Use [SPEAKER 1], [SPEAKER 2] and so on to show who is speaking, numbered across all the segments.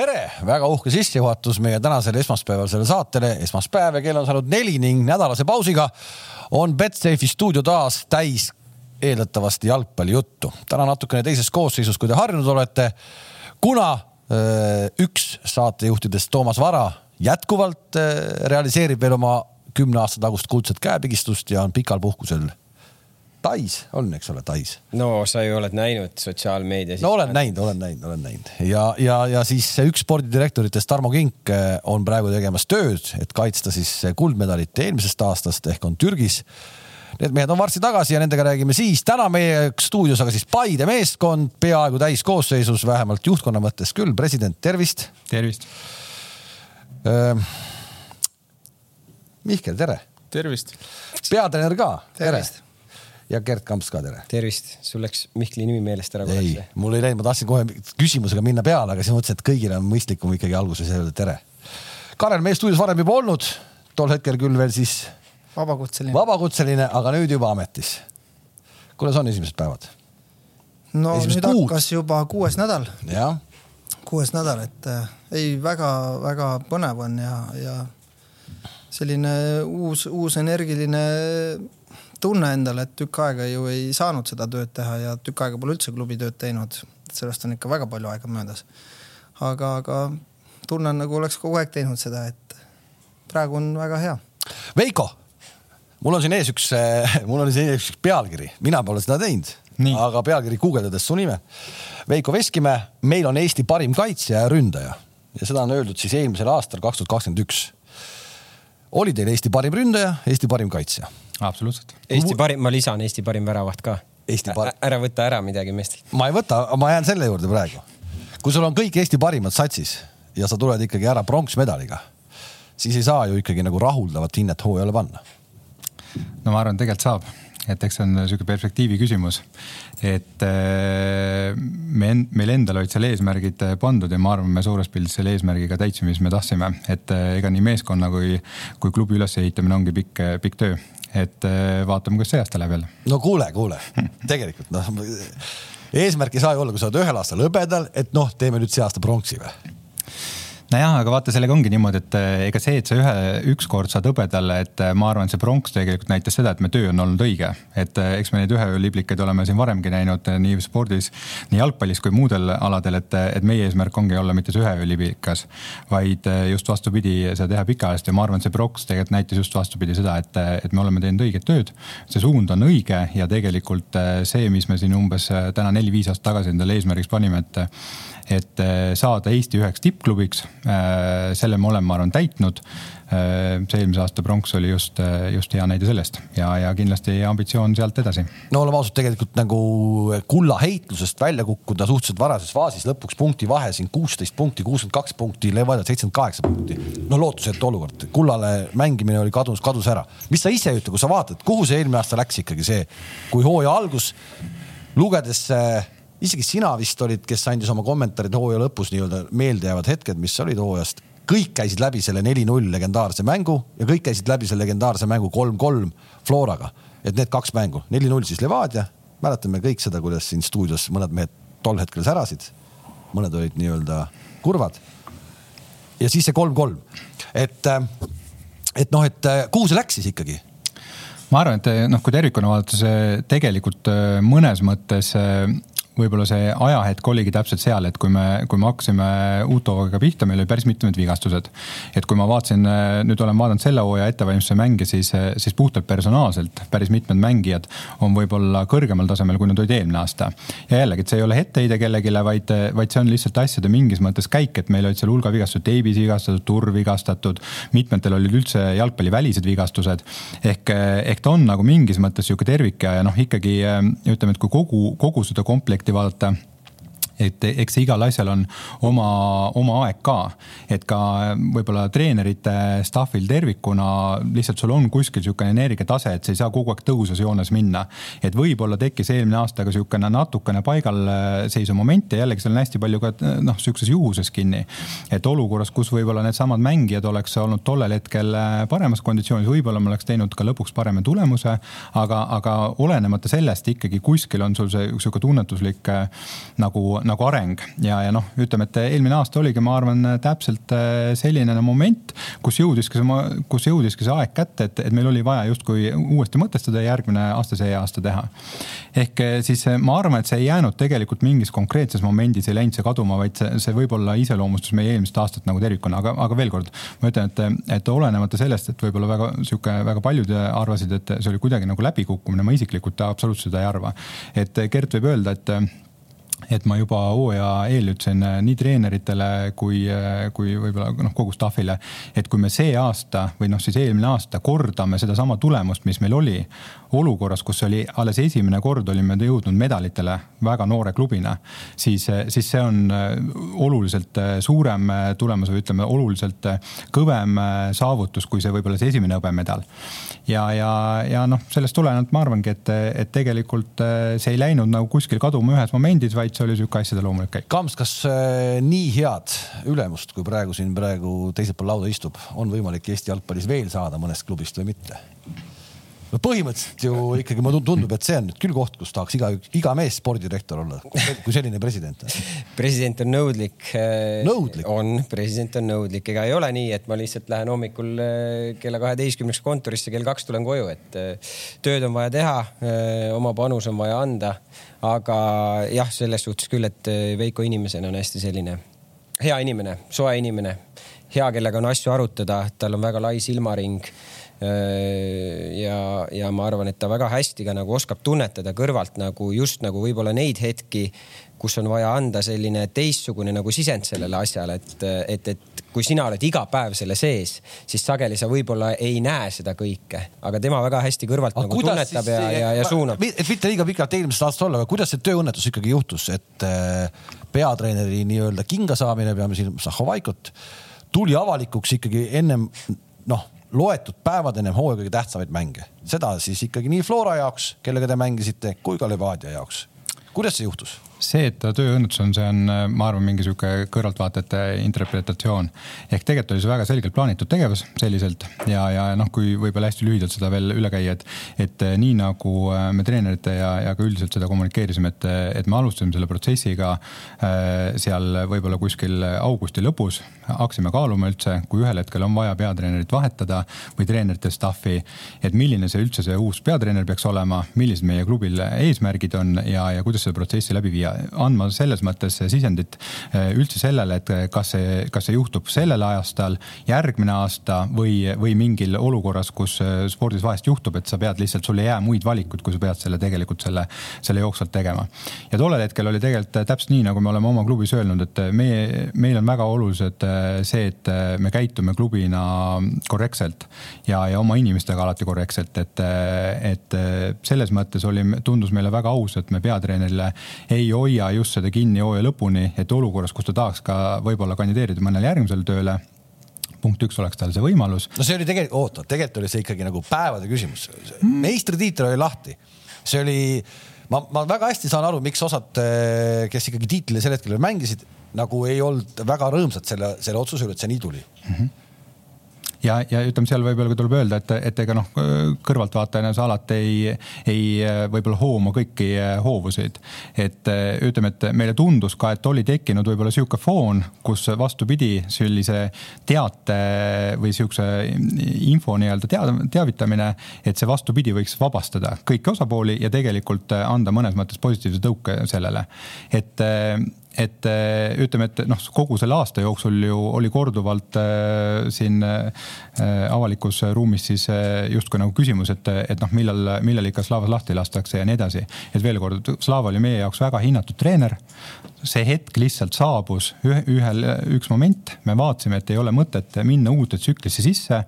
[SPEAKER 1] tere, väga uhke sissejuhatus meie tänasele esmaspäevasele saatele. esmaspäev ja kell on saanud neli ning nädalase pausiga on Betsafe'i stuudio taas täis eeldatavasti jalgpallijuttu. täna natukene teises koosseisus, kui te harjunud olete, kuna öö, üks saatejuhtidest, Toomas Vara, jätkuvalt öö, realiseerib veel oma kümne aasta tagust kuldset käepigistust ja on pikal puhkusel Tais on, eks ole, Tais.
[SPEAKER 2] no sa ju oled näinud sotsiaalmeedias.
[SPEAKER 1] no olen näinud, olen näinud, olen näinud ja, ja, ja siis üks spordidirektoritest, Tarmo Kink on praegu tegemas tööd, et kaitsta siis kuldmedalit eelmisest aastast ehk on Türgis. Need mehed on varsti tagasi ja nendega räägime siis. täna meie stuudios aga siis Paide meeskond peaaegu täiskoosseisus, vähemalt juhtkonna mõttes küll. president, tervist.
[SPEAKER 3] tervist.
[SPEAKER 1] Mihkel, tere.
[SPEAKER 3] tervist.
[SPEAKER 1] peatreener ka, tere ja Gerd Kamps ka tere.
[SPEAKER 2] tervist, sul läks Mihkli nimi meelest ära
[SPEAKER 1] korraks? ei, mul ei läinud, ma tahtsin kohe küsimusega minna peale, aga siis mõtlesin, et kõigil on mõistlikum ikkagi alguses öelda tere. Karel, meie stuudios varem juba olnud, tol hetkel küll veel siis.
[SPEAKER 4] vabakutseline.
[SPEAKER 1] vabakutseline, aga nüüd juba ametis. kuidas on esimesed päevad?
[SPEAKER 4] no esimesed nüüd kuud. hakkas juba kuues nädal. kuues nädal, et äh, ei väga-väga põnev on ja, ja selline uus, uus energiline tunne endale, et tükk aega ju ei saanud seda tööd teha ja tükk aega pole üldse klubi tööd teinud. sellest on ikka väga palju aega möödas. aga, aga tunnen nagu oleks kogu aeg teinud seda, et praegu on väga hea.
[SPEAKER 1] Veiko, mul on siin ees üks, mul on siin ees üks pealkiri, mina pole seda teinud, aga pealkiri guugeldades su nime. Veiko Veskimäe, meil on Eesti parim kaitsja ja ründaja ja seda on öeldud siis eelmisel aastal, kaks tuhat kakskümmend üks. oli teil Eesti parim ründaja, Eesti parim kaitsja?
[SPEAKER 3] Absoluutselt.
[SPEAKER 2] Eesti parim, ma lisan Eesti parim väravaht ka.
[SPEAKER 1] Eesti par-.
[SPEAKER 2] ära võta ära midagi meestelt.
[SPEAKER 1] ma ei võta, ma jään selle juurde praegu. kui sul on kõik Eesti parimad satsis ja sa tuled ikkagi ära pronksmedaliga, siis ei saa ju ikkagi nagu rahuldavat hinnet hooajale panna.
[SPEAKER 3] no ma arvan, tegelikult saab et eks see on sihuke perspektiivi küsimus. et äh, me, meil endal olid seal eesmärgid pandud ja ma arvan, me suures pildis selle eesmärgiga täitsime, mis me tahtsime, et äh, ega nii meeskonna kui, kui klubi ülesehitamine ongi pikk, pikk töö et äh, vaatame, kuidas see aasta läheb jälle.
[SPEAKER 1] no kuule, kuule, tegelikult noh, eesmärk ei saa ju olla, kui sa oled ühel aastal hõbedal, et noh, teeme nüüd see aasta pronksi või
[SPEAKER 3] nojah, aga vaata, sellega ongi niimoodi, et eh, ega see, et sa ühe, ükskord saad hõbedale, et eh, ma arvan, see pronks tegelikult näitas seda, et me töö on olnud õige. et eh, eks me neid üheööliblikaid oleme siin varemgi näinud nii spordis, nii jalgpallis kui muudel aladel, et, et meie eesmärk ongi olla mitte see üheööliblikas, vaid just vastupidi, seda teha pikaajaliselt ja ma arvan, see pronks tegelikult näitas just vastupidi seda, et, et me oleme teinud õiget tööd. see suund on õige ja tegelikult see, mis me siin umbes täna neli-viis aastat tagasi endale eesmärgiks panime, et et äh, saada Eesti üheks tippklubiks. Äh, selle me oleme, ma arvan, täitnud. Äh, see eelmise aasta pronks oli just, just hea näide sellest ja, ja kindlasti ambitsioon sealt edasi.
[SPEAKER 1] no oleme ausad, tegelikult nagu kulla heitlusest välja kukkuda suhteliselt varases faasis, lõpuks punkti vahe siin kuusteist punkti, kuuskümmend kaks punkti, Levadia seitsekümmend kaheksa punkti. no lootusetu olukord, kullale mängimine oli kadus, kadus ära. mis sa ise ütle, kui sa vaatad, kuhu see eelmine aasta läks ikkagi see, kui hooaja algus lugedes isegi sina vist olid, kes andis oma kommentaarid hooaja lõpus nii-öelda meeldejäävad hetked, mis olid hooajast. kõik käisid läbi selle neli-null legendaarse mängu ja kõik käisid läbi selle legendaarse mängu kolm-kolm Floraga. et need kaks mängu, neli-null siis Levadia, mäletame kõik seda, kuidas siin stuudios mõned mehed tol hetkel särasid. mõned olid nii-öelda kurvad. ja siis see kolm-kolm, et, et noh, et kuhu see läks siis ikkagi?
[SPEAKER 3] ma arvan, et noh, kui tervikuna vaadata, see tegelikult mõnes mõttes võib-olla see ajahetk oligi täpselt seal, et kui me, kui me hakkasime Utoga pihta, meil oli päris mitmed vigastused. et kui ma vaatasin, nüüd olen vaadanud selle hooaja ettevalmistuse mänge, siis, siis puhtalt personaalselt päris mitmed mängijad on võib-olla kõrgemal tasemel, kui nad olid eelmine aasta. ja jällegi, et see ei ole etteheide kellelegi, vaid, vaid see on lihtsalt asjade mingis mõttes käik, et meil olid seal hulga vigastused, Davis vigastatud, Turr vigastatud, mitmetel olid üldse jalgpallivälised vigastused. ehk, ehk ta on nagu mingis mõttes sihuke tervik ja, ja noh, ikkagi ütleme, et kui kogu, kogu seda komplekti vaadata et eks igal asjal on oma, oma aeg ka, et ka võib-olla treenerite staff'il tervikuna lihtsalt sul on kuskil niisugune energiatase, et sa ei saa kogu aeg tõusvas joones minna. et võib-olla tekkis eelmine aasta ka niisugune natukene paigalseisu moment ja jällegi seal on hästi palju ka noh, niisuguses juhuses kinni. et olukorras, kus võib-olla needsamad mängijad oleks olnud tollel hetkel paremas konditsioonis, võib-olla me oleks teinud ka lõpuks parema tulemuse, aga, aga olenemata sellest ikkagi kuskil on sul see niisugune tunnetuslik nagu nagu areng ja, ja noh, ütleme, et eelmine aasta oligi, ma arvan, täpselt selline moment, kus jõudiski see, kus jõudiski see aeg kätte, et, et meil oli vaja justkui uuesti mõtestada ja järgmine aasta see aasta teha. ehk siis ma arvan, et see ei jäänud tegelikult mingis konkreetses momendis ei läinud see kaduma, vaid see, see võib-olla iseloomustus meie eelmist aastat nagu tervikuna, aga, aga veel kord, ma ütlen, et, et olenemata sellest, et võib-olla väga sihuke, väga paljud arvasid, et see oli kuidagi nagu läbikukkumine, ma isiklikult absoluutselt seda ei arva. et Gert võib öelda, et et ma juba hooaja eel ütlesin nii treeneritele kui, kui võib-olla noh, kogu staff'ile, et kui me see aasta või noh, siis eelmine aasta kordame sedasama tulemust, mis meil oli, olukorras, kus oli alles esimene kord olime jõudnud medalitele väga noore klubina, siis, siis see on äh, oluliselt äh, suurem äh, tulemus või ütleme, oluliselt kõvem saavutus, kui see võib-olla see esimene hõbemedal. ja, ja, ja noh, sellest tulenevalt ma arvangi, et, et tegelikult see ei läinud nagu kuskil kaduma ühes momendis, vaid see oli sihuke asjade loomulik käik.
[SPEAKER 1] Kams, kas nii head ülemust, kui praegu siin praegu teisel pool lauda istub, on võimalik Eesti jalgpallis veel saada mõnest klubist või mitte? No põhimõtteliselt ju ikkagi mulle tundub, et see on nüüd küll koht, kus tahaks iga, iga mees spordidirektor olla, kui selline president on.
[SPEAKER 2] president on nõudlik.
[SPEAKER 1] Äh, nõudlik?
[SPEAKER 2] on, president on nõudlik, ega ei ole nii, et ma lihtsalt lähen hommikul äh, kella kaheteistkümneks kontorisse, kell kaks tulen koju, et äh, tööd on vaja teha, oma panus on vaja anda. aga jah, selles suhtes küll, et Veiko inimesena on hästi selline hea inimene, soe inimene, hea, kellega on asju arutada, tal on väga lai silmaring ja, ja ma arvan, et ta väga hästi ka nagu oskab tunnetada kõrvalt nagu just nagu võib-olla neid hetki, kus on vaja anda selline teistsugune nagu sisend sellele asjale, et, et, et kui sina oled iga päev selle sees, siis sageli sa võib-olla ei näe seda kõike, aga tema väga hästi kõrvalt aga nagu tunnetab siis, ja, ja, ja suunab.
[SPEAKER 1] et mitte liiga pikalt eelmisest aastast olla, aga kuidas see tööõnnetus ikkagi juhtus, et äh, peatreeneri nii-öelda kinga saamine, peame silmas Zahovaikot, tuli avalikuks ikkagi ennem noh loetud päevad ennem hooaja kõige tähtsamaid mänge, seda siis ikkagi nii Flora jaoks, kellega te mängisite, kui ka Levadia jaoks. kuidas see juhtus?
[SPEAKER 3] See, et ta tööõnnetus on, see on, ma arvan, mingi sihuke kõrvaltvaatajate interpretatsioon. ehk tegelikult oli see väga selgelt plaanitud tegevus selliselt ja, ja noh, kui võib-olla hästi lühidalt seda veel üle käia, et, et eh, nii nagu eh, me treenerite ja, ja ka üldiselt seda kommunikeerisime, et, et me alustasime selle protsessiga äh, seal võib-olla kuskil augusti lõpus, hakkasime kaaluma üldse, kui ühel hetkel on vaja peatreenerit vahetada või treenerite staff'i, et milline see üldse see uus peatreener peaks olema, millised meie klubil eesmärgid on ja, ja kuidas seda protsessi läbi viia andma selles mõttes sisendit eh, üldse sellele, et kas see, kas see juhtub sellel aastal, järgmine aasta või, või mingil olukorras, kus eh, spordis vahest juhtub, et sa pead lihtsalt, sul ei jää muid valikuid, kui sa pead selle tegelikult selle, selle jooksvalt tegema. ja tollel hetkel oli tegelikult täpselt nii, nagu me oleme oma klubis öelnud, et meie, meil on väga olulised eh, see, et me käitume klubina korrektselt ja, ja oma inimestega alati korrektselt, et, et selles mõttes oli, tundus meile väga aus, et me peatreenerile ei hoia just seda kinni hooaja lõpuni, et olukorras, kus ta tahaks ka võib-olla kandideerida mõnele järgmisele tööle punkt üks oleks tal see võimalus.
[SPEAKER 1] no see oli tegelikult, oota, tegelikult oli see ikkagi nagu päevade küsimus. meistritiitel oli lahti, see oli, ma, ma väga hästi saan aru, miks osad, eh, kes ikkagi tiitlile sel hetkel mängisid, nagu ei olnud väga rõõmsad selle, selle otsuse üle, et see nii tuli mm. -hmm
[SPEAKER 3] ja, ja ütleme, seal võib-olla tuleb öelda, et, et ega noh, kõrvaltvaatajana sa alati ei, ei võib-olla hooma kõiki hoovuseid. et ütleme, et meile tundus ka, et oli tekkinud võib-olla sihuke foon, kus vastupidi, sellise teate või sihukese info nii-öelda teada, teavitamine, et see vastupidi võiks vabastada kõiki osapooli ja tegelikult anda mõnes mõttes positiivse tõuke sellele. et et äh, ütleme, et noh, kogu selle aasta jooksul ju oli korduvalt äh, siin äh, avalikus ruumis siis äh, justkui nagu küsimus, et, et noh, millal, millal ikka Slavas lahti lastakse ja nii edasi. et veel kord, Slava oli meie jaoks väga hinnatud treener. see hetk lihtsalt saabus ühe, ühel, üks moment, me vaatasime, et ei ole mõtet minna uude tsüklisse sisse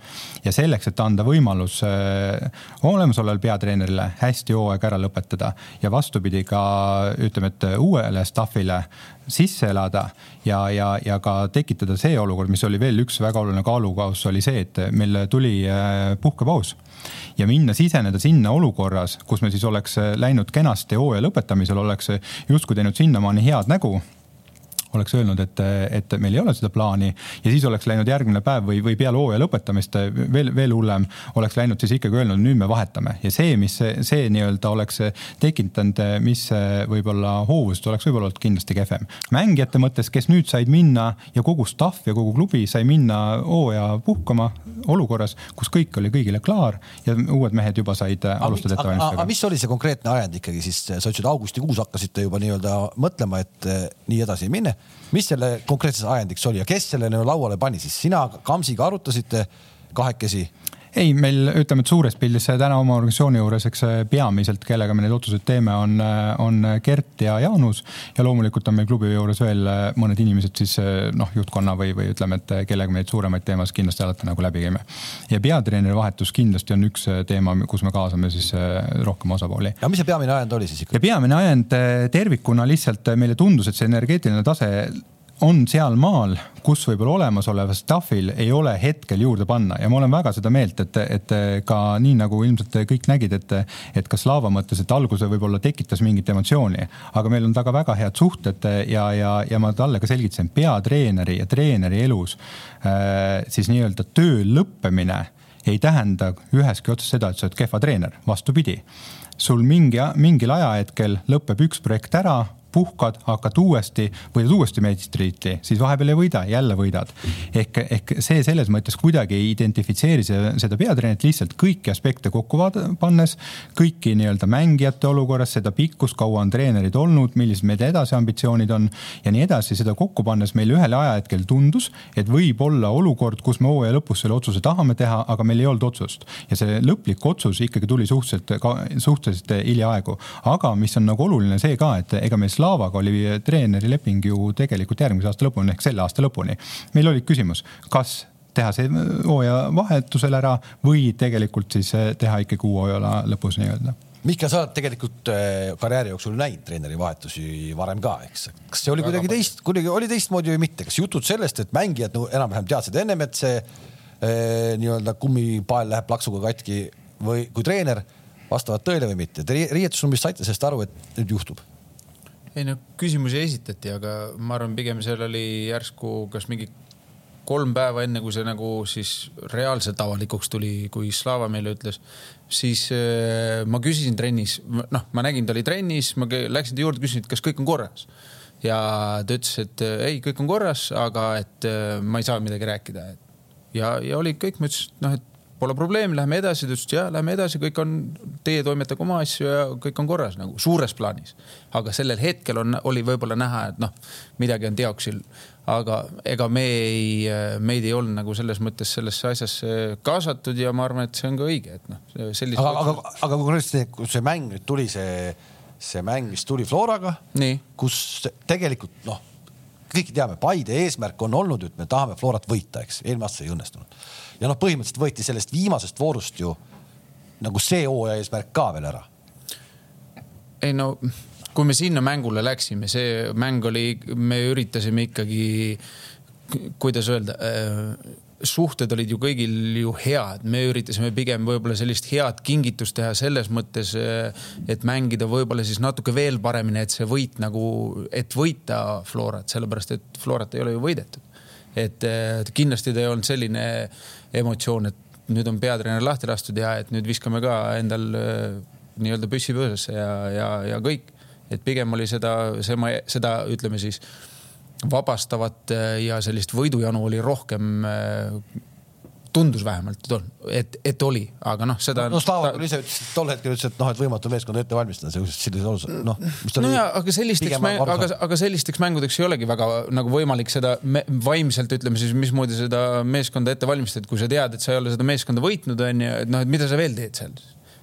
[SPEAKER 3] ja selleks, et anda võimalus äh, olemasolevale peatreenerile hästi hooaeg ära lõpetada ja vastupidi ka ütleme, et uuele staff'ile sisse elada ja, ja, ja ka tekitada see olukord, mis oli veel üks väga oluline kaalukauss, oli see, et meil tuli äh, puhkepaus. Ja minna, siseneda sinna olukorras, kus me siis oleks läinud kenasti hooaja lõpetamisel, oleks justkui teinud sinnamaani head nägu oleks öelnud, et, et meil ei ole seda plaani ja siis oleks läinud järgmine päev või, või peale hooaja lõpetamist veel, veel hullem, oleks läinud siis ikkagi öelnud, nüüd me vahetame ja see, mis see, see nii-öelda oleks tekitanud, mis võib-olla hoovust oleks võib-olla olnud kindlasti kehvem. mängijate mõttes, kes nüüd said minna ja kogu staff ja kogu klubi sai minna hooaja puhkama olukorras, kus kõik oli kõigile klaar ja uued mehed juba said alustada ettevalmistusega.
[SPEAKER 1] aga mis oli see konkreetne ajend ikkagi siis, sa ütlesid augustikuus hakkasite juba nii-öelda mõtlema, et nii edasi ei minne. Mis selle konkreetses ajendiks oli ja kes selle nagu lauale pani siis, sina Kamsiga arutasite kahekesi?
[SPEAKER 3] Ei, meil ütleme, et suures pildis täna oma organisatsiooni juures, eks peamiselt, kellega me neid otsuseid teeme, on, on Gert ja Jaanus. ja loomulikult on meil klubi juures veel mõned inimesed siis noh, juhtkonna või, või ütleme, et kellega me neid suuremaid teemasid kindlasti alati nagu läbi käime. ja peatreeneri vahetus kindlasti on üks teema, kus me kaasame siis rohkem osapooli.
[SPEAKER 1] ja mis see peamine ajend oli siis
[SPEAKER 3] ikkagi? peamine ajend tervikuna lihtsalt meile tundus, et see energeetiline tase on sealmaal, kus võib-olla olemasoleval staff'il ei ole hetkel juurde panna. Ja ma olen väga seda meelt, et, et ka nii nagu ilmselt kõik nägid, et, et ka Slava mõttes, et alguse võib-olla tekitas mingit emotsiooni, aga meil on taga väga head suhted ja, ja, ja ma talle ka selgitasin, peatreeneri ja treeneri elus äh, siis nii-öelda töö lõppemine ei tähenda üheski otsas seda, et sa oled kehva treener, vastupidi. Sul mingi, mingil ajahetkel lõpeb üks projekt ära puhkad, hakkad uuesti, võidad uuesti meistritiitli, siis vahepeal ei võida, jälle võidad. ehk, ehk see selles mõttes kuidagi ei identifitseeri see, seda peatreenerit lihtsalt kõiki aspekte kokku pannes, kõiki nii-öelda mängijate olukorras, seda pikkust, kaua on treenerid olnud, millised meil edasi ambitsioonid on ja nii edasi, seda kokku pannes meil ühel ajahetkel tundus, et võib olla olukord, kus me hooaja lõpus selle otsuse tahame teha, aga meil ei olnud otsust. ja see lõplik otsus ikkagi tuli suhteliselt, suhteliselt hiljaaegu. aga mis on nagu oluline see ka, et ega meil Slavaga oli treeneri leping ju tegelikult järgmise aasta lõpuni ehk selle aasta lõpuni. meil oli küsimus, kas teha see hooaja vahetusel ära või tegelikult siis eh, teha ikkagi uue hooaja lõpus nii-öelda
[SPEAKER 1] Mihkel, sa oled tegelikult eh, karjääri jooksul näinud treeneri vahetusi varem ka, eks. kas see oli kuidagi teist, kuidagi oli teistmoodi või mitte, kas jutud sellest, et mängijad no, enam-vähem teadsid ennem, et see eh, nii-öelda kummipael läheb plaksuga katki või kui treener vastavad tõele või mitte? Te riietusruumis saite sellest aru, et nüüd juhtub
[SPEAKER 5] ei no küsimusi esitati, aga ma arvan, pigem seal oli järsku kas mingi kolm päeva enne, kui see nagu siis reaalselt avalikuks tuli, kui Slava meile ütles, siis äh, ma küsisin trennis, noh, ma nägin, ta oli trennis, ma läksin ta juurde, küsisin, et kas kõik on korras. ja ta ütles, et äh, ei, kõik on korras, aga et äh, ma ei saa midagi rääkida. ja, ja oli kõik, ma ütlesin, et noh, et pole probleemi, lähme edasi. ta ütles, et ja lähme edasi, kõik on, teie toimetage oma asju ja kõik on korras nagu suures plaanis. aga sellel hetkel on, oli võib-olla näha, et noh, midagi on teoksil. aga ega me ei, meid ei olnud nagu selles mõttes sellesse asjasse kaasatud ja ma arvan, et see on ka õige, et noh.
[SPEAKER 1] aga, aga, aga konkreetselt, kui see mäng nüüd tuli, see, see mäng, mis tuli Floraga, kus tegelikult noh kõik teame, Paide eesmärk on olnud, et me tahame Florat võita, eks, eelmine aasta ei õnnestunud ja noh, põhimõtteliselt võeti sellest viimasest voorust ju nagu see hooaja eesmärk ka veel ära.
[SPEAKER 5] ei no, kui me sinna mängule läksime, see mäng oli, me üritasime ikkagi, kuidas öelda äh, suhted olid ju kõigil ju head, me üritasime pigem võib-olla sellist head kingitust teha selles mõttes, äh, et mängida võib-olla siis natuke veel paremini, et see võit nagu, et võita Florat, sellepärast et Florat ei ole ju võidetud et kindlasti ta ei olnud selline emotsioon, et nüüd on peatreener lahti lastud ja et nüüd viskame ka endal äh, nii-öelda püssi põõsasse ja, ja, ja kõik. et pigem oli seda, seda ütleme siis vabastavat äh, ja sellist võidujanu oli rohkem tundus vähemalt, et on, et, et oli, aga noh, seda.
[SPEAKER 1] no Slava küll ise ütles, tol hetkel ütles, et noh, et võimatu meeskonda ette valmistada sellises olukorras, noh.
[SPEAKER 5] no ja, aga sellisteks, aga, aga sellisteks mängudeks ei olegi väga nagu võimalik seda vaimselt ütleme siis, mismoodi seda meeskonda ette valmistada, kui sa tead, et sa ei ole seda meeskonda võitnud, on ju, et noh, et mida sa veel teed seal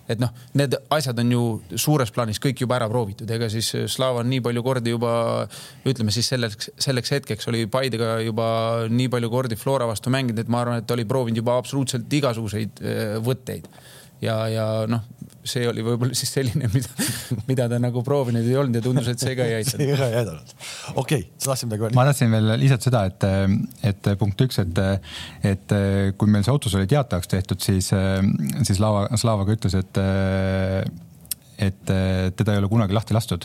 [SPEAKER 5] et noh, need asjad on ju suures plaanis kõik juba ära proovitud, ega siis Slava on nii palju kordi juba ütleme siis selleks, selleks hetkeks oli Paidega juba nii palju kordi Flora vastu mänginud, et ma arvan, et ta oli proovinud juba absoluutselt igasuguseid äh, võtteid ja, ja noh, see oli võib-olla siis selline, mida, mida ta nagu proovinud ei olnud ja tundus, et see ka ei aidanud.
[SPEAKER 1] see ka ei aidanud. okei okay,, sa tahtsid midagi
[SPEAKER 3] öelda? ma tahtsin veel lisada seda, et, et punkt üks, et, et kui meil see otsus oli teatavaks tehtud, siis, siis Slava, Slava ka ütles, et et teda ei ole kunagi lahti lastud.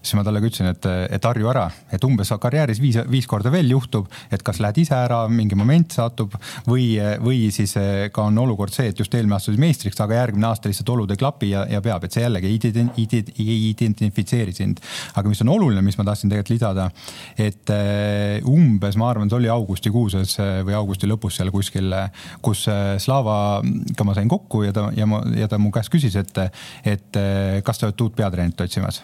[SPEAKER 3] Siis ma talle ka ütlesin, et, et harju ära, et umbes karjääris viis, viis korda veel juhtub, et kas lähed ise ära, mingi moment satub või, või siis äh, ka on olukord see, et just eelmine aasta oli meistriks, aga järgmine aasta lihtsalt olud ei klapi ja, ja peab, et see jällegi ei identifitseeri sind. aga mis on oluline, mis ma tahtsin tegelikult lisada, et umbes ma arvan, see oli augustikuuses või augusti lõpus seal kuskil, kus Slavaga ma sain kokku ja ta ja ma ja ta mu käest küsis, et, et kas te olete uut peatreenerit otsimas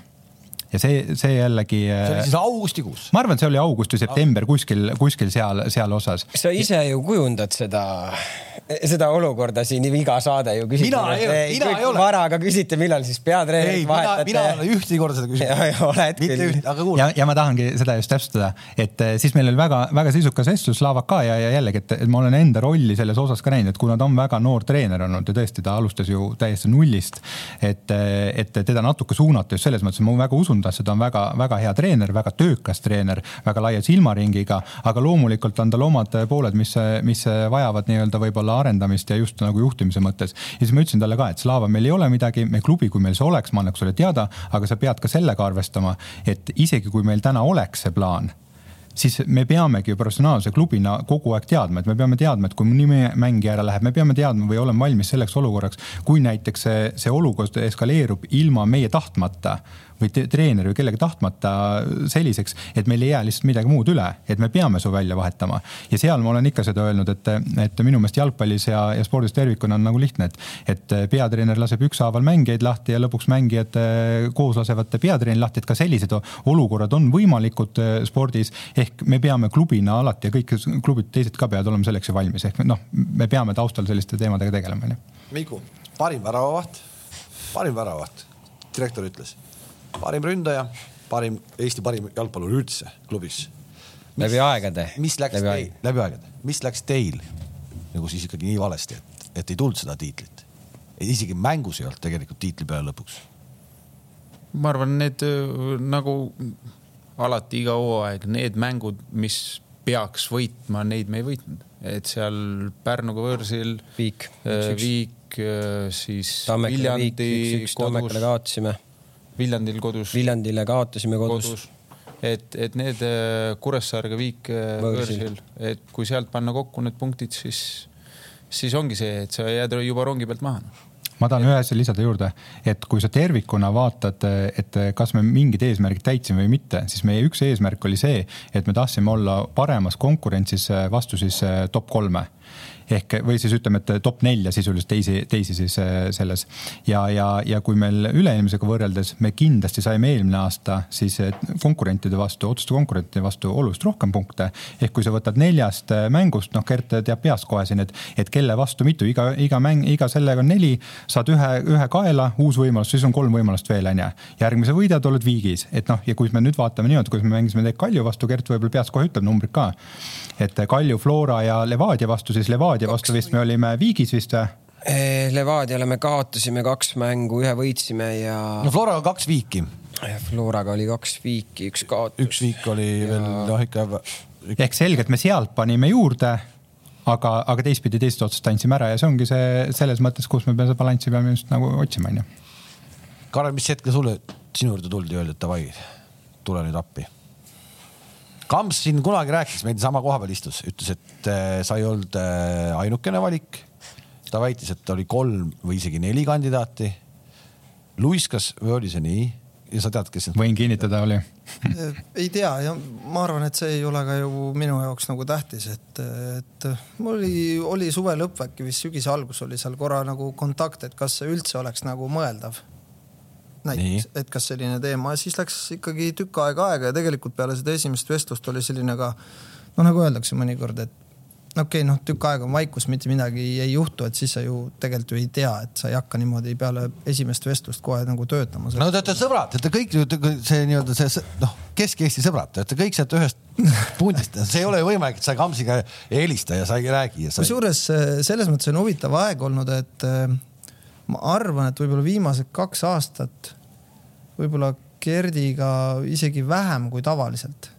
[SPEAKER 3] ja see, see jällegi.
[SPEAKER 1] see oli siis augustikuus?
[SPEAKER 3] ma arvan, et see oli august või september kuskil, kuskil seal, seal osas.
[SPEAKER 2] sa ise ju kujundad seda seda olukorda siin iga saade ju küsite.
[SPEAKER 1] mina ei ole, mina ei ole.
[SPEAKER 2] varaga küsite, millal siis peatreenerit vahetate.
[SPEAKER 1] mina ei ole ühtegi korda seda küsinud.
[SPEAKER 2] oled küll.
[SPEAKER 1] aga kuule.
[SPEAKER 3] ja, ja ma tahangi seda just täpsustada, et eh, siis meil oli väga-väga sisukas vestlus Slavak ka ja, ja jällegi, et, et ma olen enda rolli selles osas ka näinud, et kuna ta on väga noor treener olnud ja tõesti, ta alustas ju täiesti nullist. et, eh, et teda natuke suunata just selles mõttes, ma väga usun temasse, ta on väga-väga hea treener, väga töökas treener, väga laia silmaringiga, aga loomulikult on tal omad pooled, mis, mis vajavad nii-öelda võib-olla arendamist ja just nagu juhtimise mõttes. ja siis ma ütlesin talle ka, et Slava, meil ei ole midagi, me klubi, kui meil see oleks, ma annaks sulle teada, aga sa pead ka sellega arvestama, et isegi kui meil täna oleks see plaan siis me peamegi ju professionaalse klubina kogu aeg teadma, et me peame teadma, et kui mõni mängija ära läheb, me peame teadma või olema valmis selleks olukorraks, kui näiteks see, see olukord eskaleerub ilma meie tahtmata või treeneri või kellegi tahtmata selliseks, et meil ei jää lihtsalt midagi muud üle, et me peame su välja vahetama. ja seal ma olen ikka seda öelnud, et, et minu meelest jalgpallis ja, ja spordis tervikuna on nagu lihtne, et, et peatreener laseb ükshaaval mängijaid lahti ja lõpuks mängijad eh, koos lasevad peatreeneri lahti, et ka sellised olukorrad on võimalikud eh, spordis. ehk me peame klubina alati ja kõik klubid teised ka peavad olema selleks ju valmis, ehk noh, me peame taustal selliste teemadega tegelema, onju.
[SPEAKER 1] Miku, parim väravavaht, parim väravavaht, direktor ütles parim ründaja, parim, Eesti parim jalgpallur üldse klubis.
[SPEAKER 2] läbi aegade.
[SPEAKER 1] mis läks läbi teil, läbi aegade, mis läks teil nagu siis ikkagi nii valesti, et, et ei tulnud seda tiitlit? isegi mängus ei olnud tegelikult tiitli peale lõpuks.
[SPEAKER 5] ma arvan, need nagu alati iga hooaeg, need mängud, mis peaks võitma, neid me ei võitnud, et seal Pärnuga võõrsil.
[SPEAKER 2] Viik.
[SPEAKER 5] Viik, siis
[SPEAKER 2] Tammekale Viljandi kodus. Tammekale kaotasime
[SPEAKER 5] Viljandil kodus.
[SPEAKER 2] Viljandile kaotasime kodus, kodus..
[SPEAKER 5] et, et need äh, Kuressaarega viik äh, võõrsil, et kui sealt panna kokku need punktid, siis, siis ongi see, et sa jääd juba rongi pealt maha
[SPEAKER 3] ma tahan ühe asja lisada juurde, et kui sa tervikuna vaatad, et kas me mingid eesmärgid täitsime või mitte, siis meie üks eesmärk oli see, et me tahtsime olla paremas konkurentsis vastu siis äh, top kolme ehk, või siis ütleme, et top nelja sisuliselt teisi, teisi siis äh, selles. ja, ja, ja kui meil üle-eelmisega võrreldes me kindlasti saime eelmine aasta siis äh, konkurentide vastu, otsuste konkurentide vastu oluliselt rohkem punkte. ehk kui sa võtad neljast äh, mängust, noh, Gert teab peast kohe siin, et, et kelle vastu mitu, iga, iga mäng, iga sellega on neli, saad ühe, ühe kaela, uus võimalus, siis on kolm võimalust veel, onju. järgmise võidad, oled viigis, et noh, ja kui me nüüd vaatame niimoodi, kuidas me mängisime Kalju vastu, Gert võib-olla peast kohe ütleb numbrid ka. et Kalju, Flora ja Levadia vastu, siis Levadia Levadia vastu vist me olime viigis vist või?
[SPEAKER 2] Eh, Levadiale me kaotasime kaks mängu, ühe võitsime ja.
[SPEAKER 1] no Floraga kaks viiki.
[SPEAKER 2] Floraga oli kaks viiki, üks kaotus.
[SPEAKER 1] üks viik oli ja... veel noh, ikka.
[SPEAKER 3] ehk selgelt me sealt panime juurde, aga, aga teistpidi teisest otsast andsime ära ja see ongi see selles mõttes, kus me peame seda balanssi peame just nagu otsima, onju.
[SPEAKER 1] Karel, mis hetkel sulle, sinu juurde tuldi öeldi, et davai, tule nüüd appi Kamps siin kunagi rääkis, meil sama koha peal istus, ütles, et äh, sa ei olnud äh, ainukene valik. ta väitis, et oli kolm või isegi neli kandidaati. luiskas või oli see nii? ja sa tead, kes
[SPEAKER 3] võin kinnitada, oli
[SPEAKER 4] ei tea ja ma arvan, et see ei ole ka ju minu jaoks nagu tähtis, et, et mul oli, oli suve lõpp äkki vist sügise algus oli seal korra nagu kontakt, et kas see üldse oleks nagu mõeldav näiteks, et kas selline teema, siis läks ikkagi tükk aega aega ja tegelikult peale seda esimest vestlust oli selline ka no nagu öeldakse mõnikord, et okei okay,, noh, tükk aega on vaikus, mitte midagi ei juhtu, et siis sa ju tegelikult ju ei tea, et sa ei hakka niimoodi peale esimest vestlust kohe nagu töötama.
[SPEAKER 1] no te olete sõbrad, te olete kõik see nii-öelda see noh, Kesk-Eesti sõbrad, te olete kõik sealt ühest pundist, see ei ole ju võimalik, et sa Kamsiga ei helista ja sa ei räägi.
[SPEAKER 4] kusjuures selles mõttes on huvitav aeg olnud, et ma arvan, et võib-olla viimased kaks aastat võib-olla Gerdiga isegi vähem kui tavaliselt.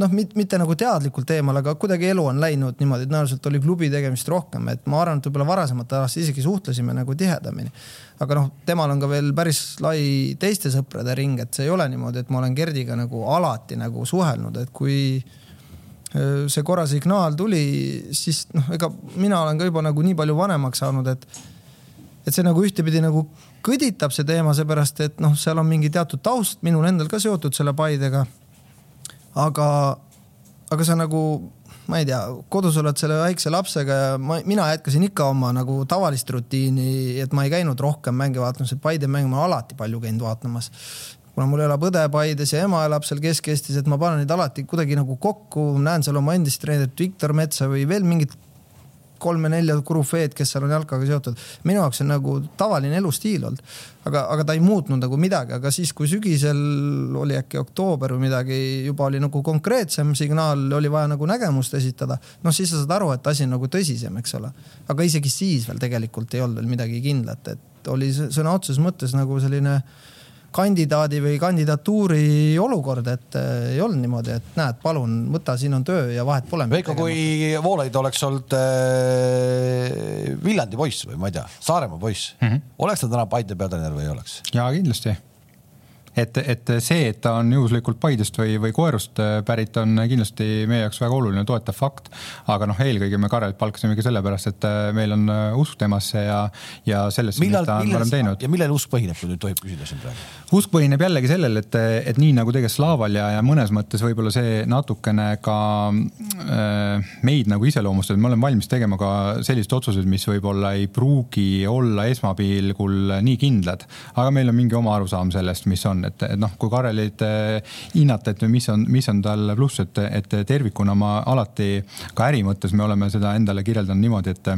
[SPEAKER 4] noh, mitte nagu teadlikult eemal, aga kuidagi elu on läinud niimoodi, et tõenäoliselt oli klubi tegemist rohkem, et ma arvan, et võib-olla varasematel aastatel isegi suhtlesime nagu tihedamini. aga noh, temal on ka veel päris lai teiste sõprade ring, et see ei ole niimoodi, et ma olen Gerdiga nagu alati nagu suhelnud, et kui see korra signaal tuli, siis noh, ega mina olen ka juba nagu nii palju vanemaks saanud, et et see nagu ühtepidi nagu kõditab see teema, seepärast et noh, seal on mingi teatud taust, minul endal ka seotud selle Paidega. aga, aga sa nagu, ma ei tea, kodus oled selle väikse lapsega ja ma, mina jätkasin ikka oma nagu tavalist rutiini, et ma ei käinud rohkem mänge vaatamas, et Paide mänge ma olen alati palju käinud vaatamas kuna mul elab õde Paides ja ema elab seal Kesk-Eestis, et ma panen neid alati kuidagi nagu kokku, näen seal oma endist treenerit Viktor Metsa või veel mingit kolme-nelja kurufeed, kes seal on jalkaga seotud. minu jaoks on nagu tavaline elustiil olnud, aga, aga ta ei muutnud nagu midagi, aga siis, kui sügisel oli äkki oktoober või midagi, juba oli nagu konkreetsem signaal, oli vaja nagu nägemust esitada. noh, siis sa saad aru, et asi on nagu tõsisem, eks ole. aga isegi siis veel tegelikult ei olnud veel midagi kindlat, et oli sõna otseses mõttes nagu selline kandidaadi või kandidatuuri olukord, et äh, ei olnud niimoodi, et näed, palun võta, siin on töö ja vahet pole.
[SPEAKER 1] Veiko, kui Voolaid oleks olnud äh, Viljandi poiss või ma ei tea, Saaremaa poiss mm, -hmm. oleks ta täna Paide peatreener või ei oleks?
[SPEAKER 3] jaa, kindlasti et, et see, et ta on juhuslikult Paidest või, või Koerust äh, pärit, on kindlasti meie jaoks väga oluline toetav fakt. aga noh, eelkõige me Karelit palkasimegi sellepärast, et äh, meil on äh, usk temasse ja, ja sellesse, mis ta on varem teinud.
[SPEAKER 1] ja millel usk põhineb, kui nüüd tohib küsida siin praegu?
[SPEAKER 3] usk põhineb jällegi sellel, et, et nii nagu tegelikult Slaaval ja, ja mõnes mõttes võib-olla see natukene ka äh, meid nagu iseloomustab, me oleme valmis tegema ka selliseid otsuseid, mis võib-olla ei pruugi olla esmapilgul nii kindlad, aga meil on mingi oma arusaam sellest, mis on on, et, et noh, kui Karelit eh, hinnata, et mis on, mis on tal pluss, et, et tervikuna ma alati ka äri mõttes me oleme seda endale kirjeldanud niimoodi, et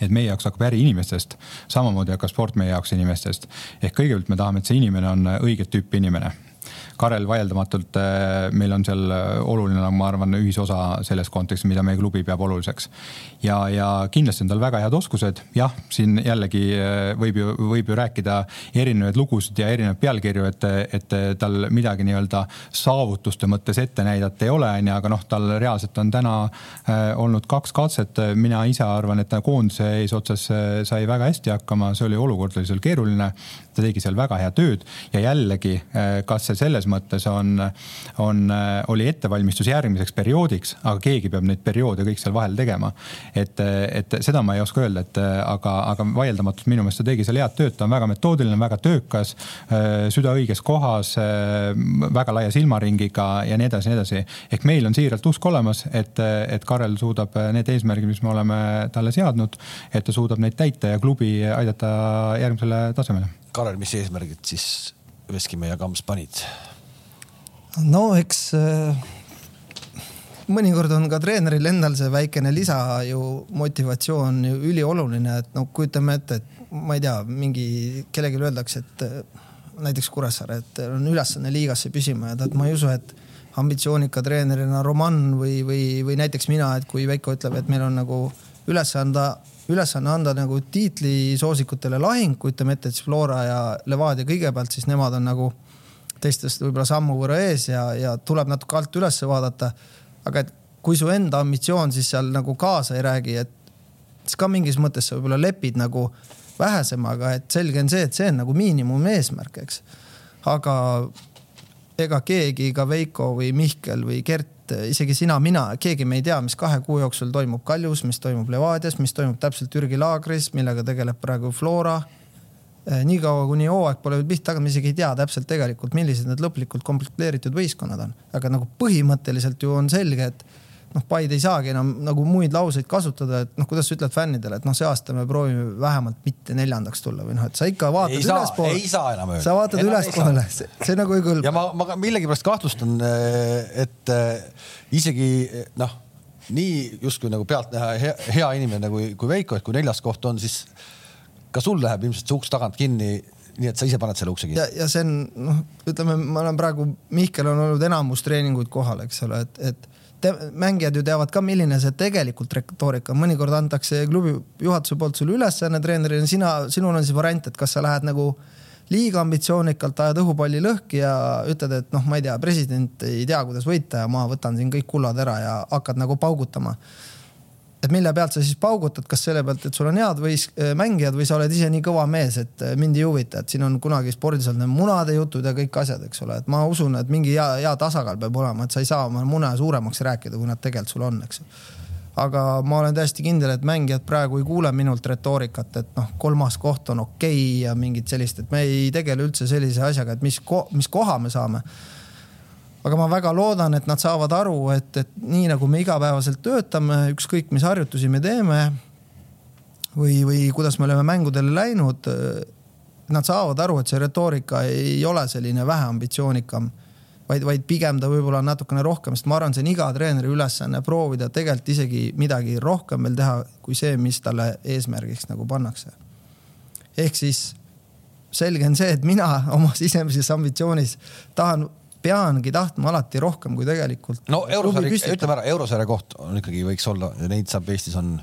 [SPEAKER 3] et meie jaoks hakkab äri inimestest, samamoodi hakkab sport meie jaoks inimestest. ehk kõigepealt me tahame, et see inimene on õiget tüüpi inimene Karel vaieldamatult, äh, meil on seal äh, oluline, nagu ma arvan, ühisosa selles kontekstis, mida meie klubi peab oluliseks. ja, ja kindlasti on tal väga head oskused, jah, siin jällegi äh, võib ju, võib ju rääkida erinevaid lugusid ja erinevaid pealkirju, et, et tal midagi nii-öelda saavutuste mõttes ette näidata ei ole, onju, aga noh, tal reaalselt on täna olnud kaks katset, mina ise arvan, et ta koondise eesotsas sai väga hästi hakkama, see oli olukord oli seal keeruline ta tegi seal väga head tööd ja jällegi, äh, kas see selles mõttes on, on, äh, oli ettevalmistus järgmiseks perioodiks, aga keegi peab neid perioode kõik seal vahel tegema. et, et seda ma ei oska öelda, et aga, aga vaieldamatult minu meelest ta tegi seal head tööd, ta on väga metoodiline, väga töökas, süda õiges kohas, väga laia silmaringiga ja nii edasi, nii edasi. ehk meil on siiralt usk olemas, et, et Karel suudab need eesmärgid, mis me oleme talle seadnud, et ta suudab neid täita ja klubi aidata järgmisele tasemele
[SPEAKER 1] Karel, mis eesmärgid siis Veskimäe ja Kams panid?
[SPEAKER 4] no eks äh, mõnikord on ka treeneril endal see väikene lisa ju motivatsioon ju ülioluline, et no kujutame ette, et ma ei tea, mingi kellelegi öeldakse, et äh, näiteks Kuressaare, et on ülesanne liigasse püsima ja tead, ma ei usu, et ambitsioonika treenerina Roman või, või, või näiteks mina, et kui Veiko ütleb, et meil on nagu ülesanne ülesanne anda nagu tiitlisoosikutele lahing, kujutame ette, et siis Flora ja Levadia kõigepealt, siis nemad on nagu teistest võib-olla sammu võrra ees ja, ja tuleb natuke alt üles vaadata. aga et kui su enda ambitsioon siis seal nagu kaasa ei räägi, et siis ka mingis mõttes sa võib-olla lepid nagu vähesemaga, et selge on see, et see on nagu miinimumeesmärk, eks. aga ega keegi, ka Veiko või Mihkel või Gert et isegi sina, mina, keegi me ei tea, mis kahe kuu jooksul toimub Kaljus, mis toimub Levadias, mis toimub täpselt Türgi laagris, millega tegeleb praegu Flora. Eh, niikaua, kuni hooaeg pole veel pihta hakanud, me isegi ei tea täpselt tegelikult, millised need lõplikult komplekteeritud võistkonnad on. aga nagu põhimõtteliselt ju on selge, et noh, Paide ei saagi enam nagu muid lauseid kasutada, et noh, kuidas sa ütled fännidele, et noh, see aasta me proovime vähemalt mitte neljandaks tulla või noh, et sa ikka vaatad ülespoole.
[SPEAKER 1] ei saa enam öelda.
[SPEAKER 4] sa vaatad ülespoole, see, nagu ei kõlba.
[SPEAKER 1] ja ma, ma millegipärast kahtlustan, et isegi noh, nii justkui nagu pealtnäha hea, hea inimene kui, kui Veiko, et kui neljas koht on, siis ka sul läheb ilmselt see uks tagant kinni nii et sa ise paned selle ukse kinni.
[SPEAKER 4] ja, ja see on noh, ütleme, ma olen praegu, Mihkel on olnud enamus treeninguid kohal, eks ole, et, et mängijad ju teavad ka, milline see tegelikult retoorika on, mõnikord antakse klubi juhatuse poolt sulle ülesanne treenerina, sina, sinul on siis variant, et kas sa lähed nagu liiga ambitsioonikalt ajad õhupalli lõhki ja ütled, et noh, ma ei tea, president ei tea, kuidas võita ja ma võtan siin kõik kullad ära ja hakkad nagu paugutama et mille pealt sa siis paugutad, kas selle pealt, et sul on head või mängijad või sa oled ise nii kõva mees, et mind ei huvita, et siin on kunagi spordis olnud need munade jutud ja kõik asjad, eks ole, et ma usun, et mingi hea, hea tasakaal peab olema, et sa ei saa oma mune suuremaks rääkida, kui nad tegelikult sul on, eks aga ma olen täiesti kindel, et mängijad praegu ei kuule minult retoorikat, et noh, kolmas koht on okei okay ja mingit sellist, et me ei tegele üldse sellise asjaga, et mis ko, mis koha me saame aga ma väga loodan, et nad saavad aru, et, et nii nagu me igapäevaselt töötame, ükskõik mis harjutusi me teeme või, või kuidas me oleme mängudele läinud. Nad saavad aru, et see retoorika ei ole selline väheambitsioonikam, vaid, vaid pigem ta võib-olla on natukene rohkem, sest ma arvan, see on iga treeneri ülesanne proovida tegelikult isegi midagi rohkem veel teha kui see, mis talle eesmärgiks nagu pannakse. ehk siis selge on see, et mina oma sisemises ambitsioonis tahan peangi tahtma alati rohkem, kui tegelikult.
[SPEAKER 1] no eurosarja, ütleme ära, eurosarja koht on ikkagi võiks olla, neid saab Eestis on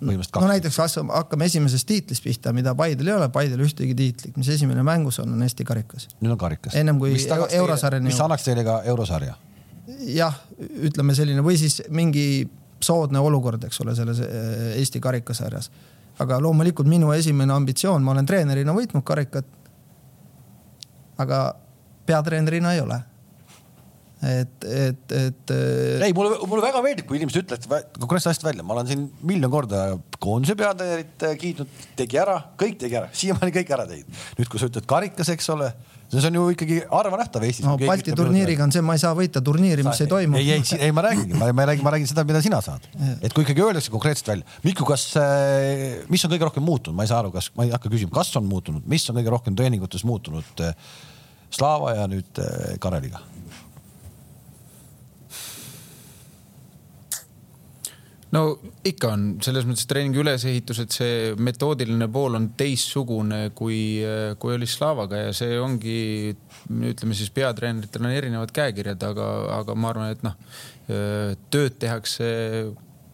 [SPEAKER 1] põhimõtteliselt kaks.
[SPEAKER 4] no näiteks hakkame esimesest tiitlist pihta, mida Paidel ei ole, Paidel ühtegi tiitlit, mis esimene mängus on, on Eesti karikas.
[SPEAKER 1] nüüd on karikas.
[SPEAKER 4] ennem kui eurosarjani.
[SPEAKER 1] mis annaks teile ka eurosarja?
[SPEAKER 4] jah, ütleme selline või siis mingi soodne olukord, eks ole, selles eh, Eesti karikasarjas. aga loomulikult minu esimene ambitsioon, ma olen treenerina võitnud karikat. aga peatreenerina ei ole et, et, et.
[SPEAKER 1] Äh, ei, mulle, mulle väga meeldib, kui inimesed ütlevad konkreetset asja välja, ma olen siin miljon korda koondise peatreenerit äh, kiitnud, tegi ära, kõik tegi ära, siiamaani kõik ära teinud. nüüd, kui sa ütled karikas, eks ole, see on ju ikkagi harvanähtav Eestis.
[SPEAKER 4] no Balti turniiriga on see, ma ei saa võita turniiri, mis ei toimu.
[SPEAKER 1] ei, ei, ei ma räägingi, ma, ma räägin, ma räägin seda, mida sina saad. et kui ikkagi öeldakse konkreetselt välja, Miku, kas, äh, mis on kõige rohkem muutunud, ma ei saa aru, kas, ma ei hakka küsima, kas on muutunud, mis on kõige rohkem treeningutes muutunud Slava ja nüüd Kareliga
[SPEAKER 5] no ikka on selles mõttes treeningi ülesehitus, et see metoodiline pool on teistsugune kui, kui oli Slavaga ja see ongi, ütleme siis peatreeneritel on erinevad käekirjad, aga, aga ma arvan, et noh, tööd tehakse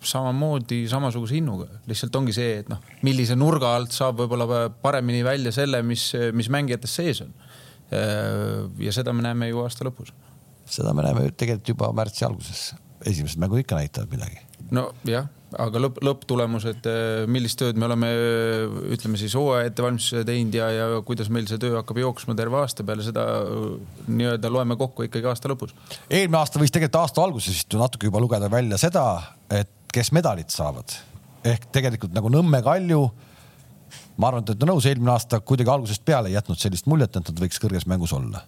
[SPEAKER 5] samamoodi samasuguse innuga, lihtsalt ongi see, et noh, millise nurga alt saab võib-olla paremini välja selle, mis, mis mängijates sees on. ja seda me näeme ju aasta lõpus.
[SPEAKER 1] seda me näeme tegelikult juba märtsi alguses, esimesed mängud ikka näitavad midagi
[SPEAKER 5] nojah, aga lõpp, lõpptulemused, eh, millist tööd me oleme, ütleme siis hooaja ettevalmistuse teinud ja, ja kuidas meil see töö hakkab jooksma terve aasta peale, seda eh, nii-öelda loeme kokku ikkagi aasta lõpus.
[SPEAKER 1] eelmine aasta võis tegelikult aasta alguses natuke juba lugeda välja seda, et kes medalid saavad ehk tegelikult nagu Nõmme Kalju ma arvan, et olete nõus, eelmine aasta kuidagi algusest peale ei jätnud sellist muljet, et nad võiks kõrges mängus olla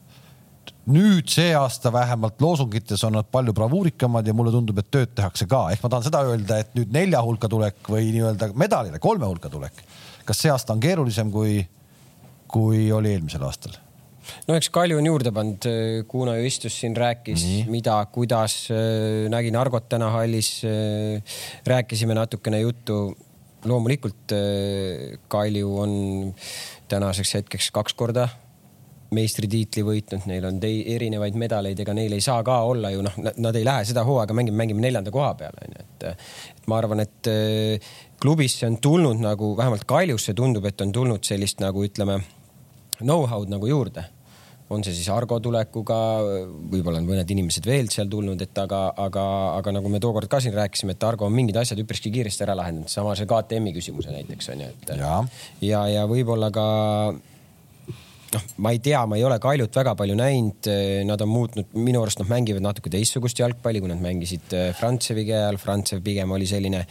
[SPEAKER 1] nüüd see aasta vähemalt loosungites on nad palju bravuurikamad ja mulle tundub, et tööd tehakse ka, ehk ma tahan seda öelda, et nüüd nelja hulka tulek või nii-öelda medalile kolme hulka tulek. kas see aasta on keerulisem kui, kui oli eelmisel aastal?
[SPEAKER 2] no eks Kalju on juurde pannud, Kuno ju istus siin, rääkis, mida, kuidas, nägin Argot täna hallis. rääkisime natukene juttu. loomulikult Kalju on tänaseks hetkeks kaks korda meistritiitli võitnud, neil on tei, erinevaid medaleid, ega neil ei saa ka olla ju noh, nad ei lähe seda hooaega mängima, mängime neljanda koha peal onju, et. et ma arvan, et äh, klubisse on tulnud nagu vähemalt Kaljusse tundub, et on tulnud sellist nagu ütleme know-how'd nagu juurde on see siis Argo tulekuga, võib-olla on mõned inimesed veel seal tulnud, et aga, aga, aga nagu me tookord ka siin rääkisime, et Argo on mingid asjad üpriski kiiresti ära lahendanud, sama see KTM-i küsimuse näiteks on ju, et. ja, ja, ja võib-olla ka noh, ma ei tea, ma ei ole Kaljut väga palju näinud, nad on muutnud, minu arust nad mängivad natuke teistsugust jalgpalli, kui nad mängisid äh, Frantsevi käe all. Frantsev pigem oli selline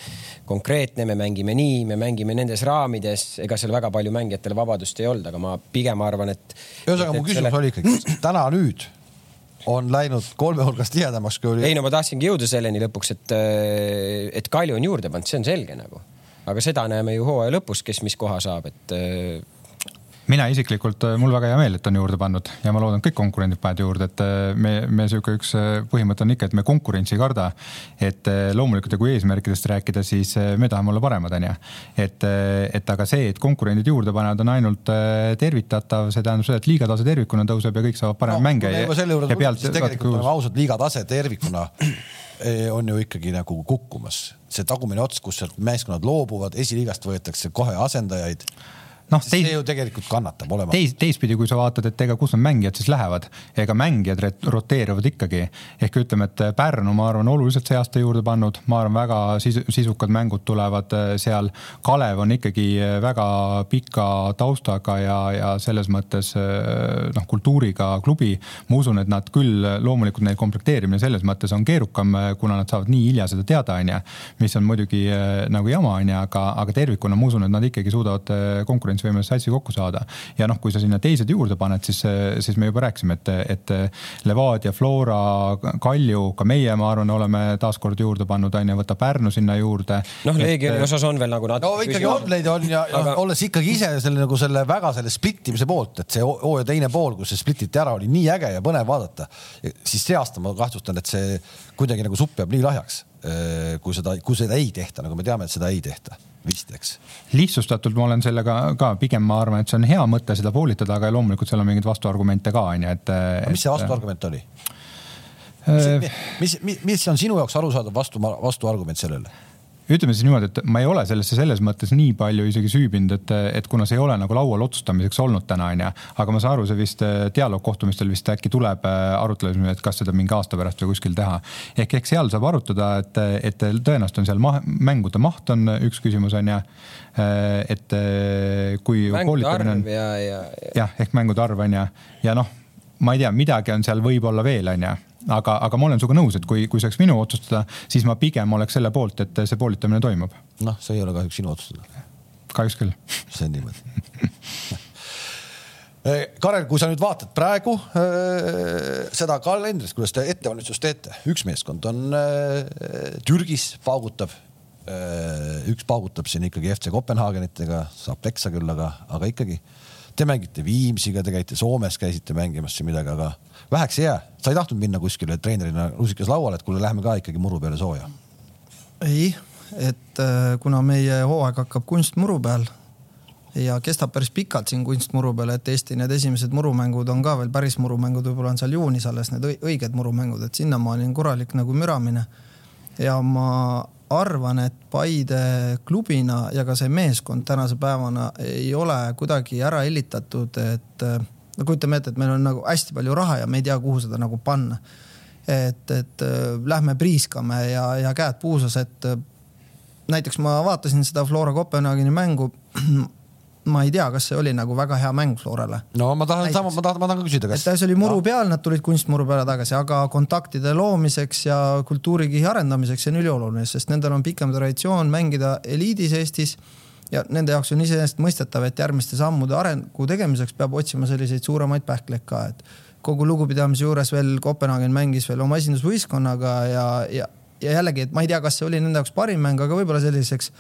[SPEAKER 2] konkreetne, me mängime nii, me mängime nendes raamides, ega seal väga palju mängijatele vabadust ei olnud, aga ma pigem arvan, et.
[SPEAKER 1] ühesõnaga, mu küsimus selle... oli ikkagi täna nüüd on läinud kolme hulgast tihedamaks kui oli.
[SPEAKER 2] ei no ma tahtsingi jõuda selleni lõpuks, et, äh, et Kalju on juurde pannud, see on selge nagu. aga seda näeme ju hooaja lõpus, kes mis koha saab, et
[SPEAKER 3] mina isiklikult, äh, mul väga hea meel, et on juurde pannud ja ma loodan, kõik konkurendid panevad juurde, et äh, me, me sihuke üks äh, põhimõte on ikka, et me konkurentsi ei karda. et loomulikult ja kui eesmärkidest rääkida, siis me tahame olla paremad, onju. et, et aga see, et konkurendid juurde panevad, on ainult tervitatav, see tähendab seda, et liigatase tervikuna tõuseb ja kõik saavad parem no, mänge.
[SPEAKER 1] selle juurde tulnud, siis tegelikult oleme ausad, liigatase tervikuna eh, on ju ikkagi nagu kukkumas. see tagumine ots, kus sealt meeskonnad loobuvad, esiliigast võetakse kohe asendajaid
[SPEAKER 3] noh,
[SPEAKER 1] see ju tegelikult kannatab olema.
[SPEAKER 3] teis, teistpidi, kui sa vaatad, et ega kus need mängijad siis lähevad, ega mängijad roteeruvad ikkagi. ehk ütleme, et Pärnu, ma arvan, oluliselt see aasta juurde pannud, ma arvan, väga sisu, sisukad mängud tulevad äh, seal. Kalev on ikkagi äh, väga pika taustaga ja, ja selles mõttes äh, noh, kultuuriga klubi. ma usun, et nad küll, loomulikult neil komplekteerimine selles mõttes on keerukam, kuna nad saavad nii hilja seda teada, on ju. mis on muidugi nagu jama, on ju, aga, aga tervikuna ma usun, et nad ikkagi suudavad konkurentsi konkurentsivõimelise satsi kokku saada. ja noh, kui sa sinna teised juurde paned, siis, siis me juba rääkisime, et, et Levadia, Flora, Kalju, ka meie, ma arvan, oleme taaskord juurde pannud, on ju, võta Pärnu sinna juurde.
[SPEAKER 2] noh, Leegioni osas on veel nagu
[SPEAKER 1] natuke. no ikkagi on neid on ja, ja aga... olles ikkagi ise selle nagu selle väga selle splittimise poolt, et see hooaja teine pool, kus see splititi ära, oli nii äge ja põnev vaadata. siis see aasta ma kahtlustan, et see kuidagi nagu supp jääb nii lahjaks, kui seda, kui seda ei tehta, nagu me teame, et seda ei tehta vist, eks.
[SPEAKER 3] lihtsustatult ma olen sellega ka pigem, ma arvan, et see on hea mõte seda poolitada, aga loomulikult seal on mingeid vastuargumente ka on ju, et.
[SPEAKER 1] mis see vastuargument oli? mis, mis, mis, mis on sinu jaoks arusaadav vastu, vastuargument sellele?
[SPEAKER 3] Ütleme siis niimoodi, et ma ei ole sellesse selles mõttes nii palju isegi süübinud, et, et kuna see ei ole nagu laual otsustamiseks olnud täna, onju. aga ma saan aru, see vist äh, dialoogkohtumistel vist äkki tuleb äh, arutlusele, et kas seda mingi aasta pärast või kuskil teha. ehk, ehk seal saab arutada, et, et tõenäoliselt on seal maht, mängude maht on üks küsimus, onju. Äh, et kui koolitamine on. jah ja, ja. ehk mängude arv onju ja noh, ma ei tea, midagi on seal võib-olla veel, onju aga, aga ma olen sinuga nõus, et kui, kui see oleks minu otsustada, siis ma pigem oleks selle poolt, et see poolitamine toimub.
[SPEAKER 1] noh, see ei ole kahjuks sinu otsustada.
[SPEAKER 3] kahjuks küll.
[SPEAKER 1] see on niimoodi Karel, kui sa nüüd vaatad praegu äh, seda kalendrit, kuidas te ettevalmistust teete, üks meeskond on äh, Türgis, paugutab äh,. üks paugutab siin ikkagi FC Kopenhaagenitega, saab peksa küll, aga, aga ikkagi. Te mängite Viimsiga, te käite Soomes, käisite mängimas siin midagi, aga väheks ei jää, sa ei tahtnud minna kuskile treenerina rusikas lauale, et kuule, lähme ka ikkagi muru peale sooja?
[SPEAKER 4] ei, et äh, kuna meie hooaeg hakkab kunstmuru peal ja kestab päris pikalt siin kunstmuru peal, et Eesti need esimesed murumängud on ka veel päris murumängud, võib-olla on seal juunis alles need õiged murumängud, et sinnamaani on korralik nagu müramine. ja ma arvan, et Paide klubina ja ka see meeskond tänase päevana ei ole kuidagi ära hellitatud, et äh, no kujutame ette, et meil on nagu hästi palju raha ja me ei tea, kuhu seda nagu panna. et, et äh, lähme priiskame ja, ja käed puusas, et äh, näiteks ma vaatasin seda Flora Kopenhaageni mängu ma ei tea, kas see oli nagu väga hea mäng Florale.
[SPEAKER 1] no ma tahan sama, ma tahan, ma tahan ka küsida,
[SPEAKER 4] kas. see oli muru peal, nad tulid kunstmuru peale tagasi, aga kontaktide loomiseks ja kultuurikihi arendamiseks see on ülioluline, sest nendel on pikem traditsioon mängida eliidis Eestis ja nende jaoks on iseenesestmõistetav, et järgmiste sammude arengu tegemiseks peab otsima selliseid suuremaid pähkleid ka, et kogu lugupidamise juures veel Kopenhaagen mängis veel oma esindusvõistkonnaga ja, ja, ja jällegi, et ma ei tea, kas see oli nende jaoks parim mäng, aga võib-olla selliseks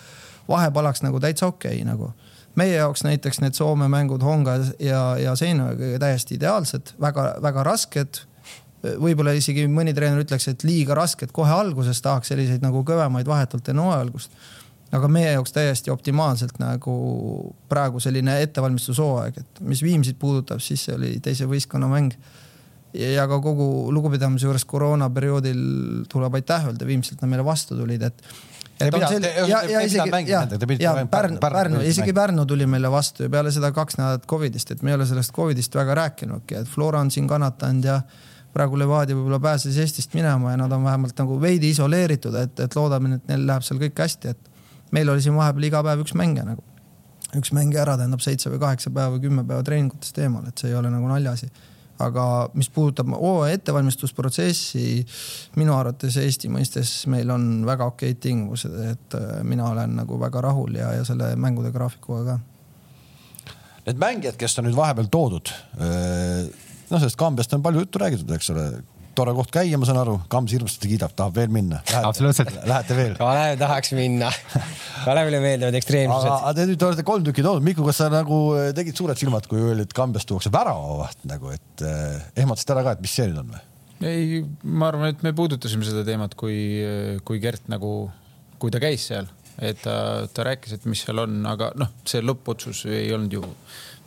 [SPEAKER 4] vahepalaks nagu täitsa okei okay, nagu. meie jaoks näiteks need Soome mängud Honga ja, ja Seinoga täiesti ideaalsed väga,, väga-väga rasked võib-olla isegi mõni treener ütleks, et liiga rasked kohe alguses, tahaks selliseid nagu kõvemaid vahetult enne hooaja algust aga meie jaoks täiesti optimaalselt nagu praegu selline ettevalmistushooaeg, et mis Viimsit puudutab, siis see oli teise võistkonna mäng. ja ka kogu lugupidamise juures koroonaperioodil tuleb aitäh öelda, Viimsilt nad meile vastu tulid, et. sel- ja, ja isegi, ja, ja Pärnu, Pärnu, isegi Pärnu tuli meile vastu ja peale seda kaks nädalat Covidist, et me ei ole sellest Covidist väga rääkinudki, et Flora on siin kannatanud ja praegu Levadia võib-olla pääses Eestist minema ja nad on vähemalt nagu veidi isoleeritud, et, et loodame, et neil läheb seal kõik hästi, et meil oli siin vahepeal iga päev üks mängija nagu. üks mängija ära tähendab seitse või kaheksa päeva kümme päeva treeningutest eemal, et see ei ole nagu naljaasi. aga mis puudutab hooaja ettevalmistusprotsessi, minu arvates Eesti mõistes meil on väga okeid tingimused, et äh, mina olen nagu väga rahul ja, ja selle mängude graafikuga ka.
[SPEAKER 1] Need mängijad, kes on nüüd vahepeal toodud, äh, noh, sellest Kambjast on palju juttu räägitud, eks ole tore koht käia, ma saan aru, Kams hirmsasti kiidab, tahab veel minna.
[SPEAKER 3] absoluutselt.
[SPEAKER 1] Lähete veel?
[SPEAKER 2] Kalev tahaks minna Kalevile meeldivad ekstreemsused.
[SPEAKER 1] aga te nüüd olete kolm tükki toonud, Miku, kas sa nagu eh, tegid suured silmad, kui öeldi, et Kambjast tuuakse väravavaht nagu, et eh, ehmatasid ära ka, et mis see nüüd on või?
[SPEAKER 5] ei, ma arvan, et me puudutasime seda teemat, kui, kui Gert nagu, kui ta käis seal, et ta, ta rääkis, et mis seal on, aga noh, see lõppotsus ei olnud ju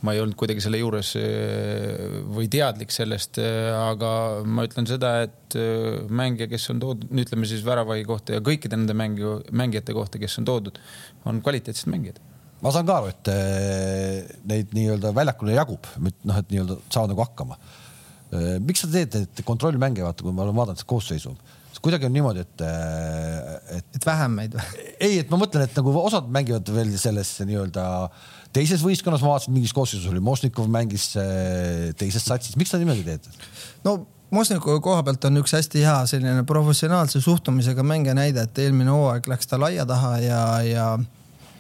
[SPEAKER 5] ma ei olnud kuidagi selle juures äh, või teadlik sellest, äh, aga ma ütlen seda, et äh, mängija, kes on toodud, ütleme siis väravai kohta ja kõikide nende mängu, mängijate kohta, kes on toodud, on kvaliteetsed mängijad.
[SPEAKER 1] ma saan ka aru, et äh, neid nii-öelda väljakule jagub, noh, et nii-öelda saavad nagu hakkama. Äh, miks sa teed neid kontrollmänge, vaata, kui ma olen vaadanud seda koosseisu, kuidagi on niimoodi, et,
[SPEAKER 4] et. et vähem meid
[SPEAKER 1] või? ei, et ma mõtlen, et nagu osad mängivad veel selles nii-öelda teises võistkonnas, ma vaatasin mingis koosseisus oli Mošnikov mängis teises satsis, miks sa niimoodi teed?
[SPEAKER 4] no Mosnikovi koha pealt on üks hästi hea selline professionaalse suhtumisega mängija näide, et eelmine hooaeg läks ta laia taha ja, ja,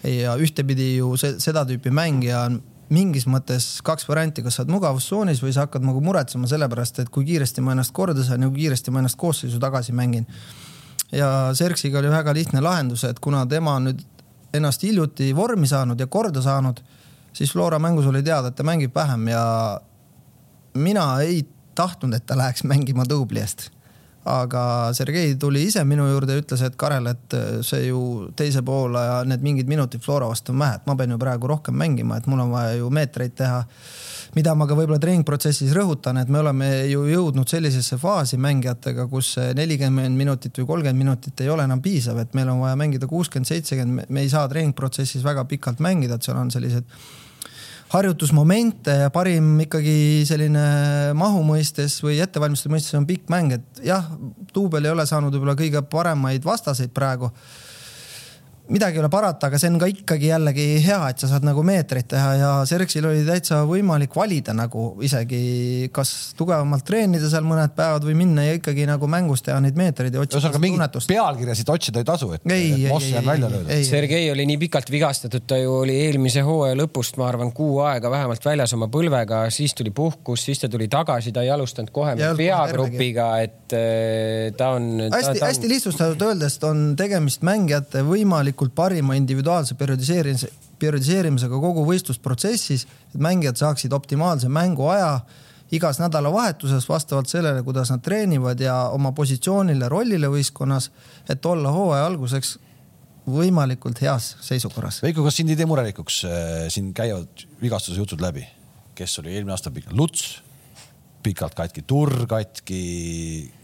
[SPEAKER 4] ja ühtepidi ju see, seda tüüpi mängija on mingis mõttes kaks varianti, kas sa oled mugavustsoonis või sa hakkad nagu muretsema sellepärast, et kui kiiresti ma ennast korda saan ja kui kiiresti ma ennast koosseisu tagasi mängin. ja Serksiga oli väga lihtne lahendus, et kuna tema nüüd ennast hiljuti vormi saanud ja korda saanud, siis Flora mängus oli teada, et ta mängib vähem ja mina ei tahtnud, et ta läheks mängima duubli eest. Aga Sergei tuli ise minu juurde ja ütles, et Karel, et see ju teise poole ja need mingid minutid Flora vastu on vähe, et ma pean ju praegu rohkem mängima, et mul on vaja ju meetreid teha mida ma ka võib-olla treeningprotsessis rõhutan, et me oleme ju jõudnud sellisesse faasi mängijatega, kus nelikümmend minutit või kolmkümmend minutit ei ole enam piisav, et meil on vaja mängida kuuskümmend, seitsekümmend, me ei saa treeningprotsessis väga pikalt mängida, et seal on sellised harjutusmomente ja parim ikkagi selline mahu mõistes või ettevalmistuse mõistes on pikk mäng, et jah, duubel ei ole saanud võib-olla kõige paremaid vastaseid praegu midagi ei ole parata, aga see on ka ikkagi jällegi hea, et sa saad nagu meetreid teha ja Serksil oli täitsa võimalik valida nagu isegi, kas tugevamalt treenida seal mõned päevad või minna ja ikkagi nagu mängus teha neid meetreid ja otsida.
[SPEAKER 1] ühesõnaga mingit pealkirjasid otsida ei tasu, et, et Moss jääb välja lööda.
[SPEAKER 2] Sergei oli nii pikalt vigastatud, ta ju oli eelmise hooaja lõpust, ma arvan, kuu aega vähemalt väljas oma põlvega, siis tuli puhkus, siis ta tuli tagasi, ta ei alustanud kohe peagrupiga, et äh, ta on.
[SPEAKER 4] hästi-hästi on... lihtsustatult öeldes on tegemist mängijate võimalik võimalikult parima individuaalse periodiseerimise, periodiseerimisega kogu võistlusprotsessis, et mängijad saaksid optimaalse mänguaja igas nädalavahetuses vastavalt sellele, kuidas nad treenivad ja oma positsioonile, rollile võistkonnas, et olla hooaja alguseks võimalikult heas seisukorras.
[SPEAKER 1] Veiko, kas sind ei tee murelikuks, äh, siin käivad vigastuse jutud läbi, kes oli eelmine aasta pikk, Luts pikalt katki, turr katki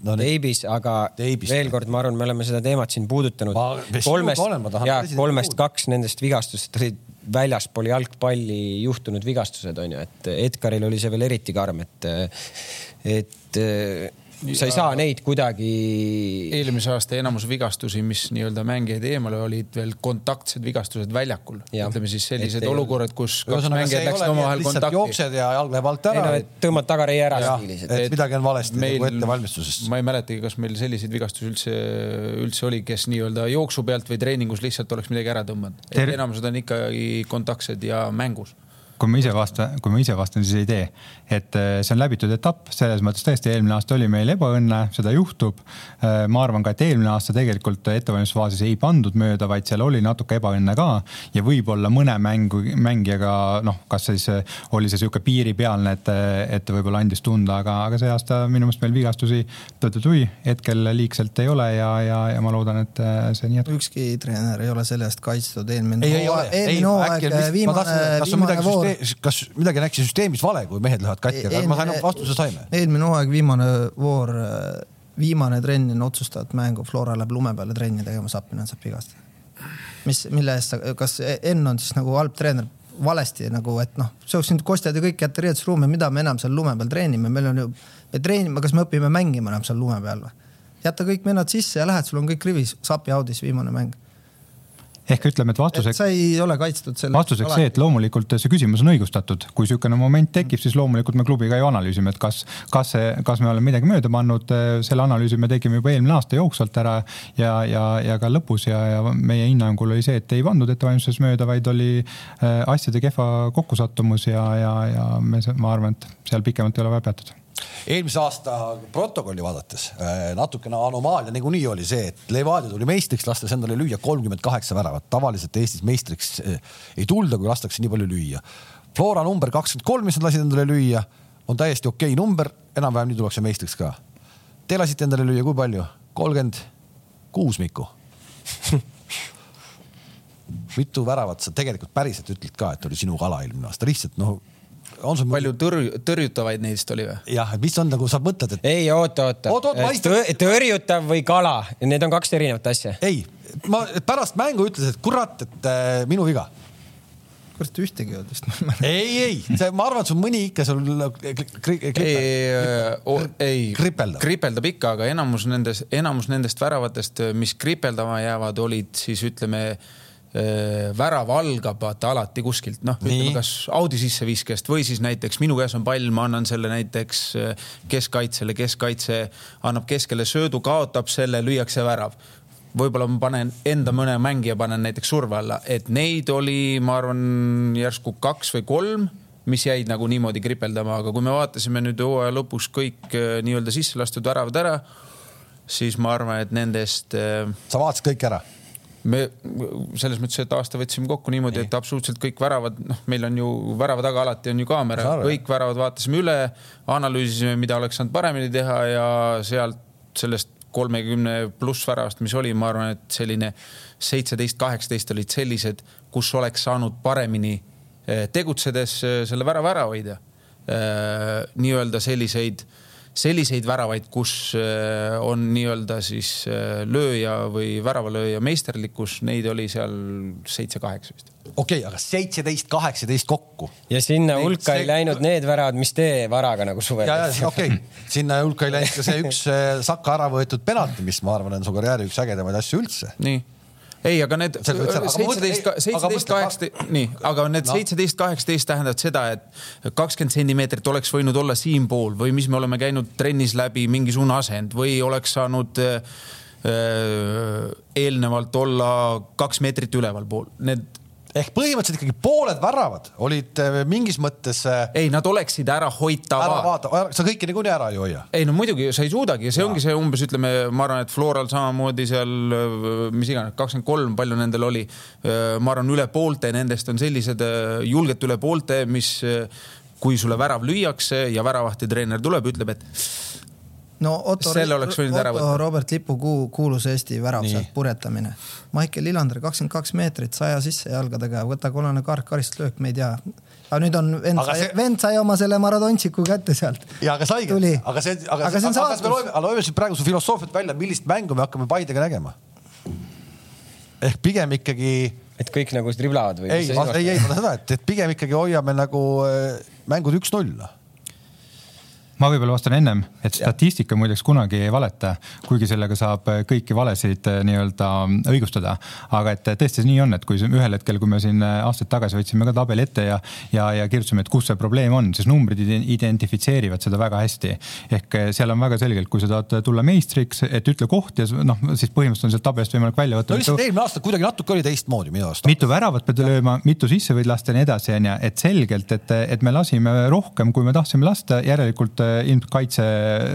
[SPEAKER 2] no,. Teibis, aga teibis. veel kord, ma arvan, me oleme seda teemat siin puudutanud. kolmest, ja kolmest kaks nendest vigastustest olid väljaspool jalgpalli juhtunud vigastused on ju, et Edgaril oli see veel eriti karm, et, et sa ei saa neid kuidagi.
[SPEAKER 5] eelmise aasta enamus vigastusi, mis nii-öelda mängijaid eemale olid veel kontaktsed vigastused väljakul. ütleme siis sellised et, olukorrad, kus kaks mängijat läksid omavahel kontakti.
[SPEAKER 1] jooksed ja jalg läheb alt ära.
[SPEAKER 2] No, tõmbad tagareie ära
[SPEAKER 1] et midagi on valesti meil, nagu ettevalmistusest.
[SPEAKER 5] ma ei mäletagi, kas meil selliseid vigastusi üldse, üldse oli, kes nii-öelda jooksu pealt või treeningus lihtsalt oleks midagi ära tõmmanud. enamused on ikkagi kontaktsed ja mängus
[SPEAKER 3] kui ma ise vastan, kui ma ise vastan, siis ei tee. et äh, see on läbitud etapp, selles mõttes tõesti eelmine aasta oli meil ebaõnne, seda juhtub. Äh, ma arvan ka, et eelmine aasta tegelikult ettevalmistusfaasis ei pandud mööda, vaid seal oli natuke ebaõnne ka ja võib-olla mõne mängu, mängijaga noh, kas siis äh, oli see sihuke piiripealne, et, et võib-olla andis tunda, aga, aga see aasta minu meelest meil vigastusi tui hetkel liigselt ei ole ja, ja, ja ma loodan, et see nii jätkub.
[SPEAKER 4] ükski treener ei ole selle eest kaitstud, eelmine eelmine hooaeg, viimane, viimane voor
[SPEAKER 1] kas midagi läks süsteemis vale, kui mehed lähevad katki, aga ma sain vastuse saime.
[SPEAKER 4] eelmine hooaeg viimane voor, viimane trenn enne otsustavat mängu, Flora läheb lume peale trenni tegema, Sapinen saab vigastada. mis, mille eest kas Enn on siis nagu halb treener? valesti nagu, et noh, see oleks nüüd kostjad ja kõik jätta riietusruumi, mida me enam seal lume peal treenime, meil on ju, me treenime, kas me õpime mängima enam seal lume peal või? jäta kõik vennad sisse ja lähed, sul on kõik rivis, sapi audis viimane mäng
[SPEAKER 3] ehk ütleme, et vastuseks.
[SPEAKER 4] sa ei ole kaitstud selle.
[SPEAKER 3] vastuseks see, et loomulikult see küsimus on õigustatud, kui niisugune moment tekib, siis loomulikult me klubiga ju analüüsime, et kas, kas see, kas me oleme midagi mööda pannud. selle analüüsi me tegime juba eelmine aasta jooksvalt ära ja, ja, ja ka lõpus ja, ja meie hinnangul oli see, et ei pandud ettevalmistuses mööda, vaid oli äh, asjade kehva kokkusattumus ja, ja, ja me, ma arvan, et seal pikemalt ei ole vaja peatuda
[SPEAKER 1] eelmise aasta protokolli vaadates äh, natukene anomaalia niikuinii oli see, et Levadia tuli meistriks, lastes endale lüüa kolmkümmend kaheksa väravat. tavaliselt Eestis meistriks äh, ei tulda, kui lastakse nii palju lüüa. Flora number kakskümmend kolm, mis nad lasid endale lüüa, on täiesti okei okay number, enam-vähem nii tullakse meistriks ka. Te lasite endale lüüa kui palju? kolmkümmend kuus, Miku mitu väravat sa tegelikult päriselt ütled ka, et oli sinu kala eelmine aasta, lihtsalt noh
[SPEAKER 5] on sul palju tõrj-, tõrjutavaid neist oli või?
[SPEAKER 1] jah, et mis on nagu sa mõtled, et.
[SPEAKER 2] ei, oota, oota oot, oot, Tõ. tõrjutav või kala, need on kaks erinevat asja.
[SPEAKER 1] ei, ma pärast mängu ütlesin, et kurat, et äh, minu viga.
[SPEAKER 4] kurat ühtegi ei olnud vist, ma ei
[SPEAKER 1] ei, ma arvan, et sul mõni ikka sul kri- kri-
[SPEAKER 5] ei, ei,
[SPEAKER 1] Kripeldab.
[SPEAKER 5] kripeldab ikka, aga enamus nendest, enamus nendest väravatest, mis kripeldama jäävad, olid siis ütleme, värav algab vaata alati kuskilt, noh, ütleme kas Audi sisseviskest või siis näiteks minu käes on pall, ma annan selle näiteks eh, keskkaitsele, keskkaitse annab keskele söödu, kaotab selle, lüüakse värav võib-olla ma panen enda mõne mängija panen näiteks surve alla, et neid oli, ma arvan, järsku kaks või kolm, mis jäid nagu niimoodi kripeldama, aga kui me vaatasime nüüd hooaja lõpus kõik eh, nii-öelda sisse lastud väravad ära, siis ma arvan, et nendest
[SPEAKER 1] sa vaatasid kõik ära.
[SPEAKER 5] Me selles mõttes, et aasta võtsime kokku niimoodi, et absoluutselt kõik väravad, noh, meil on ju värava taga alati on ju kaamera. Kõik väravad vaatasime üle, analüüsisime, mida oleks saanud paremini teha ja sealt sellest kolmekümne pluss väravast, mis oli, ma arvan, et selline seitseteist, kaheksateist olid sellised, kus oleks saanud paremini eh, tegutsedes eh, selle värava ära hoida. nii-öelda selliseid, selliseid väravaid, kus eh, on nii-öelda siis eh, lööja või väravalööja meisterlikkus, neid oli seal seitse-kaheksa vist.
[SPEAKER 1] okei okay,, aga seitseteist, kaheksateist kokku.
[SPEAKER 2] ja sinna
[SPEAKER 1] Neid-
[SPEAKER 2] hulka
[SPEAKER 1] see-
[SPEAKER 2] ei läinud need väravad, mis te varaga nagu suvel
[SPEAKER 1] ja, ja okei okay., sinna hulka ei läinud ka see üks eh, Saka ära võetud penalti, mis ma arvan, on su karjääri üks ägedamaid asju üldse.
[SPEAKER 5] nii ei, aga need seitseteist, seitseteist, kaheksateist, nii, aga need seitseteist, kaheksateist tähendavad seda, et kakskümmend sentimeetrit oleks võinud olla siinpool või mis me oleme käinud trennis läbi mingisugune asend või oleks saanud äh, äh, eelnevalt olla kaks meetrit ülevalpool. Need,
[SPEAKER 1] ehk põhimõtteliselt ikkagi pooled väravad olid eh, mingis mõttes eh,
[SPEAKER 5] ei, nad oleksid ära
[SPEAKER 1] ära vaata, sa kõiki niikuinii ära ei hoia.
[SPEAKER 5] ei no muidugi sa ei suudagi, see ongi see umbes ütleme, ma arvan, et Floral samamoodi seal, mis iganes, kakskümmend kolm, palju nendel oli. ma arvan, üle poolte nendest on sellised julgelt üle poolte, mis, kui sulle värav lüüakse ja väravahti treener tuleb, ütleb, et
[SPEAKER 4] no Otto,
[SPEAKER 5] Selle oleks võinud ära
[SPEAKER 4] Otto
[SPEAKER 5] võtta.
[SPEAKER 4] Robert Lipu kuu, kuulus Eesti värav sealt purjetamine. Maicel Lillander kakskümmend kaks meetrit saja sisse jalgadega, võta kollane kaart, karistuslöök, me ei tea. aga nüüd on vend sai
[SPEAKER 1] see-
[SPEAKER 4] vend sai oma selle Maradontšiku kätte sealt.
[SPEAKER 1] ja aga saigi
[SPEAKER 4] Tuli.,
[SPEAKER 1] aga see, aga,
[SPEAKER 4] Aga see on saatus.
[SPEAKER 1] aga loeme siis praegu su filosoofiat välja, millist mängu me hakkame Paidega nägema? ehk pigem ikkagi,
[SPEAKER 2] et kõik nagu driblavad või?
[SPEAKER 1] ei, ei, ei, ma tahan seda, et, et pigem ikkagi hoiame nagu äh, mängud üks-null.
[SPEAKER 3] Ma võib-olla vastan ennem, et statistika muideks kunagi ei valeta, kuigi sellega saab kõiki valesid eh, nii-öelda õigustada. aga et tõesti see nii on, et kui ühel hetkel, kui me siin aastaid tagasi võtsime ka tabeli ette ja, ja, ja kirjutasime, et kus see probleem on, siis numbrid ide- identifitseerivad seda väga hästi. ehk eh, seal on väga selgelt, kui sa tahad tulla meistriks, et ütle koht ja noh, siis põhimõtteliselt on sealt tabelist võimalik välja võtta
[SPEAKER 1] no lihtsalt eelmine aasta kuidagi natuke oli teistmoodi minu arust.
[SPEAKER 3] mitu väravat pead lööma, mitu sisse võid lasta ja nii edasi, onju, et selgelt, et, et me lasime rohkem, kui me tahtsime lasta, järelikult äh, ilmselt kaitse,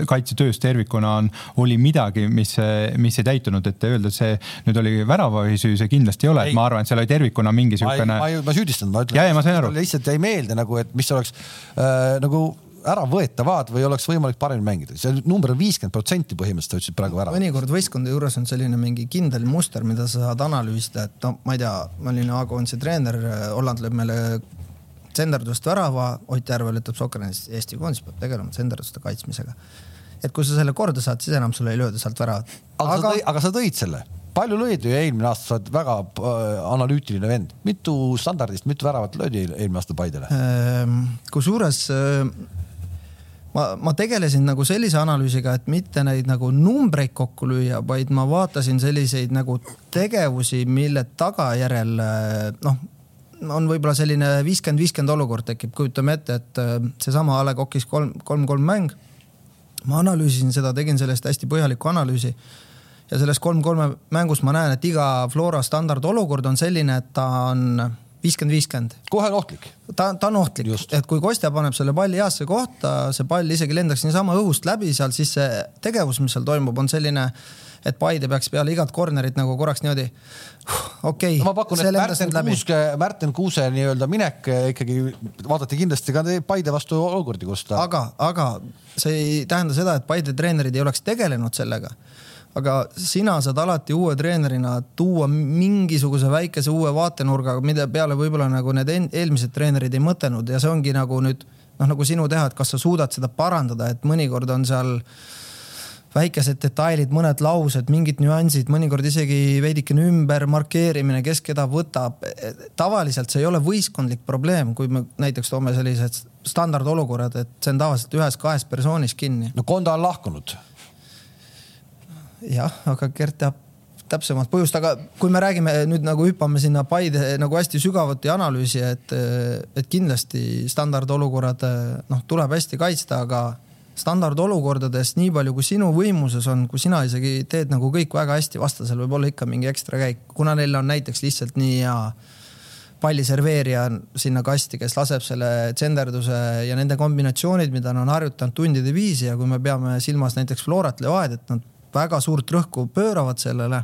[SPEAKER 3] kaitsetöös tervikuna on, oli midagi, mis, mis ei täitunud, et öelda, et see nüüd oli väravahi süü, see kindlasti ei ole,
[SPEAKER 1] Ei.
[SPEAKER 3] et ma arvan, et seal oli tervikuna mingi siukene
[SPEAKER 1] ma ei, ma ei süüdistanud, ma ütlen.
[SPEAKER 3] Ja, ja ma sain aru.
[SPEAKER 1] lihtsalt jäi meelde nagu, et mis oleks äh, nagu äravõetavad või oleks võimalik paremini mängida. see number on viiskümmend protsenti põhimõtteliselt, sa ütlesid praegu ära.
[SPEAKER 4] mõnikord võistkondade juures on selline mingi kindel muster, mida sa saad analüüsida, et no ma ei tea, ma olin A-koondise treener, Holland lööb meile tsenderdust värava, Ott Järvel ütleb Sokkernis, Eesti koondis peab tegelema tsenderduste kaitsmisega. et kui sa selle korda saad, siis enam sulle ei lööda sealt väravat.
[SPEAKER 1] aga, aga... sa tõid, aga sa tõid selle, palju lõid ju eelmine aasta, sa oled väga äh, analüütiline vend, mitu standardist, mitu väravat löödi eel- eelmine aasta Paidele?
[SPEAKER 4] Ehm, kusjuures äh, ma, ma tegelesin nagu sellise analüüsiga, et mitte neid nagu numbreid kokku lüüa, vaid ma vaatasin selliseid nagu tegevusi, mille tagajärjel äh, noh, on võib-olla selline viiskümmend, viiskümmend olukord tekib, kujutame ette, et äh, seesama A Le Coq'is kolm, kolm-kolm mäng. ma analüüsisin seda, tegin sellest hästi põhjaliku analüüsi. Ja selles kolm-kolme mängus ma näen, et iga Flora standardolukord on selline, et ta on viiskümmend, viiskümmend
[SPEAKER 1] kohe on ohtlik.
[SPEAKER 4] ta, ta on ohtlik. Et kui Kostja paneb selle palli heasse kohta, see pall isegi lendaks niisama õhust läbi seal, siis see tegevus, mis seal toimub, on selline, et Paide peaks peale igat corner'it nagu korraks niimoodi, okei
[SPEAKER 1] no ma pakun, et Märten. Kuuske, Märten Kuuse nii-öelda minek eh, ikkagi vaadati kindlasti ka Paide vastu olukordi, kus ta.
[SPEAKER 4] aga, aga see ei tähenda seda, et Paide treenerid ei oleks tegelenud sellega. aga sina saad alati uue treenerina tuua mingisuguse väikese uue vaatenurga, mille peale võib-olla nagu need eelmised treenerid ei mõtelnud ja see ongi nagu nüüd noh, nagu sinu teha, et kas sa suudad seda parandada, et mõnikord on seal väikesed detailid, mõned laused, mingid nüansid, mõnikord isegi veidikene ümber markeerimine, kes keda võtab. tavaliselt see ei ole võistkondlik probleem, kui me näiteks toome sellised standardolukorrad, et see on tavaliselt ühes-kahes persoonis kinni.
[SPEAKER 1] no Konda on lahkunud.
[SPEAKER 4] jah, aga Gert teab täpsemat põhjust, aga kui me räägime nüüd nagu hüppame sinna Paide nagu hästi sügavuti analüüsi, et, et kindlasti standardolukorrad noh, tuleb hästi kaitsta, aga standardolukordades nii palju, kui sinu võimuses on, kui sina isegi teed nagu kõik väga hästi, vastasel võib olla ikka mingi ekstra käik, kuna neil on näiteks lihtsalt nii hea palliserveerija sinna kasti, kes laseb selle tsenderduse ja nende kombinatsioonid, mida nad on harjutanud tundide viisi ja kui me peame silmas näiteks Florat Levadia, et nad väga suurt rõhku pööravad sellele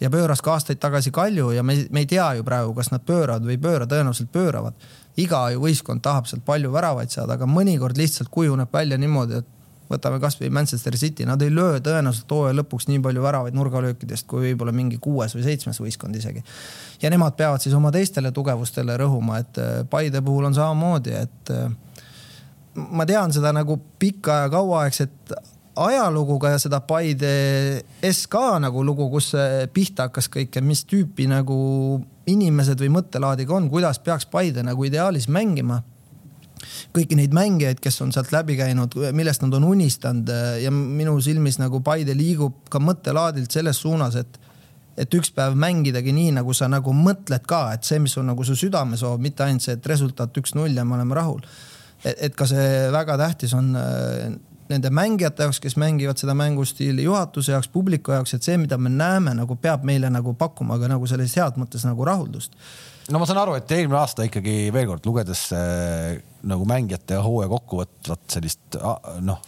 [SPEAKER 4] ja pööras ka aastaid tagasi Kalju ja me, me ei tea ju praegu, kas nad pööravad või ei pööra, tõenäoliselt pööravad. iga ju võistkond tahab sealt palju väravaid saada, aga mõnikord lihtsalt kujuneb välja niimoodi, et võtame kasvõi Manchester City, nad ei löö tõenäoliselt hooaja lõpuks nii palju väravaid nurgalöökidest kui võib-olla mingi kuues või seitsmes võistkond isegi. ja nemad peavad siis oma teistele tugevustele rõhuma, et äh, Paide puhul on samamoodi, et äh, ma tean seda nagu pikka ja kauaaegset ajalugu ka ja seda Paide SK nagu lugu, kus see pihta hakkas kõik ja mis tüüpi nagu inimesed või mõttelaadiga on, kuidas peaks Paide nagu ideaalis mängima kõiki neid mängijaid, kes on sealt läbi käinud, millest nad on unistanud ja minu silmis nagu Paide liigub ka mõttelaadilt selles suunas, et et üks päev mängidagi nii, nagu sa nagu mõtled ka, et see, mis on nagu su südamesoov, mitte ainult see, et resultaat üks-null ja me oleme rahul. et ka see väga tähtis on nende mängijate jaoks, kes mängivad seda mängustiili, juhatuse jaoks, publiku jaoks, et see, mida me näeme, nagu peab meile nagu pakkuma ka nagu selles head mõttes nagu rahuldust.
[SPEAKER 1] no ma saan aru, et eelmine aasta ikkagi veel kord lugedes äh, nagu mängijate hooaja kokkuvõtvat sellist noh,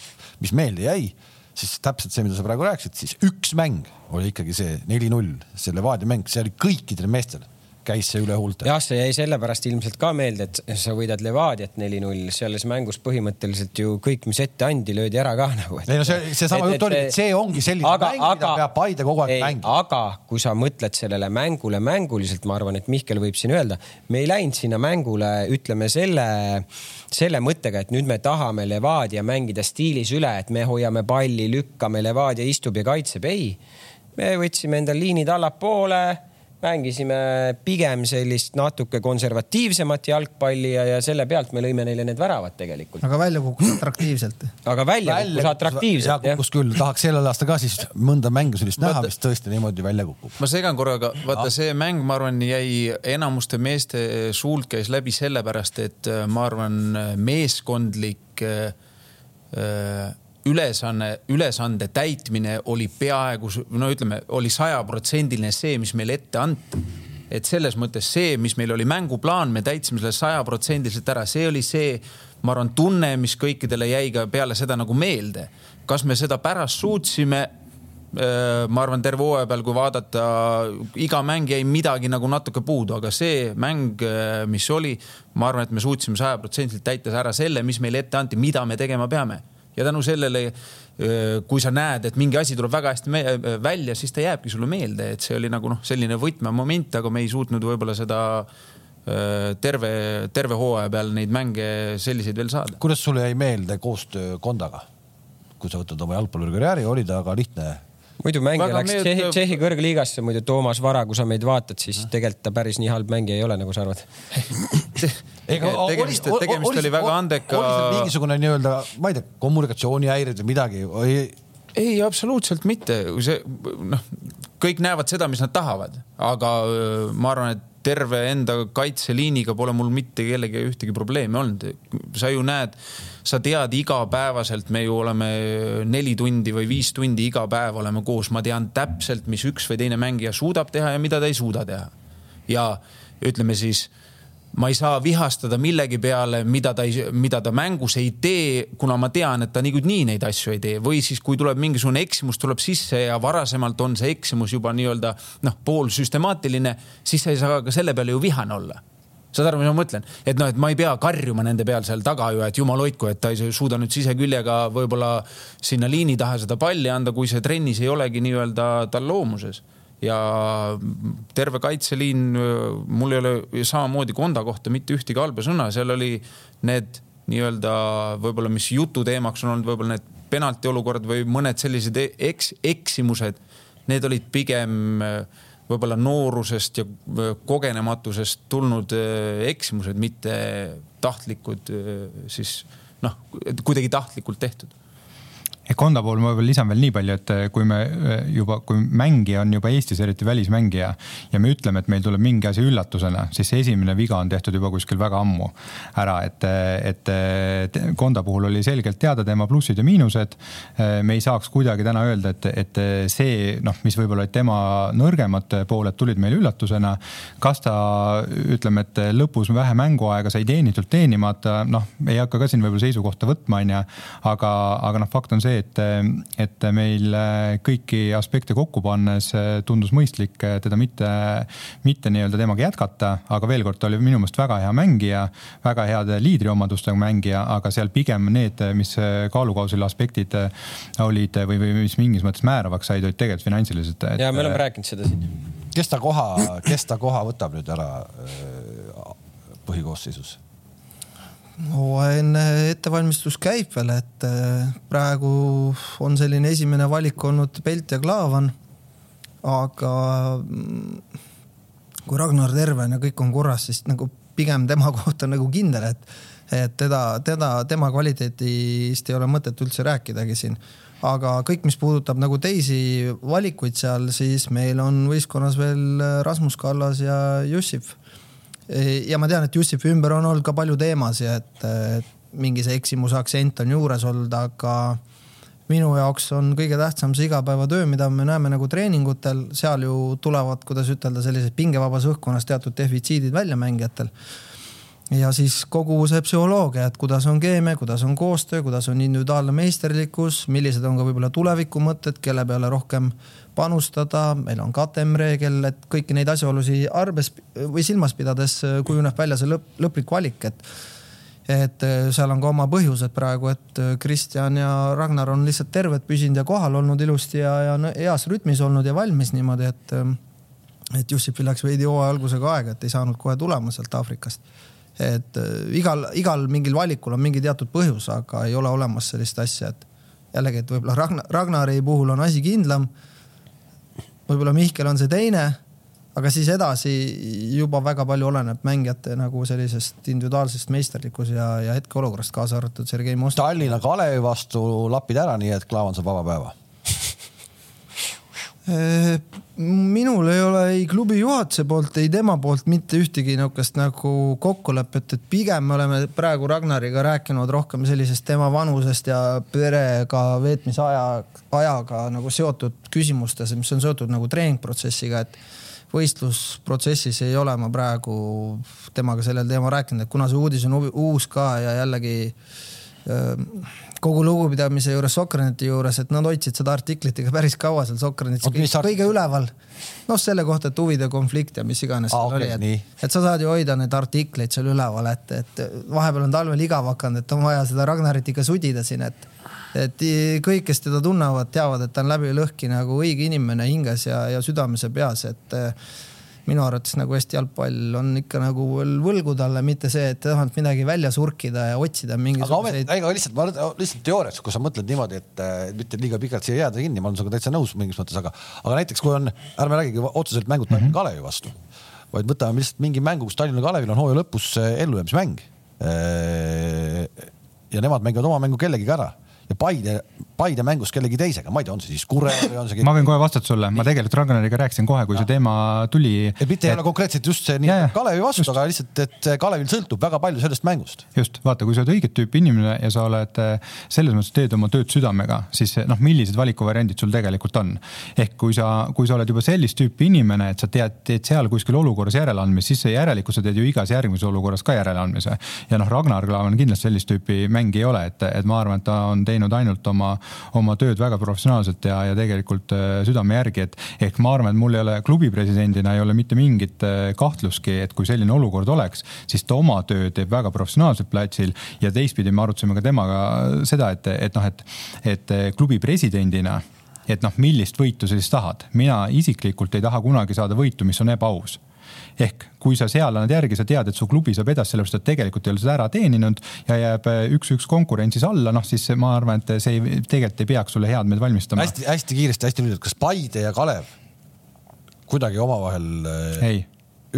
[SPEAKER 1] mis meelde jäi, siis täpselt see, mida sa praegu rääkisid, siis üks mäng oli ikkagi see neli-null, see Levadia mäng, see oli kõikidel meestel käis see üle huulte.
[SPEAKER 2] jah, see jäi sellepärast ilmselt ka meelde, et sa võidad Levadiat neli-null, selles mängus põhimõtteliselt ju kõik, mis ette andi, löödi ära ka nagu.
[SPEAKER 1] ei no see, seesama jutt oli, et see ongi selline aga, mäng, mida peab Paide kogu aeg mängima.
[SPEAKER 2] aga kui sa mõtled sellele mängule mänguliselt, ma arvan, et Mihkel võib siin öelda, me ei läinud sinna mängule, ütleme selle, selle mõttega, et nüüd me tahame Levadia mängida stiilis üle, et me hoiame palli, lükkame, Levadia istub ja kaitseb. ei, me võtsime endal liinid allapoole mängisime pigem sellist natuke konservatiivsemat jalgpalli ja, ja selle pealt me lõime neile need väravad tegelikult.
[SPEAKER 4] aga välja kukkus atraktiivselt.
[SPEAKER 2] aga välja, välja kukkus atraktiivselt.
[SPEAKER 1] kukkus küll, tahaks sellel aastal ka siis mõnda mängu sellist näha, mis tõesti niimoodi välja kukub.
[SPEAKER 5] ma segan korraga, vaata see mäng, ma arvan, jäi enamuste meeste suult käis läbi sellepärast, et ma arvan, meeskondlik äh, äh ülesanne, ülesande täitmine oli peaaegu, no ütleme, oli sajaprotsendiline see, mis meile ette anti. et selles mõttes see, mis meil oli mänguplaan, me täitsime selle sajaprotsendiliselt ära, see oli see, ma arvan, tunne, mis kõikidele jäi ka peale seda nagu meelde. kas me seda pärast suutsime? Ma arvan, terve hooaja peal, kui vaadata, iga mäng jäi midagi nagu natuke puudu, aga see mäng, mis oli, ma arvan, et me suutsime sajaprotsendiliselt täita ära selle, mis meile ette anti, mida me tegema peame ja tänu sellele, kui sa näed, et mingi asi tuleb väga hästi välja, siis ta jääbki sulle meelde, et see oli nagu noh, selline võtmemoment, aga me ei suutnud võib-olla seda terve, terve hooaja peal neid mänge selliseid veel saada.
[SPEAKER 1] kuidas sulle jäi meelde koostöö Kondaga? kui sa võtad oma jalgpallurikarjääri, oli ta ka lihtne
[SPEAKER 2] muidu mängija läks meelt... Tšehhi, Tšehhi kõrgliigasse, muidu Toomas Vara, kui sa meid vaatad, siis tegelikult ta päris nii halb mängija ei ole, nagu sa arvad
[SPEAKER 5] ega tegemist, tegemist oli, oli väga andeka.
[SPEAKER 1] oli seal mingisugune nii-öelda, ma ei tea, kommunikatsioonihäired või midagi või?
[SPEAKER 5] ei, absoluutselt mitte, see noh, kõik näevad seda, mis nad tahavad, aga ma arvan, et terve enda kaitseliiniga pole mul mitte kellegi ühtegi probleemi olnud. sa ju näed, sa tead igapäevaselt, me ju oleme neli tundi või viis tundi iga päev oleme koos, ma tean täpselt, mis üks või teine mängija suudab teha ja mida ta ei suuda teha. ja ütleme siis ma ei saa vihastada millegi peale, mida ta ei, mida ta mängus ei tee, kuna ma tean, et ta niikuinii neid asju ei tee. Või siis, kui tuleb mingisugune eksimus tuleb sisse ja varasemalt on see eksimus juba nii-öelda noh, poolsüstemaatiline, siis sa ei saa ka selle peale ju vihane olla. Saad aru, mis ma mõtlen, et noh, et ma ei pea karjuma nende peal seal taga ju, et jumal hoidku, et ta ei suuda nüüd siseküljega võib-olla sinna liini taha seda palli anda, kui see trennis ei olegi nii-öelda tal loomuses ja terve kaitseliin, mul ei ole samamoodi Konda kohta mitte ühtegi halba sõna, seal oli need nii-öelda võib-olla, mis jututeemaks on olnud, võib-olla need penalti olukord või mõned sellised e-, eks, eksimused, need olid pigem äh, võib-olla noorusest ja äh, kogenematusest tulnud eksimused, mitte tahtlikud siis noh, kuidagi tahtlikult tehtud
[SPEAKER 3] Konda puhul ma võib-olla lisan veel nii palju, et eh, kui me eh, juba, kui mängija on juba Eestis, eriti välismängija ja me ütleme, et meil tuleb mingi asi üllatusena, siis see esimene viga on tehtud juba kuskil väga ammu ära, et, et Konda puhul oli selgelt teada tema plussid ja miinused. me ei saaks kuidagi täna öelda, et, et see noh, mis võib-olla tema nõrgemad pooled tulid meile üllatusena. kas ta ütleme, et lõpus vähe mänguaega sai teenitult teenimata, noh, ei hakka ka siin võib-olla seisukohta võtma, onju, aga, aga noh, fakt on see, et, et meil kõiki aspekte kokku pannes tundus mõistlik teda mitte, mitte nii-öelda temaga jätkata, aga veel kord, ta oli minu meelest väga hea mängija, väga heade liidriomadustega mängija, aga seal pigem need, mis kaalukausil aspektid olid või, või mis mingis mõttes määravaks said, olid tegelikult finantsilised
[SPEAKER 2] et.... ja me oleme rääkinud seda siin.
[SPEAKER 1] kes ta koha, kes ta koha võtab nüüd ära äh, põhikoosseisus?
[SPEAKER 4] Hooajaline ettevalmistus käib veel, et äh, praegu on selline esimene valik olnud Pelt ja Klaavan. aga mm, kui Ragnar terve on ja kõik on korras, siis nagu pigem tema kohta on nagu kindel, et, et teda, teda, tema kvaliteedist ei ole mõtet üldse rääkidagi siin. aga kõik, mis puudutab nagu teisi valikuid seal, siis meil on võistkonnas veel Rasmus Kallas ja Jussif ja ma tean, et Jussifi ümber on olnud ka palju teemasid, et mingi see eksimuse aktsent on juures olnud, aga minu jaoks on kõige tähtsam see igapäevatöö, mida me näeme nagu treeningutel, seal ju tulevad, kuidas ütelda, sellises pingevabas õhkkonnas teatud defitsiidid välja mängijatel. Ja siis kogu see psühholoogia, et kuidas on keemia, kuidas on koostöö, kuidas on individuaalne meisterlikkus, millised on ka võib-olla tulevikumõtted, kelle peale rohkem panustada, meil on KTM-reegel, et kõiki neid asjaolusid arves või silmas pidades kujuneb välja see lõpp, lõplik valik, et et äh, seal on ka oma põhjused praegu, et äh, Kristjan ja Ragnar on lihtsalt terved püsinud ja kohal olnud ilusti ja, ja heas rütmis olnud ja valmis niimoodi, et äh, et Jussipil läks veidi hooaja algusega aega, et ei saanud kohe tulema sealt Aafrikast. Et igal, igal mingil valikul on mingi teatud põhjus, aga ei ole olemas sellist asja, et jällegi, et võib-olla Ragnar, Ragnari puhul on asi kindlam võib-olla Mihkel on see teine, aga siis edasi juba väga palju oleneb mängijate nagu sellisest individuaalsest meisterlikkus ja, ja hetkeolukorrast, kaasa arvatud Sergei Most.
[SPEAKER 1] Tallinna Kalevi vastu lapid ära, nii et Klaavan saab vaba päeva
[SPEAKER 4] minul ei ole ei klubi juhatuse poolt, ei tema poolt mitte ühtegi niisugust nagu kokkulepet, et pigem me oleme praegu Ragnariga rääkinud rohkem sellisest tema vanusest ja perega veetmise aja, ajaga nagu seotud küsimustes, mis on seotud nagu treeningprotsessiga, et võistlusprotsessis ei ole ma praegu temaga sellel teemal rääkinud, et kuna see uudis on uus ka ja jällegi äh, kogu lugupidamise juures Sokraneti juures, et nad hoidsid seda artiklit ikka päris kaua seal Sokranetis kõige, kõige üleval. noh, selle kohta, et huvide konflikt ja mis iganes
[SPEAKER 1] ah, okay,
[SPEAKER 4] oli, et, et sa saad ju hoida neid artikleid seal üleval, et, et vahepeal on talvel igav hakanud, et on vaja seda Ragnarit ikka sudida siin, et et kõik, kes teda tunnevad, teavad, et ta on läbi lõhki nagu õige inimene hinges ja, ja südames ja peas, et minu arvates nagu Eesti jalgpall on ikka nagu veel võlgu talle, mitte see, et tahavad midagi välja surkida ja otsida mingisuguseid.
[SPEAKER 1] aga lihtsalt, ma lihtsalt teoorias, kui sa mõtled niimoodi, et mitte liiga pikalt siia jääda kinni, ma olen sinuga täitsa nõus mingis mõttes, aga, aga näiteks kui on, ärme räägigi otseselt mängud mm -hmm. Kalevi vastu, vaid võtame lihtsalt mingi mängu, kus Tallinna Kalevil on hooaja lõpus ellujäämismäng. ja nemad mängivad oma mängu kellegiga ära ja Paide, Paide mängus kellegi teisega, ma ei tea, on see siis Kure või on see.
[SPEAKER 3] ma võin kohe vastata sulle, ma tegelikult Ragnariga rääkisin kohe, kui ja. see teema tuli.
[SPEAKER 1] et mitte et... ei ole konkreetselt just see nii ja, Kalevi vastu, aga lihtsalt, et Kalevil sõltub väga palju sellest mängust.
[SPEAKER 3] just, vaata, kui sa oled õiget tüüpi inimene ja sa oled eh, selles mõttes teed oma tööd südamega, siis noh, millised valikuvariandid sul tegelikult on. ehk kui sa, kui sa oled juba sellist tüüpi inimene, et sa tead, teed seal kuskil olukorras järeleandmist, siis järelikult sa teed ju igas järgmises olukorras ka järeleandmise. ja noh, Ragnar Klavan kindlasti sellist tüüpi mängija ei ole, et, et ma arvan, et ta on teinud ainult oma, oma tööd väga professionaalselt ja, ja tegelikult äh, südame järgi, et ehk ma arvan, et mul ei ole klubi presidendina ei ole mitte mingit äh, kahtlustki, et kui selline olukord oleks, siis ta oma töö teeb väga professionaalselt platsil ja teistpidi me arutasime ka temaga seda, et, et noh, et, et äh, klubi presidendina et noh, millist võitu sa siis tahad, mina isiklikult ei taha kunagi saada võitu, mis on ebaaus ehk kui sa seal annad järgi, sa tead, et su klubi saab edasi, sellepärast et tegelikult ei ole seda ära teeninud ja jääb üks-üks konkurentsis alla, noh siis ma arvan, et see ei, tegelikult ei peaks sulle head meelt valmistama.
[SPEAKER 1] hästi-hästi kiiresti, hästi lühidalt, kas Paide ja Kalev kuidagi omavahel
[SPEAKER 3] ei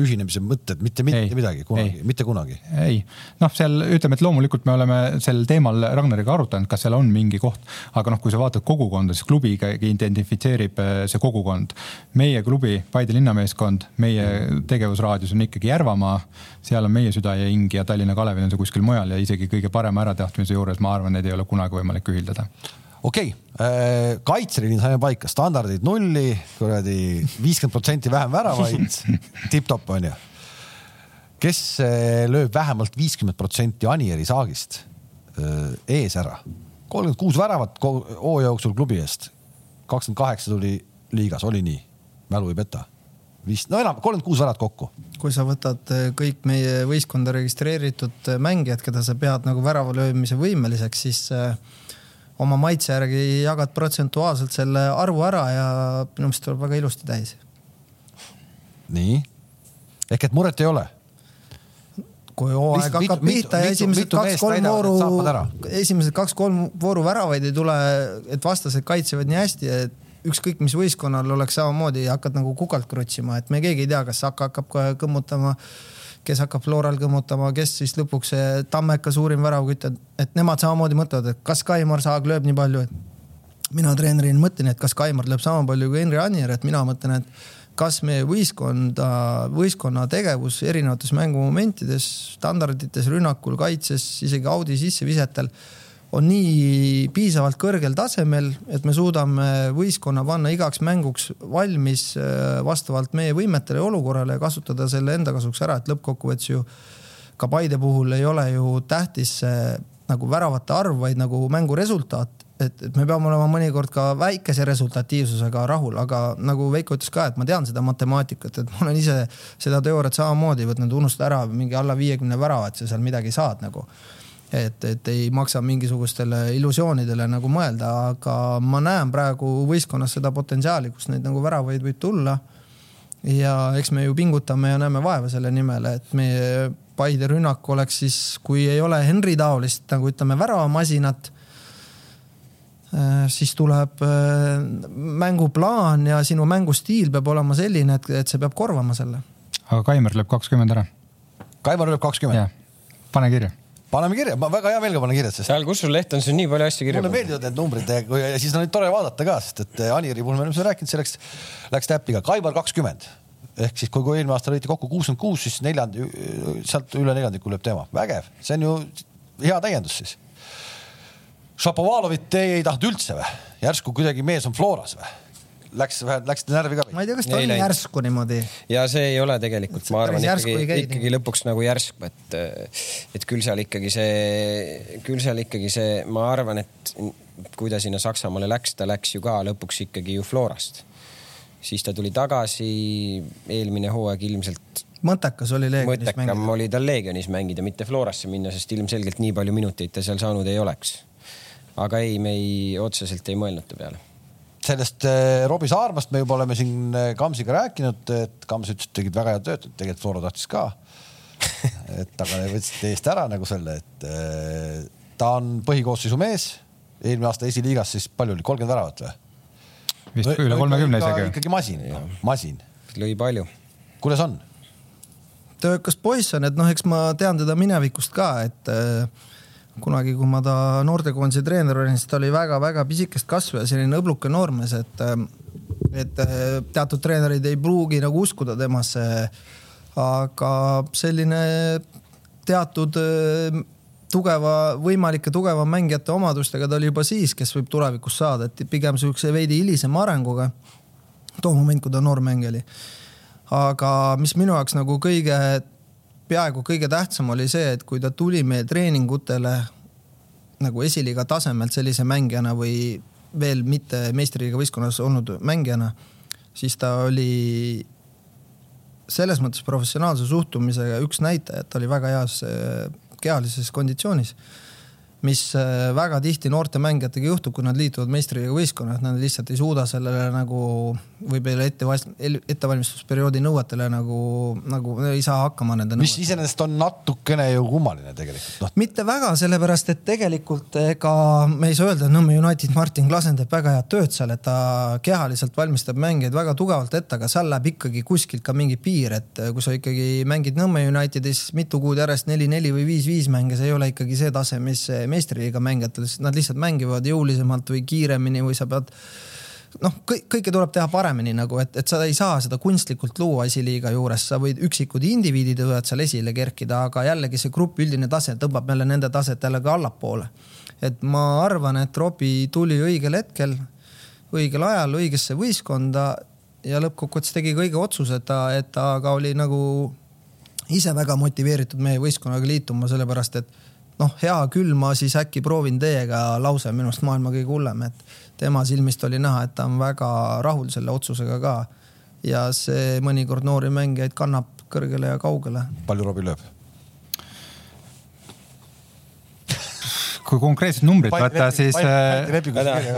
[SPEAKER 1] ühinemise mõtted, mitte mitte midagi kunagi, mitte kunagi.
[SPEAKER 3] ei, noh, seal ütleme, et loomulikult me oleme sel teemal Ragnariga arutanud, kas seal on mingi koht, aga noh, kui sa vaatad kogukonda, siis klubiga identifitseerib äh, see kogukond. meie klubi, Paide linnameeskond, meie tegevusraadius on ikkagi Järvamaa, seal on meie süda ja hing ja Tallinna Kalevil on see kuskil mujal ja isegi kõige parema äratahtmise juures, ma arvan, neid ei ole kunagi võimalik ühildada
[SPEAKER 1] okei okay., äh, kaitseliini saime paika, standardid nulli, kuradi viiskümmend protsenti vähem väravaid, tipp-topp onju. kes äh, lööb vähemalt viiskümmend protsenti Anieri saagist äh, ees ära? kolmkümmend kuus väravat hooaja jooksul klubi eest, kakskümmend kaheksa tuli liigas, oli nii? mälu ei peta vist, no enam, kolmkümmend kuus väravat kokku.
[SPEAKER 4] kui sa võtad kõik meie võistkonda registreeritud mängijad, keda sa pead nagu värava löömise võimeliseks, siis oma maitse järgi jagad protsentuaalselt selle arvu ära ja minu meelest tuleb väga ilusti täis.
[SPEAKER 1] nii, ehk et muret ei ole?
[SPEAKER 4] Kui hooaeg hakkab pihta ja esimesed kaks-kolm vooru, esimesed kaks-kolm vooru väravaid ei tule, et vastased kaitsevad nii hästi, et ükskõik mis võistkonnal oleks samamoodi, hakkad nagu kukalt krutsima, et me keegi ei tea, kas Saka hakkab kohe kõmmutama. äh, kes hakkab Floral kõmmutama, kes siis lõpuks see Tammeka suurim väravkütja, et nemad samamoodi mõtlevad, et kas Kaimar Saag lööb nii palju, et mina treenerina mõtlen, et kas Kaimar lööb sama palju kui Henri Anier, et mina mõtlen, et kas meie võistkonda, võistkonna tegevus erinevates mängumomentides, standardites, rünnakul, kaitses, isegi audi sissevisetel on nii piisavalt kõrgel tasemel, et me suudame võistkonna panna igaks mänguks valmis äh, vastavalt meie võimetele ja olukorrale ja kasutada selle enda kasuks ära, et lõppkokkuvõttes ju ka Paide puhul ei ole ju tähtis nagu väravate arv, vaid nagu mängu resultaat. et, et me peame olema mõnikord ka väikese resultatiivsusega rahul, aga nagu Veiko ütles ka, et ma tean seda matemaatikat, et ma olen ise seda teooriat samamoodi võtnud, unustada ära mingi alla viiekümne värava, et sa seal midagi saad nagu et, et ei maksa mingisugustele illusioonidele nagu mõelda, aga ma näen praegu võistkonnas seda potentsiaali, kus neid nagu väravaid võib tulla. ja eks me ju pingutame ja näeme vaeva selle nimel, et meie Paide rünnak oleks siis, kui ei ole Henri taolist nagu ütleme väravamasinat äh, siis tuleb äh, mänguplaan ja sinu mängustiil peab olema selline, et, et see peab korvama selle.
[SPEAKER 3] aga Kaimar lööb kakskümmend ära.
[SPEAKER 1] Kaimar lööb kakskümmend?
[SPEAKER 3] pane kirja
[SPEAKER 1] paneme kirja, ma väga hea meelega panen kirja, sest.
[SPEAKER 2] seal Kussul leht on siin nii palju asju kirja.
[SPEAKER 1] mulle meeldivad need numbrid ja siis on neid tore vaadata ka, sest et eh, Aniri puhul me oleme seda rääkinud, see läks, läks täppiga, Kaivar kakskümmend. ehk siis, kui, kui eelmine aasta lõiti kokku kuuskümmend kuus, siis neljand, sealt üle neljandiku lööb tema, vägev, see on ju hea täiendus siis. Šapovalovit ei tahtnud üldse või? järsku kuidagi mees on Floras või? Läks vähe, läks närvi ka.
[SPEAKER 4] ma ei tea, kas ta oli järsku niimoodi.
[SPEAKER 2] ja see ei ole tegelikult, ma arvan ikkagi, ikkagi lõpuks nagu järsku, et, et küll seal ikkagi see, küll seal ikkagi see, ma arvan, et kui ta sinna Saksamaale läks, ta läks ju ka lõpuks ikkagi ju Florast. siis ta tuli tagasi, eelmine hooaeg ilmselt
[SPEAKER 4] mõttekas oli Leegionis
[SPEAKER 2] mõttekam mängida. oli tal Leegionis mängida, mitte Florasse minna, sest ilmselgelt nii palju minuteid ta seal saanud ei oleks. aga ei, me ei, otseselt ei mõelnud ta peale
[SPEAKER 1] sellest äh, Robbie Saarmast me juba oleme siin äh, Kamsiga rääkinud, et Kams ütles, et tegid väga head tööd, tegelikult Flora tahtis ka. et aga võtsite eest ära nagu selle, et äh, ta on põhikoosseisu mees. eelmine aasta esiliigas siis palju oli, kolmkümmend väravat või?
[SPEAKER 3] vist üle kolmekümne isegi.
[SPEAKER 1] ikkagi masin, masin.
[SPEAKER 2] lõi palju.
[SPEAKER 1] kuidas on?
[SPEAKER 4] töökas poiss on, et noh, eks ma tean teda minevikust ka, et äh, kunagi, kui ma ta noortekoondise treener olin, siis ta oli väga-väga pisikest kasvu ja selline õbluke noormees, et, et teatud treenerid ei pruugi nagu uskuda temasse. aga selline teatud tugeva, võimalike tugeva mängijate omadustega ta oli juba siis, kes võib tulevikus saada, et pigem sihukese veidi hilisema arenguga. too moment, kui ta noor mängija oli. aga mis minu jaoks nagu kõige peaaegu kõige tähtsam oli see, et kui ta tuli meie treeningutele nagu esiliiga tasemelt sellise mängijana või veel mitte meistriliiga võistkonnas olnud mängijana, siis ta oli selles mõttes professionaalse suhtumisega üks näitaja, et ta oli väga heas eh, kehalises konditsioonis. mis eh, väga tihti noorte mängijatega juhtub, kui nad liituvad meistriliiga võistkonnas, nad lihtsalt ei suuda sellele nagu võib-olla ette, ettevalmistusperioodi nõuetele nagu, nagu ei saa hakkama nende
[SPEAKER 1] mis nõuetele. iseenesest on natukene ju kummaline tegelikult
[SPEAKER 4] no.. mitte väga, sellepärast et tegelikult ega me ei saa öelda, et Nõmme United Martin Klasen teeb väga head tööd seal, et ta kehaliselt valmistab mängijaid väga tugevalt ette, aga seal läheb ikkagi kuskilt ka mingi piir, et kui sa ikkagi mängid Nõmme Unitedis mitu kuud järjest neli-neli või viis-viis mänge, see ei ole ikkagi see tase, mis meistriliiga mängijatel, sest nad lihtsalt mängivad jõulisemalt või kiiremini või sa pead noh, kõik, kõike tuleb teha paremini nagu, et, et sa ei saa seda kunstlikult luua esiliiga juures, sa võid üksikud indiviidid võivad seal esile kerkida, aga jällegi see grupi üldine tase tõmbab jälle nende taset jällegi allapoole. et ma arvan, et Robbie tuli õigel hetkel, õigel ajal õigesse võistkonda ja lõppkokkuvõttes tegi ka õige otsuse, et ta, et ta ka oli nagu ise väga motiveeritud meie võistkonnaga liituma, sellepärast et noh, hea küll, ma siis äkki proovin teiega lause minu arust maailma kõige hullem, et tema silmist oli näha, et ta on väga rahul selle otsusega ka. ja see mõnikord noori mängijaid kannab kõrgele ja kaugele.
[SPEAKER 1] palju Robbie lööb?
[SPEAKER 3] Kui konkreetset numbrit võtta, siis äh,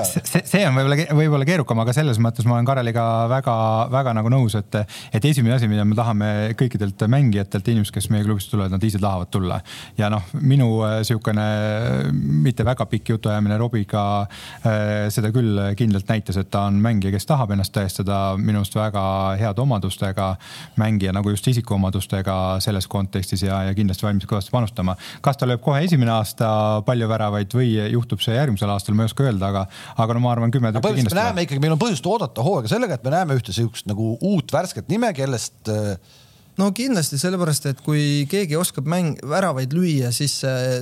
[SPEAKER 3] see, see on võib-olla, võib-olla keerukam, aga selles mõttes ma olen Kareliga väga-väga nagu nõus, et, et esimene asi, mida me tahame kõikidelt mängijatelt, inimesed, kes meie klubisse tulevad, nad ise tahavad tulla. ja noh, minu niisugune äh, mitte väga pikk jutuajamine Robiga äh, seda küll kindlalt näitas, et ta on mängija, kes tahab ennast tõestada, minu arust väga heade omadustega mängija nagu just isikuomadustega selles kontekstis ja, ja kindlasti valmis kõvasti panustama. kas ta lööb kohe esimene aasta palju väravaid? Väravaid või juhtub see järgmisel aastal, ma ei oska öelda, aga, aga no ma arvan, kümme
[SPEAKER 1] tükki kindlasti. me näeme ikkagi, meil on põhjust oodata hooaega sellega, et me näeme ühte sihukest nagu uut värsket nime, kellest äh,
[SPEAKER 4] no kindlasti sellepärast, et kui keegi oskab mäng, väravaid lüüa, siis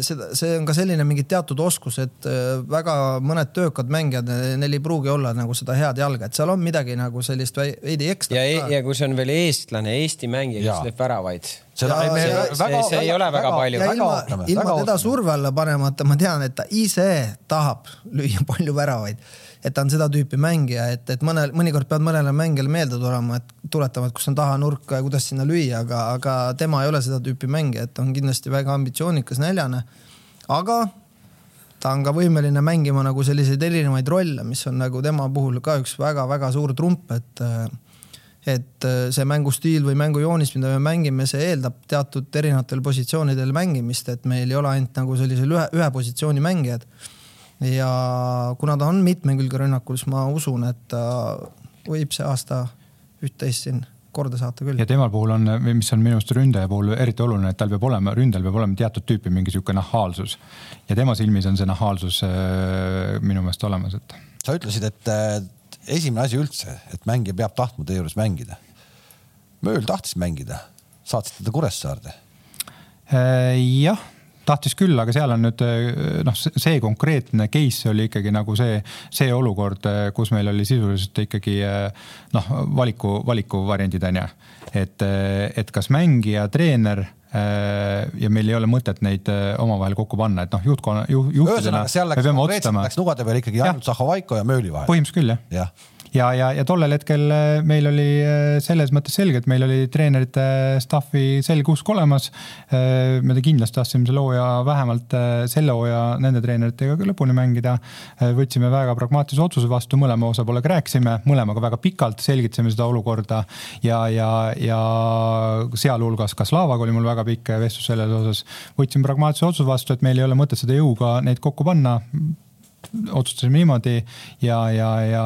[SPEAKER 4] seda, see on ka selline mingi teatud oskus, et äh, väga mõned töökad mängijad, neil ei pruugi olla nagu seda head jalga, et seal on midagi nagu sellist veidi ekstra.
[SPEAKER 2] ja, e- ja kui see on veel eestlane, Eesti mängija, kes lööb väravaid.
[SPEAKER 4] seda ja, me, see, väga, see, see ei ole väga, väga palju. ilma, ilma teda surve alla panemata, ma tean, et ta ise tahab lüüa palju väravaid et ta on seda tüüpi mängija, et, et mõnel, mõnikord pead mõnele mängijale meelde tulema, et tuletama, et kus on tahanurk ja kuidas sinna lüüa, aga, aga tema ei ole seda tüüpi mängija, et on kindlasti väga ambitsioonikas, näljane. aga ta on ka võimeline mängima nagu selliseid erinevaid rolle, mis on nagu tema puhul ka üks väga-väga suur trump, et et see mängustiil või mängujoonis, mida me mängime, see eeldab teatud erinevatel positsioonidel mängimist, et meil ei ole ainult nagu sellisel ühe, ühe positsiooni mängijad ja kuna ta on mitmekülge rünnakul, siis ma usun, et ta võib see aasta üht-teist siin korda saata küll.
[SPEAKER 3] ja temal puhul on, mis on minu arust ründaja puhul eriti oluline, et tal peab olema, ründajal peab olema teatud tüüpi mingi sihuke nahaalsus. ja tema silmis on see nahaalsus äh, minu meelest olemas, et.
[SPEAKER 1] sa ütlesid, et esimene asi üldse, et mängija peab tahtma teie juures mängida. Mööl tahtis mängida, saatsite ta Kuressaarde?
[SPEAKER 3] Äh, jah tahtis küll, aga seal on nüüd noh, see konkreetne case oli ikkagi nagu see, see olukord, kus meil oli sisuliselt ikkagi noh, valiku, valikuvariandid on ju. et, et kas mängija, treener ja meil ei ole mõtet neid omavahel kokku panna, et noh, juhtkonna juh,, juhtidena
[SPEAKER 1] me peame otsustama. Läks nugade peal ikkagi ainult Zahovaiko ja Mööli vahel.
[SPEAKER 3] põhimõtteliselt küll jah ja ja, ja, ja tollel hetkel äh, meil oli äh, selles mõttes selge, et meil oli treenerite staff'i selge usk olemas. Äh, me kindlasti tahtsime selle hooaja vähemalt selle hooaja nende treeneritega lõpuni mängida. võtsime väga pragmaatilise otsuse vastu, mõlema osapoolega rääkisime, mõlemaga väga pikalt selgitasime seda olukorda ja, ja, ja sealhulgas ka Slavaga oli mul väga pikk vestlus selles osas. võtsime pragmaatilise otsuse vastu, et meil ei ole mõtet seda jõuga neid kokku panna otsustasime niimoodi ja, ja, ja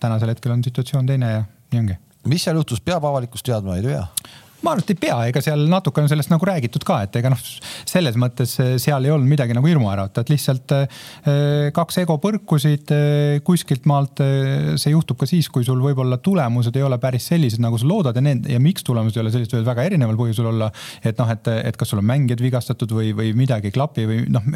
[SPEAKER 3] tänasel hetkel on situatsioon teine ja nii ongi.
[SPEAKER 1] mis seal juhtus, peab avalikkus teadma, ei tea?
[SPEAKER 3] Ma arvan, et ei pea, ega seal natuke on sellest nagu räägitud ka, et ega noh, selles mõttes eh, seal ei olnud midagi nagu hirmuäratavat, lihtsalt eh, kaks ego põrkusid kuskilt maalt. see juhtub ka siis, kui sul võib-olla tulemused ei ole päris sellised, nagu sa loodad ja need ja miks tulemused ei ole sellised, võivad väga erineval põhjusel olla. et noh, et, et kas sul on mängijad vigastatud või, või midagi ei klapi või noh,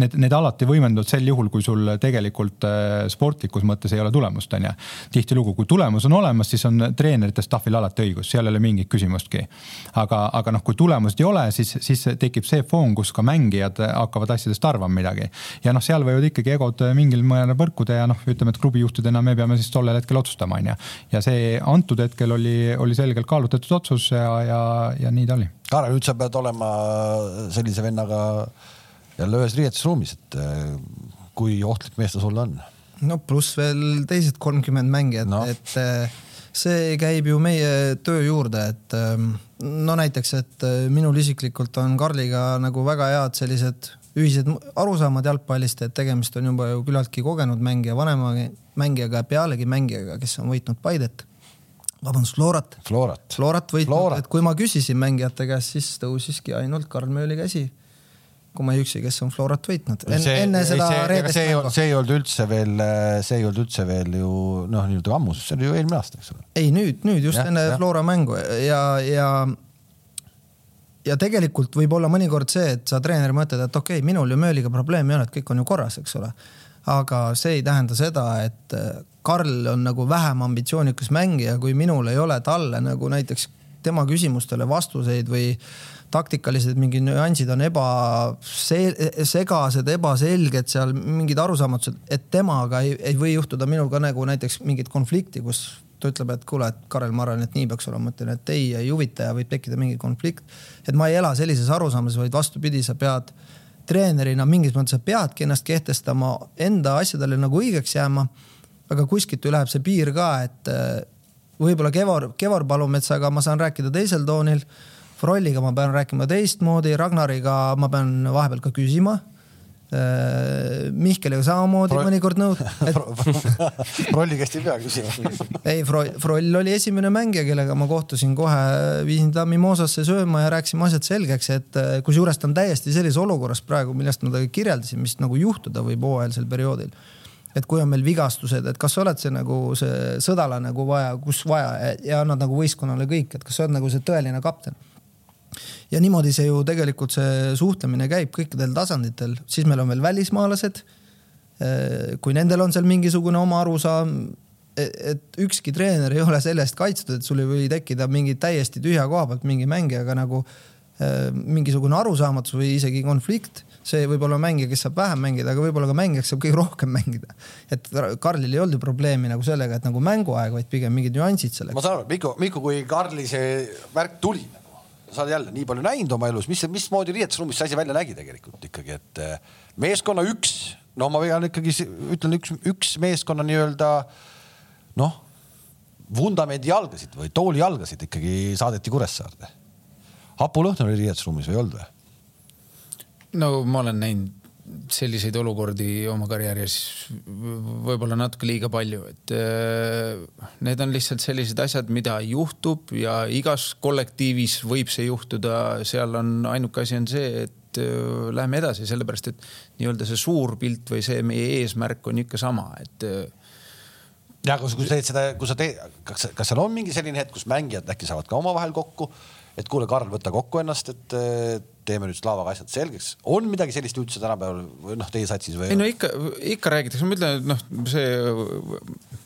[SPEAKER 3] need, need alati võimenduvad sel juhul, kui sul tegelikult sportlikus mõttes ei ole tulemust, on ju. tihtilugu, kui tulemus on olemas, siis on treenerite staff'il alati õigus, seal ei ole mingit küsimustki aga, aga noh, kui tulemust ei ole, siis, siis tekib see foon, kus ka mängijad hakkavad asjadest arvama midagi. ja noh, seal võivad ikkagi egod mingil määral põrkuda ja noh, ütleme, et klubijuhtidena me peame siis tollel hetkel otsustama, on ju. ja see antud hetkel oli, oli selgelt kaalutletud otsus ja, ja, ja nii ta oli.
[SPEAKER 1] Kaarel, nüüd sa pead olema sellise vennaga jälle ühes riietusruumis, et kui ohtlik mees ta sulle on?
[SPEAKER 4] no pluss veel teised kolmkümmend mängijat no., et see käib ju meie töö juurde, et ähm, no näiteks, et äh, minul isiklikult on Karliga nagu väga head sellised ühised arusaamad jalgpallist, et tegemist on juba ju küllaltki kogenud mängija, vanema mängijaga, pealegi mängijaga, kes on võitnud Paidet. vabandust, Florat.
[SPEAKER 1] Florat.
[SPEAKER 4] Florat võitnud, et kui ma küsisin mängijate käest, siis tõusiski ainult Karl Mööli käsi kui ma ei eksi, kes on Florat võitnud En,
[SPEAKER 1] see,
[SPEAKER 4] enne seda
[SPEAKER 1] reedest see, mängu. see ei olnud üldse veel, see ei olnud üldse veel ju noh, nii-öelda ammu, see oli ju eelmine aasta, eks ole.
[SPEAKER 4] ei nüüd, nüüd just ja, enne ja. Flora mängu ja, ja ja tegelikult võib olla mõnikord see, et sa treeneri mõtled, et okei okay,, minul ju mööliga probleemi ei ole, et kõik on ju korras, eks ole. aga see ei tähenda seda, et äh, Karl on nagu vähem ambitsioonikas mängija, kui minul ei ole talle nagu näiteks tema küsimustele vastuseid või taktikalised mingid nüansid on ebasegased, ebaselged seal mingid arusaamatused, et temaga ei, ei või juhtuda minul ka nagu näiteks mingit konflikti, kus ta ütleb, et kuule, et Karel, ma arvan, et nii peaks olema, ma ütlen, et ei, ei huvita ja võib tekkida mingi konflikt. et ma ei ela sellises arusaamas, vaid vastupidi, sa pead treenerina mingis mõttes, sa peadki ennast kehtestama, enda asjadele nagu õigeks jääma. aga kuskilt ju läheb see piir ka, et äh, võib-olla Kevar, Kevar Palumetsaga ma saan rääkida teisel toonil. Frolliga ma pean rääkima teistmoodi, Ragnariga ma pean vahepeal ka küsima Äh, Mihkeliga samamoodi Fro mõnikord nõud et....
[SPEAKER 1] Frolli käest ei pea küsima.
[SPEAKER 4] ei, Froll oli esimene mängija, kellega ma kohtusin kohe, viisin ta Mimosasse sööma ja rääkisime asjad selgeks, et äh, kusjuures ta on täiesti sellises olukorras praegu, millest ma talle kirjeldasin, mis nagu juhtuda võib hooajalisel perioodil. et kui on meil vigastused, et kas sa oled see nagu see sõdala nagu vaja, kus vaja ja annad nagu võistkonnale kõik, et kas sa oled nagu see tõeline kapten ja niimoodi see ju tegelikult see suhtlemine käib kõikidel tasanditel, siis meil on veel välismaalased. Eh, kui nendel on seal mingisugune oma arusaam, e-, et ükski treener ei ole selle eest kaitstud, et sul ei või tekkida mingi täiesti tühja koha pealt mingi mängijaga nagu eh, mingisugune arusaamatus või isegi konflikt see võib olla mängija, kes saab vähem mängida, aga võib-olla ka mängija, kes saab kõige rohkem mängida. et Karlil ei olnud ju probleemi nagu sellega, et nagu mänguaeg, vaid pigem mingid nüansid sellega.
[SPEAKER 1] ma saan aru, Miku, Miku, kui Karli see värk tuli sa oled jälle nii palju näinud oma elus, mis, mismoodi riietusruumis see asi välja nägi tegelikult ikkagi, et eh, meeskonna üks, no ma pean ikkagi ütlen üks, üks meeskonna nii-öelda noh, vundamendi jalgasid või tooli jalgasid ikkagi saadeti Kuressaarde. Hapu Lõhn oli riietusruumis või ei olnud või?
[SPEAKER 5] no ma olen näinud selliseid olukordi oma karjääris võib-olla natuke liiga palju, et äh, need on lihtsalt sellised asjad, mida juhtub ja igas kollektiivis võib see juhtuda, seal on ainuke asi on see, et äh, läheme edasi, sellepärast et nii-öelda see suur pilt või see meie eesmärk on ikka sama, et äh,
[SPEAKER 1] ja kui, sa teed seda, kui sa teed, kas, kas seal on mingi selline hetk, kus mängijad äkki saavad ka omavahel kokku, et kuule, Karl, võta kokku ennast, et teeme nüüd Slavaga asjad selgeks. on midagi sellist üldse tänapäeval või noh, teie satsis või?
[SPEAKER 5] ei no ikka, ikka räägitakse, ma ütlen, et noh, see,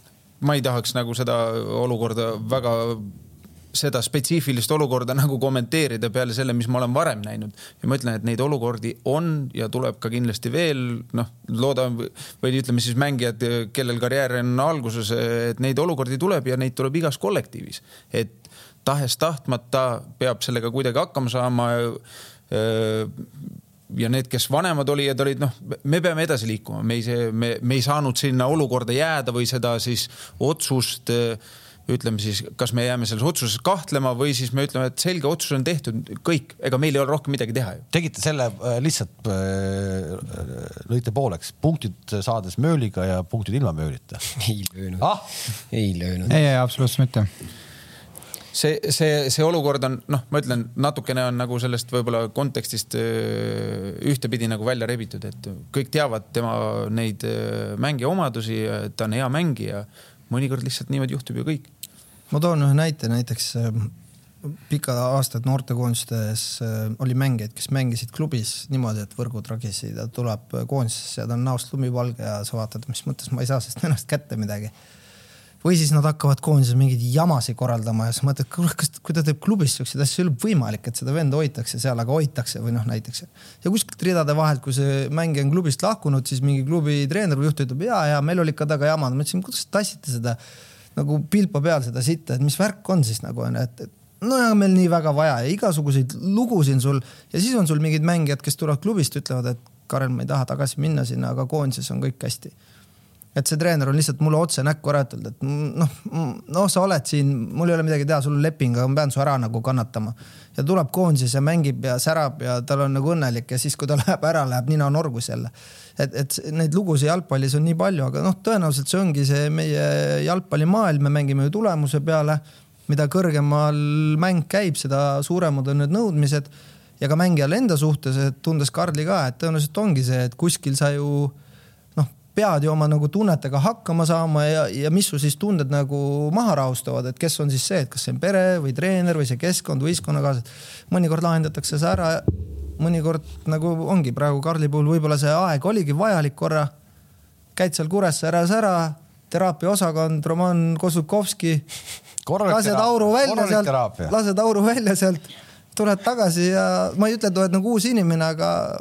[SPEAKER 5] ma ei tahaks nagu seda olukorda väga seda spetsiifilist olukorda nagu kommenteerida peale selle, mis ma olen varem näinud. ja ma ütlen, et neid olukordi on ja tuleb ka kindlasti veel, noh, loodame või ütleme siis mängijad, kellel karjäär on alguses, et neid olukordi tuleb ja neid tuleb igas kollektiivis. et tahes-tahtmata peab sellega kuidagi hakkama saama Äh, ja need, kes vanemad olijad olid, noh, me peame edasi liikuma, me ei, me, me ei saanud sinna olukorda jääda või seda siis otsust äh, ütleme siis, kas me jääme selles otsuses kahtlema või siis me ütleme, et selge otsus on tehtud, kõik, ega meil ei ole rohkem midagi teha ju.
[SPEAKER 1] tegite selle äh, lihtsalt lõite pooleks, punktid saades mööliga ja punktid ilma möölita?
[SPEAKER 2] ei löönud ah?, ei löönud.
[SPEAKER 3] ei, ei absoluutselt mitte
[SPEAKER 5] see, see, see olukord on noh, ma ütlen, natukene on nagu sellest võib-olla kontekstist ühtepidi nagu välja rebitud, et kõik teavad tema neid mängija omadusi, ta on hea mängija. mõnikord lihtsalt niimoodi juhtub ju kõik.
[SPEAKER 4] ma toon ühe näite, näiteks pikad aastad noortekoondistes oli mängijaid, kes mängisid klubis niimoodi, et võrgud ragisid ja tuleb koondisesse ja ta on näost lumivalge ja sa vaatad, mis mõttes ma ei saa sellest ennast kätte midagi või siis nad hakkavad koondises mingeid jamasid korraldama ja siis mõtled, kuule, kas, kui ta teeb klubis siukseid asju, ei ole võimalik, et seda venda hoitakse seal, aga hoitakse või noh, näiteks. ja kuskilt ridade vahelt, kui see mängija on klubist lahkunud, siis mingi klubi treener või juht ütleb ja, ja meil oli ikka taga jamad. ma ütlesin, kuidas te tassite seda nagu pilpa peal seda sitta, et mis värk on siis nagu onju, et, et no ja meil nii väga vaja ja igasuguseid lugusid sul ja siis on sul mingid mängijad, kes tulevad klubist, ütlevad, et Karel, ma ei taha tagasi minna sinna, aga koondises on kõik hästi et see treener on lihtsalt mulle otse näkku ära ütelnud, et noh, noh, sa oled siin, mul ei ole midagi teha, sul on leping, aga ma pean su ära nagu kannatama. ja tuleb koondises ja mängib ja särab ja tal on nagu õnnelik ja siis, kui ta läheb ära, läheb nina norgus jälle. et, et neid lugusid jalgpallis on nii palju, aga noh, tõenäoliselt see ongi see meie jalgpallimaailm, me mängime ju tulemuse peale. mida kõrgemal mäng käib, seda suuremad on need nõudmised ja ka mängijal enda suhtes, et tundes Karli ka, et tõenäoliselt ongi see, et kuskil sa ju pead ju oma nagu tunnetega hakkama saama ja, ja mis su siis tunded nagu maha rahustavad, et kes on siis see, et kas see on pere või treener või see keskkond, võistkonnakaaslased. mõnikord lahendatakse see ära, mõnikord nagu ongi praegu Karli puhul võib-olla see aeg oligi vajalik korra. käid seal Kuressaares ära, teraapiaosakond, Roman Kozukovski. lased auru välja sealt, lased auru välja sealt, tuled tagasi ja ma ei ütle, et oled nagu uus inimene, aga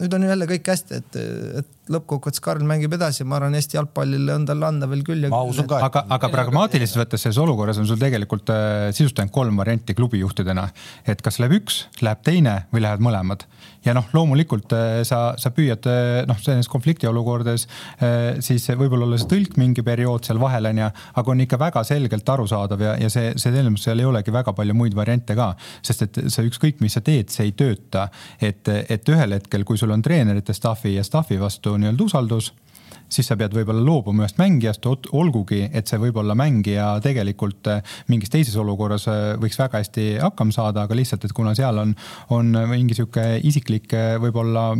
[SPEAKER 4] nüüd on jälle kõik hästi, et, et lõppkokkuvõttes Karl mängib edasi, ma arvan, Eesti jalgpallile on tal anda veel küll
[SPEAKER 1] ma usun ka.
[SPEAKER 3] aga, aga pragmaatiliselt võttes selles olukorras on sul tegelikult äh, sisust ainult kolm varianti klubijuhtidena. et kas läheb üks, läheb teine või lähevad mõlemad. Ja noh, loomulikult äh, sa, sa püüad äh, noh, sellises konfliktiolukordades äh, siis võib-olla olla see tõlk mingi periood seal vahel on ju, aga on ikka väga selgelt arusaadav ja, ja see, see selles mõttes seal ei olegi väga palju muid variante ka. sest et see ükskõik, mis sa teed, see ei tööta. et, et ühel hetkel, kui sul on treenerite staff'i ja staff'i vastu nii-öelda usaldus siis sa pead võib-olla loobuma ühest mängijast, olgugi et see võib-olla mängija tegelikult äh, mingis teises olukorras äh, võiks väga hästi hakkama saada, aga lihtsalt, et kuna seal on, on mingi sihuke isiklik äh, võib-olla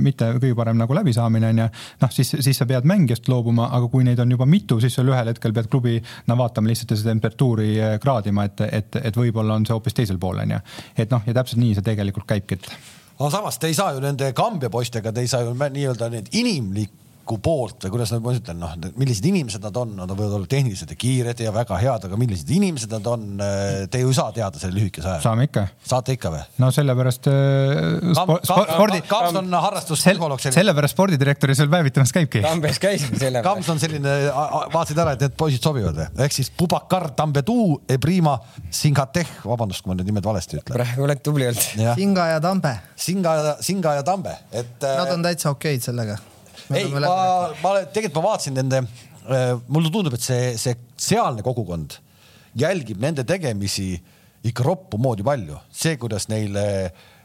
[SPEAKER 3] mitte kõige parem nagu läbisaamine on ju, noh, siis, siis sa pead mängijast loobuma, aga kui neid on juba mitu, siis sul ühel hetkel pead klubi no vaatama lihtsalt seda temperatuuri kraadima, et, et, et võib-olla on see hoopis teisel pool on ju. et noh, ja täpselt nii see tegelikult käibki, et
[SPEAKER 1] aga samas te ei saa ju nende Kambja poistega, te ei saa ju nii-öelda need inimlik, poolt või kuidas ma ütlen, noh, millised inimesed nad on, nad võivad olla tehnilised ja kiired ja väga head, aga millised inimesed nad on, te ju ei saa teada selle lühikese aja.
[SPEAKER 3] saame ikka.
[SPEAKER 1] saate ikka või?
[SPEAKER 3] no sellepärast äh,
[SPEAKER 1] spo, spordi. Kams on harrastuspsühholoog
[SPEAKER 3] sel,. sellepärast spordidirektori seal päevitamas käibki.
[SPEAKER 2] Tambes käisime selle.
[SPEAKER 1] Kams on selline, vaatasid ära, et need poisid sobivad või? ehk siis Pubakar Tambetuu, Ebrima Singateh, vabandust, kui ma need nimed valesti ütlen.
[SPEAKER 2] praegu oled tubli olnud.
[SPEAKER 4] Singa ja Tambe.
[SPEAKER 1] Singa, Singa ja Tambe, et.
[SPEAKER 4] Nad on täitsa okeid sellega
[SPEAKER 1] ei, ma, ma tegelikult ma vaatasin nende, äh, mulle tundub, et see, see sealne kogukond jälgib nende tegemisi ikka roppu moodi palju, see, kuidas neile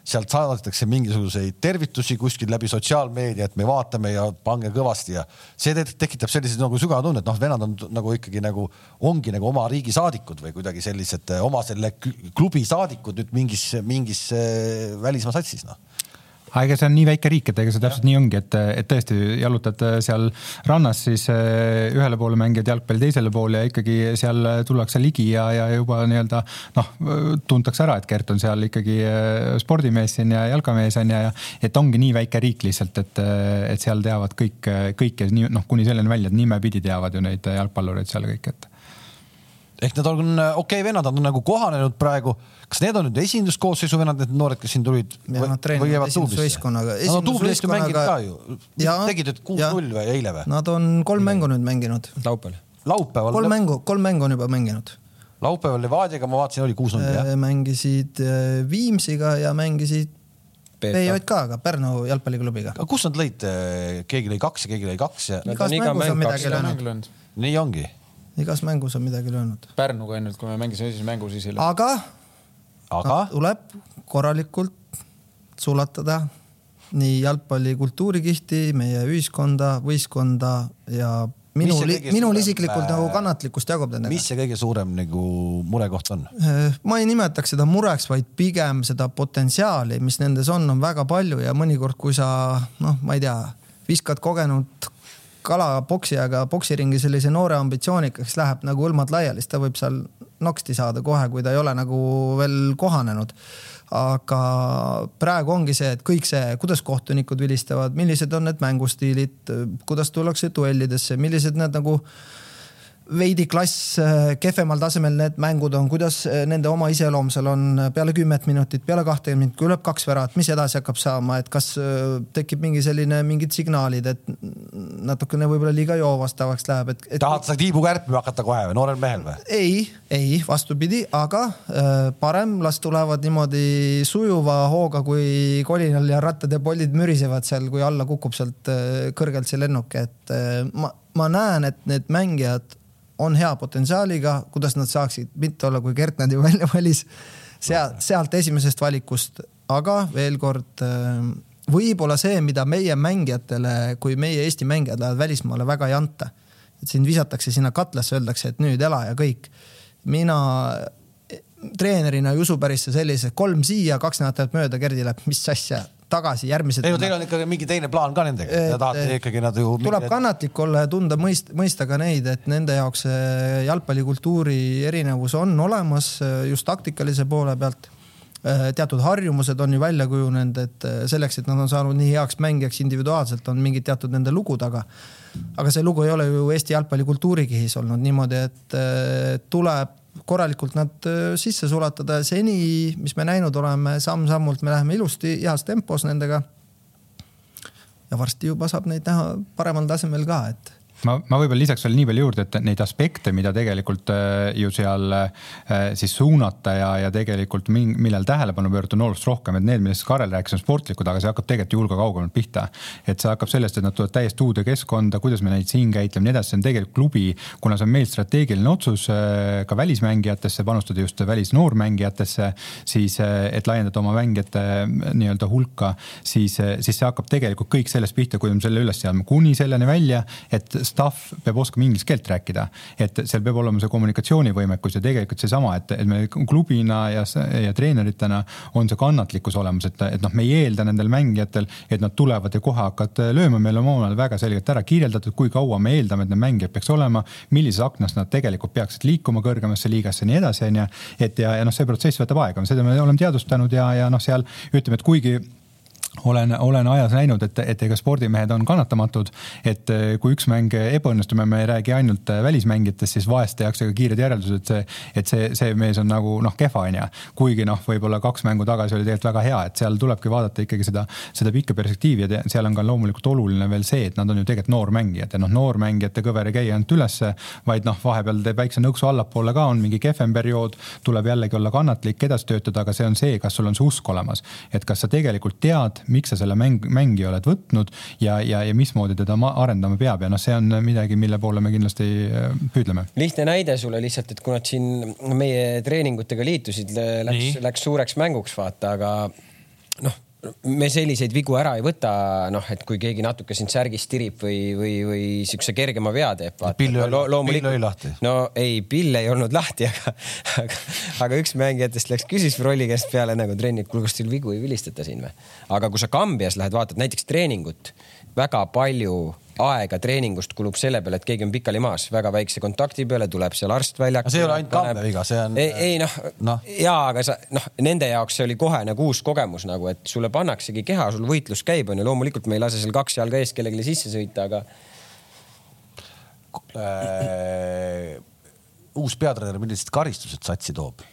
[SPEAKER 1] sealt saadetakse mingisuguseid tervitusi kuskil läbi sotsiaalmeedia, et me vaatame ja pange kõvasti ja see tekitab sellise nagu sügava tunde, et noh, vennad on nagu ikkagi nagu ongi nagu oma riigi saadikud või kuidagi sellised oma selle klubi saadikud nüüd mingis, mingis äh, välismaa satsis noh
[SPEAKER 3] aga ega see on nii väike riik, et ega see täpselt ja. nii ongi, et, et tõesti jalutad äh, seal rannas siis äh, ühele poole mängivad jalgpalli teisele poole ja ikkagi seal tullakse ligi ja, ja juba nii-öelda noh, tuntakse ära, et Gert on seal ikkagi äh, spordimees siin ja jalkamees on ja, ja et ongi nii väike riik lihtsalt, et, et seal teavad kõik, kõike nii noh, kuni selleni välja, et nimepidi teavad ju neid jalgpallureid seal kõik, et
[SPEAKER 1] ehk need on okei okay, vennad, nad on nagu kohanenud praegu. kas need on nüüd esinduskoosseisu vennad, need noored, kes siin tulid?
[SPEAKER 4] ja nad treenivad esindusvõistkonnaga.
[SPEAKER 1] Nad on tubli hästi mänginud ka ju. tegid nüüd kuus-null või eile või?
[SPEAKER 4] Nad on kolm mängu nüüd mänginud.
[SPEAKER 2] laupäeval.
[SPEAKER 1] laupäeval.
[SPEAKER 4] kolm mängu, kolm mängu on juba mänginud.
[SPEAKER 1] laupäeval Levadiaga ma vaatasin, oli kuus-null jah?
[SPEAKER 4] Äh, mängisid äh, Viimsiga ja mängisid PJK-ga, Pärnu jalgpalliklubiga.
[SPEAKER 1] aga kus nad lõid, keegi lõi kaks ja keegi lõi kaks ja? nii ongi
[SPEAKER 4] igas mängus on midagi löönud.
[SPEAKER 5] Pärnuga ainult, kui me mängisime esimese mängu, siis ei
[SPEAKER 4] löönud. aga,
[SPEAKER 1] aga?
[SPEAKER 4] tuleb korralikult sulatada nii jalgpalli kultuurikihti, meie ühiskonda, võistkonda ja minu, minul isiklikult nagu kannatlikkust jagub nendega.
[SPEAKER 1] mis see kõige suurem nagu murekoht on?
[SPEAKER 4] Äh, ma ei nimetaks seda mureks, vaid pigem seda potentsiaali, mis nendes on, on väga palju ja mõnikord, kui sa noh, ma ei tea, viskad kogenud kalapoksi, aga poksiringi sellise noore ambitsioonika, kes läheb nagu hõlmad laiali, siis ta võib seal noksti saada kohe, kui ta ei ole nagu veel kohanenud. aga praegu ongi see, et kõik see, kuidas kohtunikud vilistavad, millised on need mängustiilid, kuidas tullakse duellidesse, millised need nagu veidi klass äh, kehvemal tasemel need mängud on, kuidas äh, nende oma iseloom seal on peale kümmet minutit, peale kahtekümmet minutit, kui lööb kaks väravat, mis edasi hakkab saama, et kas äh, tekib mingi selline, mingid signaalid, et natukene võib-olla liiga joovastavaks läheb, et, et....
[SPEAKER 1] tahad sa tiibu kärpima hakata kohe või noorel mehel või?
[SPEAKER 4] ei, ei vastupidi, aga parem las tulevad niimoodi sujuva hooga, kui kolinal ja rattad ja pollid mürisevad seal, kui alla kukub sealt kõrgelt see lennuk, et ma, ma näen, et need mängijad on hea potentsiaaliga, kuidas nad saaksid mitte olla, kui Gert nad ju välja valis, sealt, sealt esimesest valikust, aga veel kord äh, võib-olla see, mida meie mängijatele, kui meie Eesti mängijad lähevad välismaale, väga ei anta. et sind visatakse sinna katlasse, öeldakse, et nüüd ela ja kõik. mina treenerina ei usu päris sellise kolm siia, kaks nädalat mööda, Gerdi läheb, mis asja, tagasi järgmised.
[SPEAKER 1] ei no teil on ikkagi mingi teine plaan ka nendega, te tahate ikkagi nad ju.
[SPEAKER 4] tuleb kannatlik olla ja tunda, mõist-, mõista ka neid, et nende jaoks see jalgpallikultuuri erinevus on olemas just taktikalise poole pealt teatud harjumused on ju välja kujunenud, et selleks, et nad on saanud nii heaks mängijaks individuaalselt, on mingid teatud nende lugu taga. aga see lugu ei ole ju Eesti jalgpalli kultuurikihis olnud niimoodi, et tuleb korralikult nad sisse sulatada. seni, mis me näinud oleme, samm-sammult me läheme ilusti heas tempos nendega. ja varsti juba saab neid näha paremal tasemel ka, et
[SPEAKER 3] ma, ma võib-olla lisaks veel nii palju juurde, et neid aspekte, mida tegelikult äh, ju seal äh, siis suunata ja, ja tegelikult millel tähelepanu pöörata on oluliselt rohkem, et need, millest Karel rääkis, on sportlikud, aga see hakkab tegelikult ju hulga kaugemalt pihta. et see hakkab sellest, et nad tulevad täiesti uude keskkonda, kuidas me neid siin käitleme, nii edasi, see on tegelikult klubi, kuna see on meil strateegiline otsus äh, ka välismängijatesse, panustada just välisnoormängijatesse, siis et laiendada oma mängijate nii-öelda hulka, siis, siis see hakkab tegelikult kõik sellest pihta, kui me selle üles seadme, kuni selleni välja, et staff peab oskama inglise keelt rääkida. et seal peab olema see kommunikatsioonivõimekus ja tegelikult seesama, et, et me klubina ja, ja treeneritena on see kannatlikkus olemas, et, et noh, me ei eelda nendel mängijatel, et nad tulevad ja kohe hakkavad lööma, meil on omavahel väga selgelt ära kirjeldatud, kui kaua me eeldame, et need mängijad peaks olema, millises aknas nad tegelikult peaksid liikuma kõrgemasse liigasse ja nii edasi, onju. et ja, ja noh, see protsess võtab aega, seda me oleme teadvustanud ja, ja noh, seal ütleme, et kuigi olen, olen ajas näinud, et, et ega spordimehed on kannatamatud, et eh, kui üks mäng ebaõnnestub ja me ei räägi ainult eh, välismängijatest, siis vahest tehakse ka kiired järeldused, see, et see, see mees on nagu noh, kehva onju. kuigi noh, võib-olla kaks mängu tagasi oli tegelikult väga hea, et seal tulebki vaadata ikkagi seda, seda pikka perspektiivi ja seal on ka loomulikult oluline veel see, et nad on ju tegelikult noormängijad ja noh, noormängijate kõver ei käi ainult ülesse, vaid noh, vahepeal teeb väikse nõksu allapoole ka, on mingi kehvem periood, tuleb jällegi olla kannatlik, edasi töötada, aga see on see, kas sul on see usk olemas. et kas sa tegelikult tead, miks sa selle mäng, mängija oled võtnud ja, ja, ja mismoodi teda arendama peab ja noh, see on midagi, mille poole me kindlasti äh, püüdleme.
[SPEAKER 2] lihtne näide sulle lihtsalt, et kui nad siin meie treeningutega liitusid, läks, läks suureks mänguks vaata, aga noh me selliseid vigu ära ei võta, noh, et kui keegi natuke sind särgist tirib või, või, või siukse kergema vea teeb.
[SPEAKER 1] pill oli no, pill oli lahti.
[SPEAKER 2] no ei, pill ei olnud lahti, aga, aga, aga üks mängijatest läks, küsis Frolli käest peale nagu trenni, et kuule, kas teil vigu ei vilistata siin või? aga kui sa Kambias lähed, vaatad näiteks treeningut, väga palju aega treeningust kulub selle peale, et keegi on pikali maas, väga väikse kontakti peale, tuleb seal arst väljakule.
[SPEAKER 1] see ei ole ainult Kambja viga, see on.
[SPEAKER 2] ei, ei noh no. ja, aga sa noh, nende jaoks see oli kohe nagu uus kogemus nagu, et sulle pannaksegi keha, sul võitlus käib, onju, loomulikult me ei lase seal kaks jalga ees kellelegi sisse sõita, aga
[SPEAKER 1] äh,. uus peatreener, millised karistused satsi toob?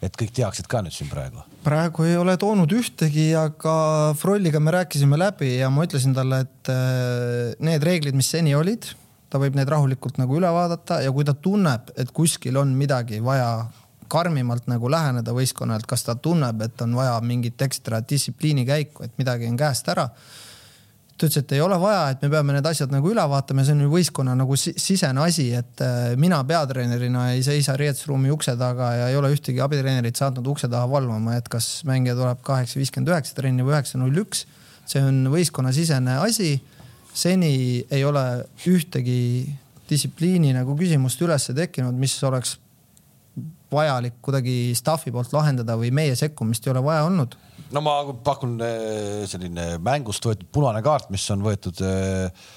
[SPEAKER 1] Et kõik teaksid ka nüüd siin praegu?
[SPEAKER 4] praegu ei ole toonud ühtegi, aga Frolliga me rääkisime läbi ja ma ütlesin talle, et äh, need reeglid, mis seni olid, ta võib need rahulikult nagu üle vaadata ja kui ta tunneb, et kuskil on midagi vaja karmimalt nagu läheneda võistkonnalt, kas ta tunneb, et on vaja mingit ekstra distsipliinikäiku, et midagi on käest ära ta ütles, et ei ole vaja, et me peame need asjad nagu üle vaatama, see on ju võistkonna nagu sisene asi, et äh, mina peatreenerina ei seisa riietusruumi ukse taga ja ei ole ühtegi abitreenerit saatnud ukse taha valvama, et kas mängija tuleb kaheksa viiskümmend üheksa trenni või üheksa null üks. see on võistkonnasisene asi. seni ei ole ühtegi distsipliini nagu küsimust üles tekkinud, mis oleks vajalik kuidagi staff'i poolt lahendada või meie sekkumist ei ole vaja olnud
[SPEAKER 1] no ma pakun eh, selline mängust võetud punane kaart, mis on võetud eh,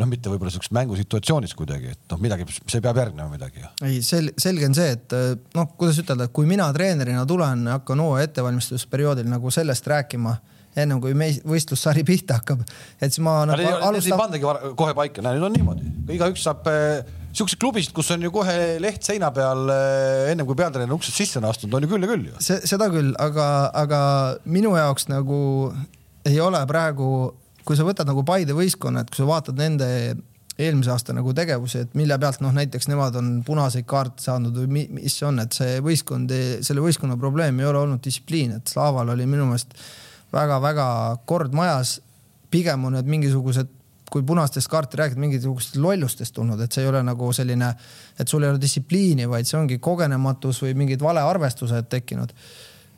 [SPEAKER 1] noh, mitte võib-olla siukses mängusituatsioonis kuidagi, et noh, midagi, see peab järgnema midagi
[SPEAKER 4] ei, sel-, selge on see, et eh, noh, kuidas ütelda, kui mina treenerina tulen, hakkan hooaja ettevalmistusperioodil nagu sellest rääkima ennem kui meil võistlussari pihta hakkab, et siis ma
[SPEAKER 1] nagu alustan. pandagi kohe paika, näe nüüd on niimoodi, igaüks saab siuksed klubisid, kus on ju kohe leht seina peal eh, ennem kui peatreener uksest sisse on astunud, on ju küll ja küll ju.
[SPEAKER 4] seda küll, aga, aga minu jaoks nagu ei ole praegu, kui sa võtad nagu Paide võistkonna, et kui sa vaatad nende eelmise aasta nagu tegevusi, et mille pealt noh, näiteks nemad on punaseid kaarte saanud või mis see on, et see võistkond, selle võistkonna probleem ei ole olnud distsipliin, et Slaaval oli minu meelest väga-väga kord majas. pigem on need mingisugused kui punastest kaarti räägid, mingisugustest lollustest tulnud, et see ei ole nagu selline, et sul ei ole distsipliini, vaid see ongi kogenematus või mingid valearvestused tekkinud.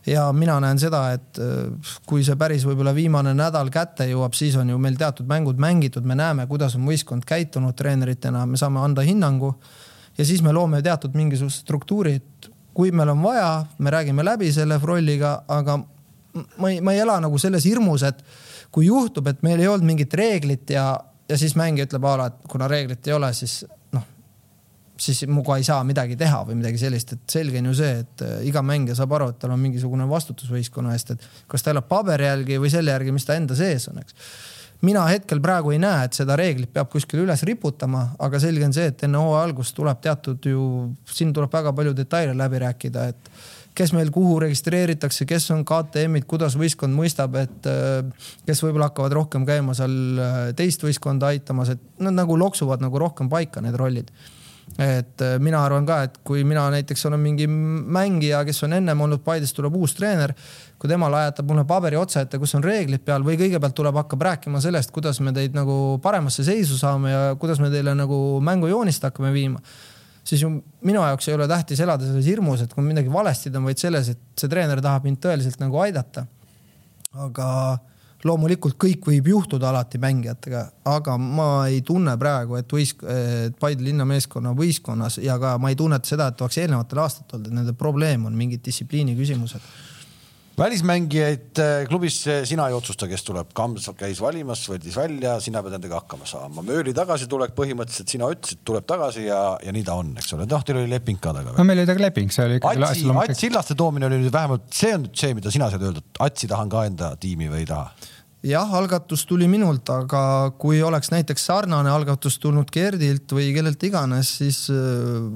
[SPEAKER 4] ja mina näen seda, et äh, kui see päris võib-olla viimane nädal kätte jõuab, siis on ju meil teatud mängud mängitud, me näeme, kuidas on võistkond käitunud treeneritena, me saame anda hinnangu. ja siis me loome teatud mingisugused struktuurid, kui meil on vaja, me räägime läbi selle Frolliga, aga ma ei, ma ei ela nagu selles hirmus, et kui juhtub, et meil ei olnud mingit reeglit ja, ja siis mängija ütleb a la, et kuna reeglit ei ole, siis noh, siis minuga ei saa midagi teha või midagi sellist, et selge on ju see, et äh, iga mängija saab aru, et tal on mingisugune vastutus võistkonna eest, et kas ta elab paberi järgi või selle järgi, mis ta enda sees on, eks. Mina hetkel praegu ei näe, et seda reeglit peab kuskile üles riputama, aga selge on see, et enne hooaja algust tuleb teatud ju, siin tuleb väga palju detaile läbi rääkida, et kes meil kuhu registreeritakse, kes on KTM-id, kuidas võistkond mõistab, et äh, kes võib-olla hakkavad rohkem käima seal äh, teist võistkonda aitamas, et nad nagu loksuvad nagu rohkem paika, need rollid et äh, mina arvan ka, et kui mina näiteks olen mingi mängija, kes on ennem olnud Paides, tuleb uus treener. kui tema lajatab mulle paberi otsa ette, kus on reeglid peal või kõigepealt tuleb, hakkab rääkima sellest, kuidas me teid nagu paremasse seisu saame ja kuidas me teile nagu mängujoonist hakkame viima siis ju minu jaoks ei ole tähtis elada selles hirmus, et kui midagi valesti on, vaid selles, et see treener tahab mind tõeliselt nagu aidata. aga loomulikult kõik võib juhtuda alati mängijatega, aga ma ei tunne praegu, et et Paide linnameeskonna võistkonnas ja ka ma ei tunneta seda, et oleks eelnevatel aastatel olnud, et nende probleem on mingid distsipliini küsimused
[SPEAKER 1] välismängijaid äh, klubis sina ei otsusta, kes tuleb, Kams käis valimas, võttis välja, sina pead nendega hakkama saama. Mööli tagasitulek põhimõtteliselt sina ütlesid, tuleb tagasi ja, ja nii ta on, eks ole, noh, teil oli leping ka taga.
[SPEAKER 3] no meil oli taga leping, see oli ikkagi.
[SPEAKER 1] Ats Sillaste toomine oli nüüd vähemalt, see on nüüd see, mida sina saad öelda, et Atsi tahan ka enda tiimi või ei taha
[SPEAKER 4] jah, algatus tuli minult, aga kui oleks näiteks sarnane algatus tulnud Gerdilt või kellelt iganes, siis äh,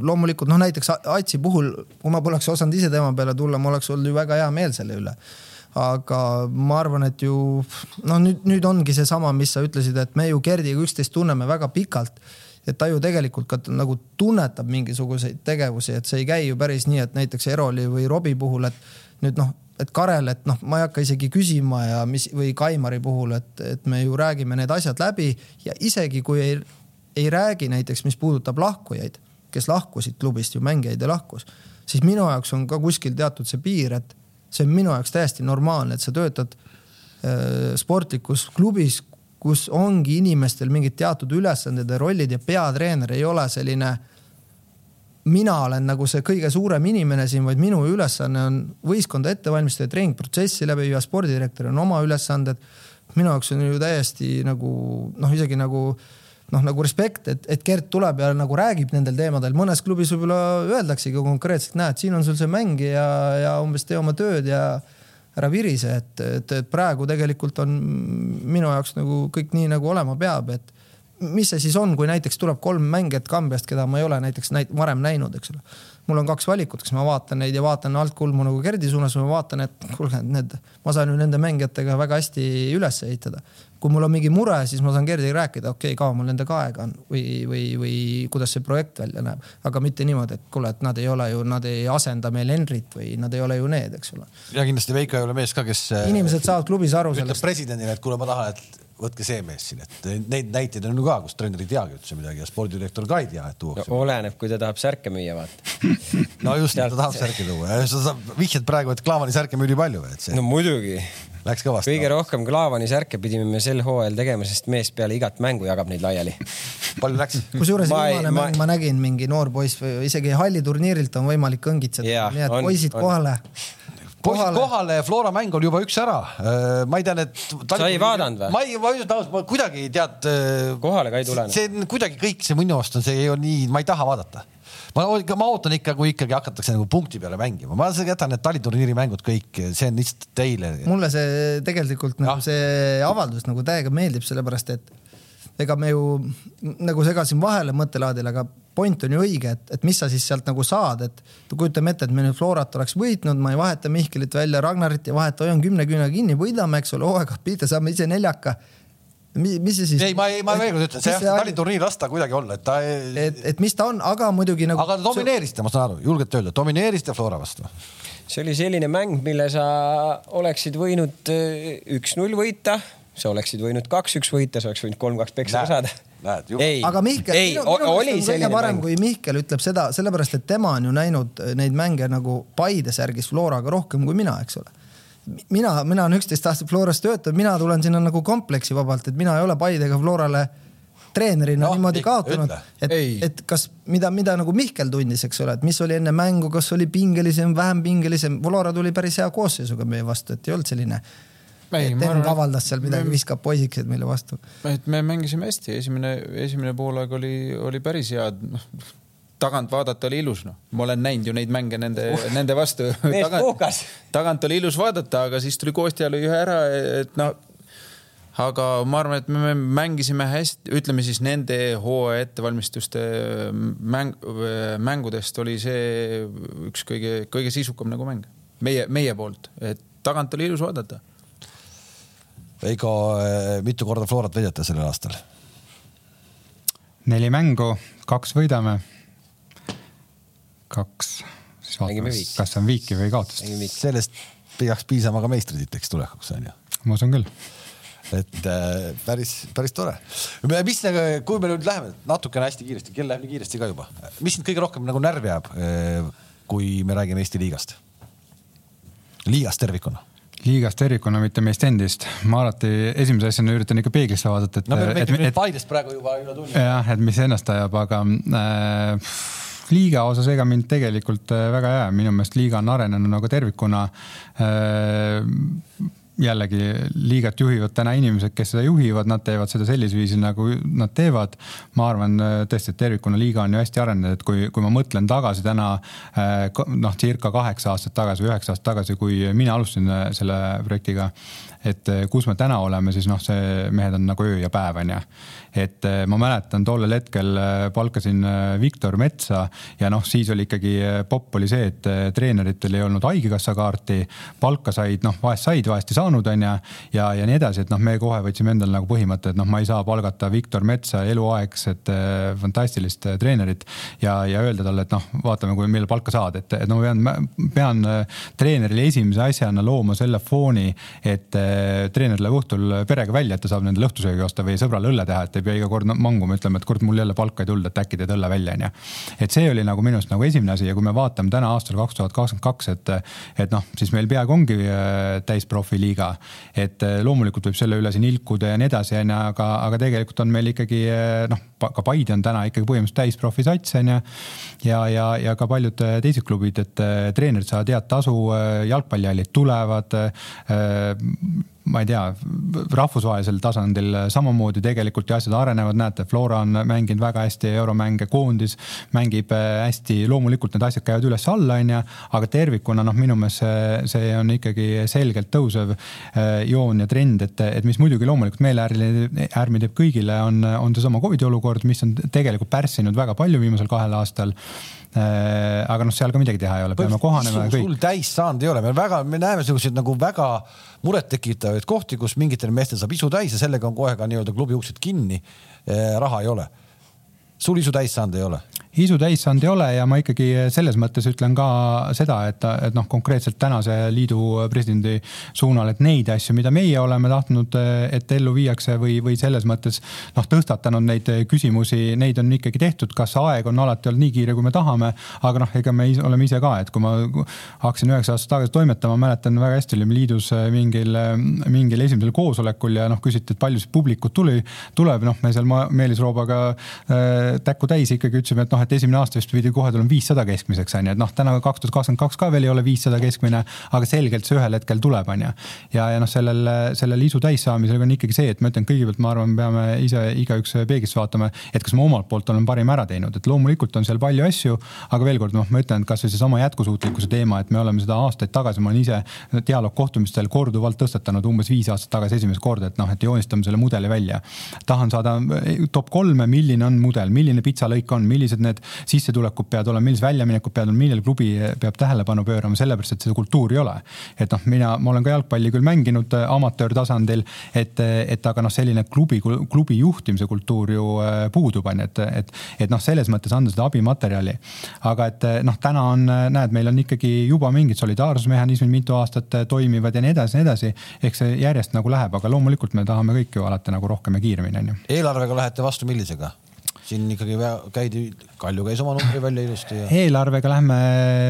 [SPEAKER 4] loomulikult noh, näiteks Atsi puhul, kui ma poleks osanud ise tema peale tulla, mul oleks olnud ju väga hea meel selle üle. aga ma arvan, et ju noh, nüüd, nüüd ongi seesama, mis sa ütlesid, et me ju Gerdiga üksteist tunneme väga pikalt et ta ju tegelikult ka nagu tunnetab mingisuguseid tegevusi, et see ei käi ju päris nii, et näiteks Eroli või Robbie puhul, et nüüd noh, et Karel, et noh, ma ei hakka isegi küsima ja mis või Kaimari puhul, et, et me ju räägime need asjad läbi ja isegi kui ei, ei räägi näiteks, mis puudutab lahkujaid, kes lahkusid klubist ju mängijaid ja lahkus, siis minu jaoks on ka kuskil teatud see piir, et see on minu jaoks täiesti normaalne, et sa töötad äh, sportlikus klubis, kus ongi inimestel mingid teatud ülesanded ja rollid ja peatreener ei ole selline äh, mina olen nagu see kõige suurem inimene siin, vaid minu ülesanne on võistkonda ette valmistada, treeningprotsessi läbi viia, spordidirektoril on oma ülesanded. minu jaoks on ju täiesti nagu noh, isegi nagu noh, nagu respekt, et, et Gert tuleb ja nagu räägib nendel teemadel, mõnes klubis võib-olla öeldaksegi konkreetselt, näed, siin on sul see mäng ja, ja umbes tee oma tööd ja ära virise, et, et, et praegu tegelikult on minu jaoks nagu kõik nii nagu olema peab, et mis see siis on, kui näiteks tuleb kolm mängijat Kambiast, keda ma ei ole näiteks näit, varem näinud, eks ole. mul on kaks valikut, kas ma vaatan neid ja vaatan altkulmu nagu Gerdi suunas või ma vaatan, et kuulge, need, ma saan ju nende mängijatega väga hästi üles ehitada. kui mul on mingi mure, siis ma saan Gerdiga rääkida, okei okay,, kaua mul nendega aega on või, või, või kuidas see projekt välja näeb. aga mitte niimoodi, et kuule, et nad ei ole ju, nad ei asenda meil Henrit või nad ei ole ju need, eks ole.
[SPEAKER 1] ja kindlasti Veiko ei ole mees ka, kes.
[SPEAKER 4] inimesed saavad klubis aru
[SPEAKER 1] sellest. ütleb presidendile, et kuule, ma tahan, et võtke see mees siin, et neid näiteid on ju ka, kus treener ei teagi üldse midagi ja spordidirektor ka ei tea, et tuuakse
[SPEAKER 2] no,. oleneb, kui ta tahab särke müüa, vaata
[SPEAKER 1] no just, ta tahab särke tuua sa vihjad praegu, et Klaavani särke müüdi palju, et see.
[SPEAKER 2] no muidugi.
[SPEAKER 1] Läks kõvasti.
[SPEAKER 2] kõige no. rohkem Klaavani särke pidime me sel hooajal tegema, sest mees peale igat mängu jagab neid laiali.
[SPEAKER 1] palju läks?
[SPEAKER 4] kusjuures viimane ma... mäng ma nägin mingi noor poiss või isegi halliturniirilt on võimalik õngitseda, nii et on, poisid on. kohale
[SPEAKER 1] kohale, kohale, Flora mäng oli juba üks ära. Äh, ma ei tea, need.
[SPEAKER 2] sa ei vaadanud või?
[SPEAKER 1] ma ei, ma ütlen ausalt, ma kuidagi tead. Äh,
[SPEAKER 2] kohale ka ei tule.
[SPEAKER 1] see on kuidagi kõik see minu arust on see on nii, ma ei taha vaadata ma, ma ootan ikka, kui ikkagi hakatakse nagu punkti peale mängima, ma jätan need taliturniiri mängud kõik, see on lihtsalt teile.
[SPEAKER 4] mulle see tegelikult nagu see avaldus nagu täiega meeldib, sellepärast et ega me ju nagu segasin vahele mõttelaadile, aga point on ju õige, et, et mis sa siis sealt nagu saad, et kujutame ette, et me nüüd Florat oleks võitnud, ma ei vaheta Mihkelit välja, Ragnarit ei vaheta, hoian kümne küünega kinni, võidame, eks ole, hooaega pihta, saame ise neljaka Mi, mis see siis?
[SPEAKER 1] ei, ma ei, ma veel kord ütlen, see jah, Tallinna turniir las ta kuidagi olla, et ta
[SPEAKER 4] et, et mis ta on, aga muidugi nagu.
[SPEAKER 1] aga domineerisite, ma saan aru, julgete öelda, domineerisite Flora vastu.
[SPEAKER 2] see oli selline mäng, mille sa oleksid võinud äh, üks-null võita, sa oleksid võinud kaks-üks võita, sa oleks võinud kolm-kaks peksa saada.
[SPEAKER 4] ei, aga Mihkel, minu, minu meelest on kõige parem, kui Mihkel ütleb seda, sellepärast et tema on ju näinud neid mänge nagu Paide särgis Floraga rohkem kui mina, eks ole. mina, mina olen üksteist aastat Floras töötanud, mina tulen sinna nagu kompleksi vabalt, et mina ei ole Paidega Florale treenerina no, niimoodi kaotanud, et, et kas, mida, mida nagu Mihkel tundis, eks ole, et mis oli enne mängu, kas oli pingelisem, vähem pingelisem, Flora tuli päris hea koosseisuga meie vastu, et ei olnud selline Ten avaldas seal midagi me..., viskab poisikesed meile vastu.
[SPEAKER 5] et me mängisime hästi, esimene, esimene poolaeg oli, oli päris hea, noh tagant vaadata oli ilus, noh, ma olen näinud ju neid mänge nende uh,, nende vastu. tagant, tagant oli ilus vaadata, aga siis tuli Kostja lõi ühe ära, et noh. aga ma arvan, et me mängisime hästi, ütleme siis nende hooaja ettevalmistuste mäng, mängudest oli see üks kõige, kõige sisukam nagu mäng meie, meie poolt, et tagant oli ilus vaadata
[SPEAKER 1] Veiko, eh, mitu korda Florat võidate sellel aastal?
[SPEAKER 3] neli mängu, kaks võidame. kaks, siis vaatame, kas on viiki või kaotust.
[SPEAKER 1] sellest peaks piisama ka meistritiitliks tulekuks, onju.
[SPEAKER 3] ma usun küll
[SPEAKER 1] et äh, päris, päris tore. mis, nagu, kui me nüüd läheme natukene hästi kiiresti, kell läheb nii kiiresti ka juba, mis sind kõige rohkem nagu närvi ajab, äh, kui me räägime Eesti liigast? liigast tervikuna
[SPEAKER 3] liigast tervikuna, mitte meist endist. ma alati esimese asjana üritan ikka peeglisse vaadata, et.
[SPEAKER 1] no me räägime nüüd Paidest praegu juba üle tunni.
[SPEAKER 3] jah, et mis ennast ajab, aga äh, liiga osas ega mind tegelikult äh, väga ei aja, minu meelest liiga on arenenud nagu tervikuna äh, jällegi liigat juhivad täna inimesed, kes seda juhivad, nad teevad seda sellisel viisil, nagu nad teevad. ma arvan tõesti, et tervikuna liiga on ju hästi arenenud, et kui, kui ma mõtlen tagasi täna noh, circa kaheksa aastat tagasi või üheksa aastat tagasi, kui mina alustasin selle projektiga et eh, kus me täna oleme, siis noh, see mehed on nagu öö ja päev, onju. et eh, ma mäletan tollel hetkel eh, palkasin Viktor Metsa ja noh, siis oli ikkagi popp oli see, et treeneritel ei olnud haigekassa kaarti, palka said, noh, vahest said, vahest ei saanud, onju. ja, ja nii edasi, et noh, me kohe võtsime endale nagu põhimõtte, et noh, ma ei saa palgata Viktor Metsa eluaegset fantastilist treenerit ja, ja öelda talle, et noh, vaatame, kui millal palka saad, et, et no ma pean, pean treenerile esimese asjana looma selle fooni, et treener läheb õhtul perega välja, et ta saab nendele õhtusöögi osta või sõbrale õlle teha, et ei pea iga kord manguma, ütlema, et kurat, mul jälle palka ei tulnud, et äkki teed õlle välja, onju. et see oli nagu minu arust nagu esimene asi ja kui me vaatame täna aastal kaks tuhat kakskümmend kaks, et, et noh, siis meil peaaegu ongi äh, täisprofiliiga. et äh, loomulikult võib selle üle siin ilkuda ja nii edasi, onju, aga, aga tegelikult on meil ikkagi äh, noh, ka Paide on täna ikkagi põhimõtteliselt täisprofi sats onju. ja, ja, ja ka paljud teised klubid, et treenerid saavad head tasu, jalgpallihallid tulevad ma ei tea, rahvusvahelisel tasandil samamoodi tegelikult ju asjad arenevad, näete, Flora on mänginud väga hästi euromänge, koondis mängib äh, hästi, loomulikult need asjad käivad üles-alla, onju, aga tervikuna noh, minu meelest see, see on ikkagi selgelt tõusev äh, joon ja trend, et, et mis muidugi loomulikult meeleäärmi teeb kõigile, on, on seesama Covidi olukord, mis on tegelikult pärssinud väga palju viimasel kahel aastal Äh, aga noh, seal ka midagi teha ei ole, peame kohanema
[SPEAKER 1] sul täis saanud ei ole, me väga, me näeme siukseid nagu väga murettekitavaid kohti, kus mingitel meestel saab isu täis ja sellega on kohe ka nii-öelda klubi uksed kinni. Äh, raha ei ole. sul isu täis saanud ei ole?
[SPEAKER 3] Isu täis saanud ei ole ja ma ikkagi selles mõttes ütlen ka seda, et, et noh, konkreetselt tänase liidu presidendi suunal, et neid asju, mida meie oleme tahtnud, et ellu viiakse või, või selles mõttes noh, tõstatanud neid küsimusi, neid on ikkagi tehtud, kas aeg on alati olnud nii kiire, kui me tahame, aga noh, ega me oleme ise ka, et kui ma hakkasin üheksa aastat tagasi toimetama, mäletan väga hästi, olime liidus mingil, mingil esimesel koosolekul ja noh, küsiti, et palju siis publikut tuli, tuleb, noh, me seal Meelis Roobaga äh, täkku täis ikkagi ütlesime, et noh, noh, et esimene aasta vist pidi kohe tulema viissada keskmiseks on ju, et noh, täna kaks tuhat kakskümmend kaks ka veel ei ole viissada keskmine, aga selgelt see ühel hetkel tuleb, on ju. ja, ja noh, sellel, sellel isu täissaamisega on ikkagi see, et ma ütlen, kõigepealt ma arvan, me peame ise igaüks peeglisse vaatama, et kas me omalt poolt oleme parima ära teinud, et loomulikult on seal palju asju, aga veel kord, noh, ma ütlen, et kasvõi seesama jätkusuutlikkuse teema, et me oleme seda aastaid tagasi, ma olen ise dialoogkohtumistel korduvalt tõstatanud umbes viis aastat tagasi esimest korda, et noh, et joonistame selle mudeli välja. tahan saada top kolme, milline on mudel, milline pitsalõik on, millised need sissetulekud peavad olema, millised väljaminekud peavad olema, millele klubi peab tähelepanu pöörama, sellepärast et seda kultuuri ei ole. et noh, mina, ma olen ka jalgpalli küll mänginud äh, amatöörtasandil, et, et aga noh, selline klubi, klubi juhtimise kultuur ju äh, puudub, on ju, et, et, et noh, selles mõttes anda seda abimaterjali. aga et noh, täna on, näed, meil on ikkagi juba mingid solidaarsusmehhanismid mitu aastat toimivad ja nii edasi, nii edasi. ehk see järjest nagu läheb, aga loomulikult me tahame kõik ju alati nagu rohkem ja kiiremini, on ju.
[SPEAKER 1] eelarvega lähete vastu millisega? Siin ikkagi käidi, Kalju käis oma numbri välja ilusti ja....
[SPEAKER 3] eelarvega lähme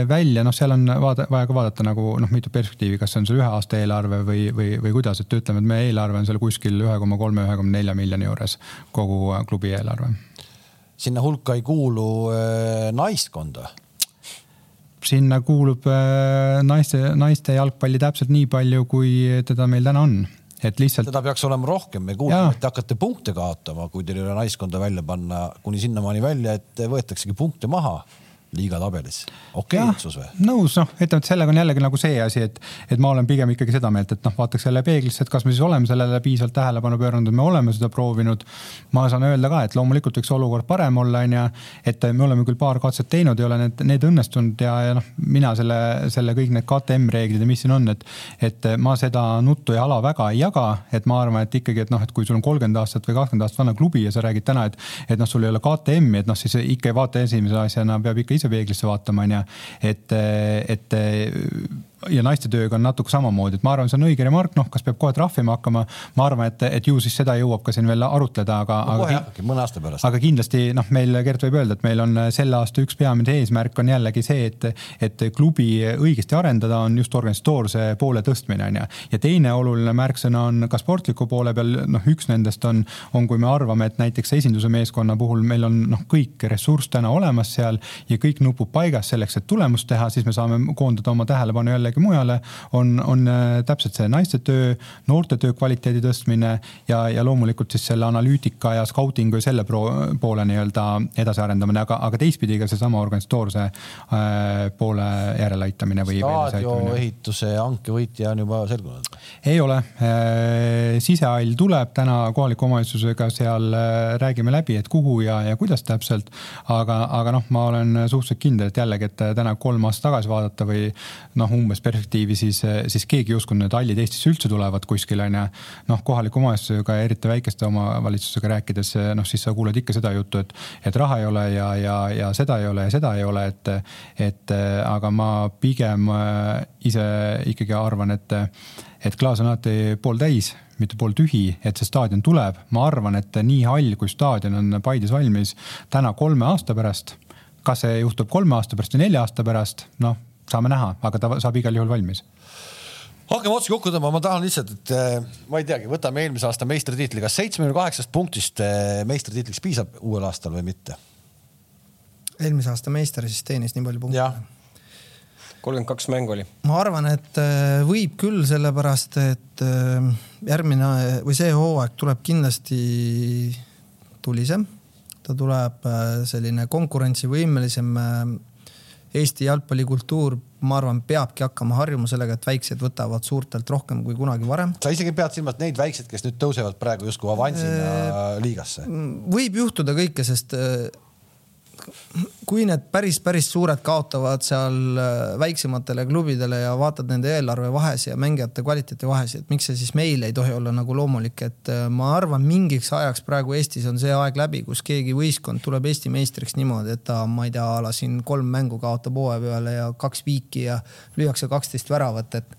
[SPEAKER 3] välja, noh, seal on vaada, vaja ka vaadata nagu noh, mitu perspektiivi, kas see on see ühe aasta eelarve või, või, või kuidas, et ütleme, et meie eelarve on seal kuskil ühe koma kolme, ühe koma nelja miljoni juures, kogu klubi eelarve.
[SPEAKER 1] sinna hulka ei kuulu äh, naiskonda
[SPEAKER 3] sinna kuulub äh, naiste, naiste jalgpalli täpselt nii palju, kui teda meil täna on et lihtsalt.
[SPEAKER 1] seda peaks olema rohkem, me kuulsime, et te hakkate punkte kaotama, kui teil ei ole naiskonda välja panna. Kuni sinnamaani välja, et võetaksegi punkte maha liiga tabelis. okei okay, otsus või?
[SPEAKER 3] nõus, noh, ütleme, et sellega on jällegi nagu see asi, et, et ma olen pigem ikkagi seda meelt, et noh, vaataks jälle peeglisse, et kas me siis oleme sellele piisavalt tähelepanu pööranud, et me oleme seda proovinud. ma saan öelda ka, et loomulikult võiks olukord parem olla, on ju, et me oleme küll paar katset teinud, ei ole need, need õnnestunud ja, ja noh, mina selle, selle kõik need KTM reeglid ja mis siin on, et, et ma seda nuttu ja ala väga ei jaga, et ma arvan, et ikkagi, et noh, et kui sul on kolmkümmend aastat või kakskümmend aastat vana klubi ja sa räägid täna, et, et noh, sul ei ole KTM-i, et noh, siis ikka vaata esimese asjana, peab ikka peeglisse vaatama, onju. et, et ja naiste tööga on natuke samamoodi, et ma arvan, see on õige remark, noh, kas peab kohe trahvima hakkama. ma arvan, et, et ju siis seda jõuab ka siin veel arutleda, aga
[SPEAKER 1] no,. kohe hakkabki, mõne aasta pärast.
[SPEAKER 3] aga kindlasti noh, meil Gert võib öelda, et meil on selle aasta üks peamine eesmärk on jällegi see, et, et klubi õigesti arendada on just organisatoorse poole tõstmine on ju. ja teine oluline märksõna on ka sportliku poole peal, noh, üks nendest on, on, kui me arvame, et näiteks esinduse meeskonna puhul meil on noh, kõik ressurss täna olemas seal ja kõik nupud paigas selleks, et tulemust teha, siis me saame koondada oma tähelepanu jälle millegi mujale, on, on äh, täpselt see naiste töö, noorte töö kvaliteedi tõstmine ja, ja loomulikult siis selle analüütika ja skautingu ja selle pro, poole nii-öelda edasiarendamine, aga, aga teistpidi ka seesama organisatoorse äh, poole järeleaitamine või.
[SPEAKER 1] staadioni ehituse hanke võitja on juba selgunud?
[SPEAKER 3] ei ole äh,, sisehall tuleb täna kohaliku omavalitsusega seal äh, räägime läbi, et kuhu ja, ja kuidas täpselt. aga, aga noh, ma olen suhteliselt kindel, et jällegi, et täna kolm aastat tagasi vaadata või noh, umbes perspektiivi, siis, siis keegi ei uskunud, et hallid Eestisse üldse tulevad kuskile onju. noh, kohaliku omavalitsusega, eriti väikeste omavalitsusega rääkides, noh siis sa kuuled ikka seda juttu, et, et raha ei ole ja, ja, ja seda ei ole ja seda ei ole, et, et aga ma pigem äh, ise ikkagi arvan, et, et klaas on alati pooltäis mitte pooltühi, et see staadion tuleb. ma arvan, et nii hall kui staadion on Paides valmis täna kolme aasta pärast. kas see juhtub kolme aasta pärast või nelja aasta pärast, noh saame näha, aga ta saab igal juhul valmis
[SPEAKER 1] hakkame otsa kokku tõmbama, ma tahan lihtsalt, et eh, ma ei teagi, võtame eelmise aasta meistritiitli, kas seitsmekümne kaheksast punktist eh, meistritiitliks piisab uuel aastal või mitte?
[SPEAKER 4] eelmise aasta meister siis teenis nii palju punkte?
[SPEAKER 2] kolmkümmend kaks mängu oli.
[SPEAKER 4] ma arvan, et eh, võib küll, sellepärast et järgmine või see hooaeg tuleb kindlasti tulisem. ta tuleb selline konkurentsivõimelisem Eesti jalgpallikultuur, ma arvan, peabki hakkama harjuma sellega, et väiksed võtavad suurtelt rohkem kui kunagi varem.
[SPEAKER 1] sa isegi pead silmas neid väikseid, kes nüüd tõusevad praegu justkui avansina äh, liigasse?
[SPEAKER 4] võib juhtuda kõike, sest äh, kui need päris, päris suured kaotavad seal äh, väiksematele klubidele ja vaatad nende eelarve vahes ja mängijate kvaliteeti vahes, et miks see siis meil ei tohi olla nagu loomulik, et äh, ma arvan, mingiks ajaks praegu Eestis on see aeg läbi, kus keegi võistkond tuleb Eesti meistriks niimoodi, et ta, ma ei tea, a la siin kolm mängu kaotab hooaja peale ja kaks viiki ja lüüakse kaksteist väravat, et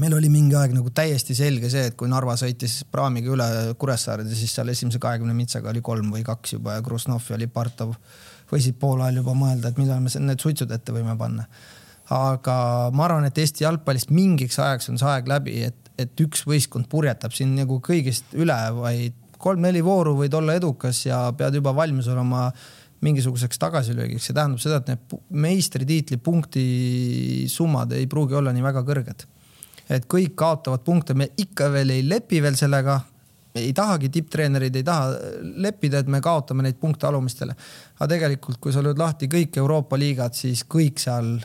[SPEAKER 4] meil oli mingi aeg nagu täiesti selge see, et kui Narva sõitis praamiga üle Kuressaarde, siis seal esimese kahekümne mitsaga oli kolm või kaks juba ja Krusnov ja Lipartov võisid pool ajal juba mõelda, et millal me need suitsud ette võime panna. aga ma arvan, et Eesti jalgpallist mingiks ajaks on see aeg läbi, et, et üks võistkond purjetab siin nagu kõigist üle, vaid kolm-neli vooru võid olla edukas ja pead juba valmis olema mingisuguseks tagasilöögiks, see tähendab seda, et need meistritiitli punktisummad ei pruugi olla nii väga kõrged. et kõik kaotavad punkte, me ikka veel ei lepi veel sellega, ei tahagi tipptreenerid ei taha leppida, et me kaotame neid punkte alumistele. aga tegelikult, kui sa lööd lahti kõik Euroopa liigad, siis kõik seal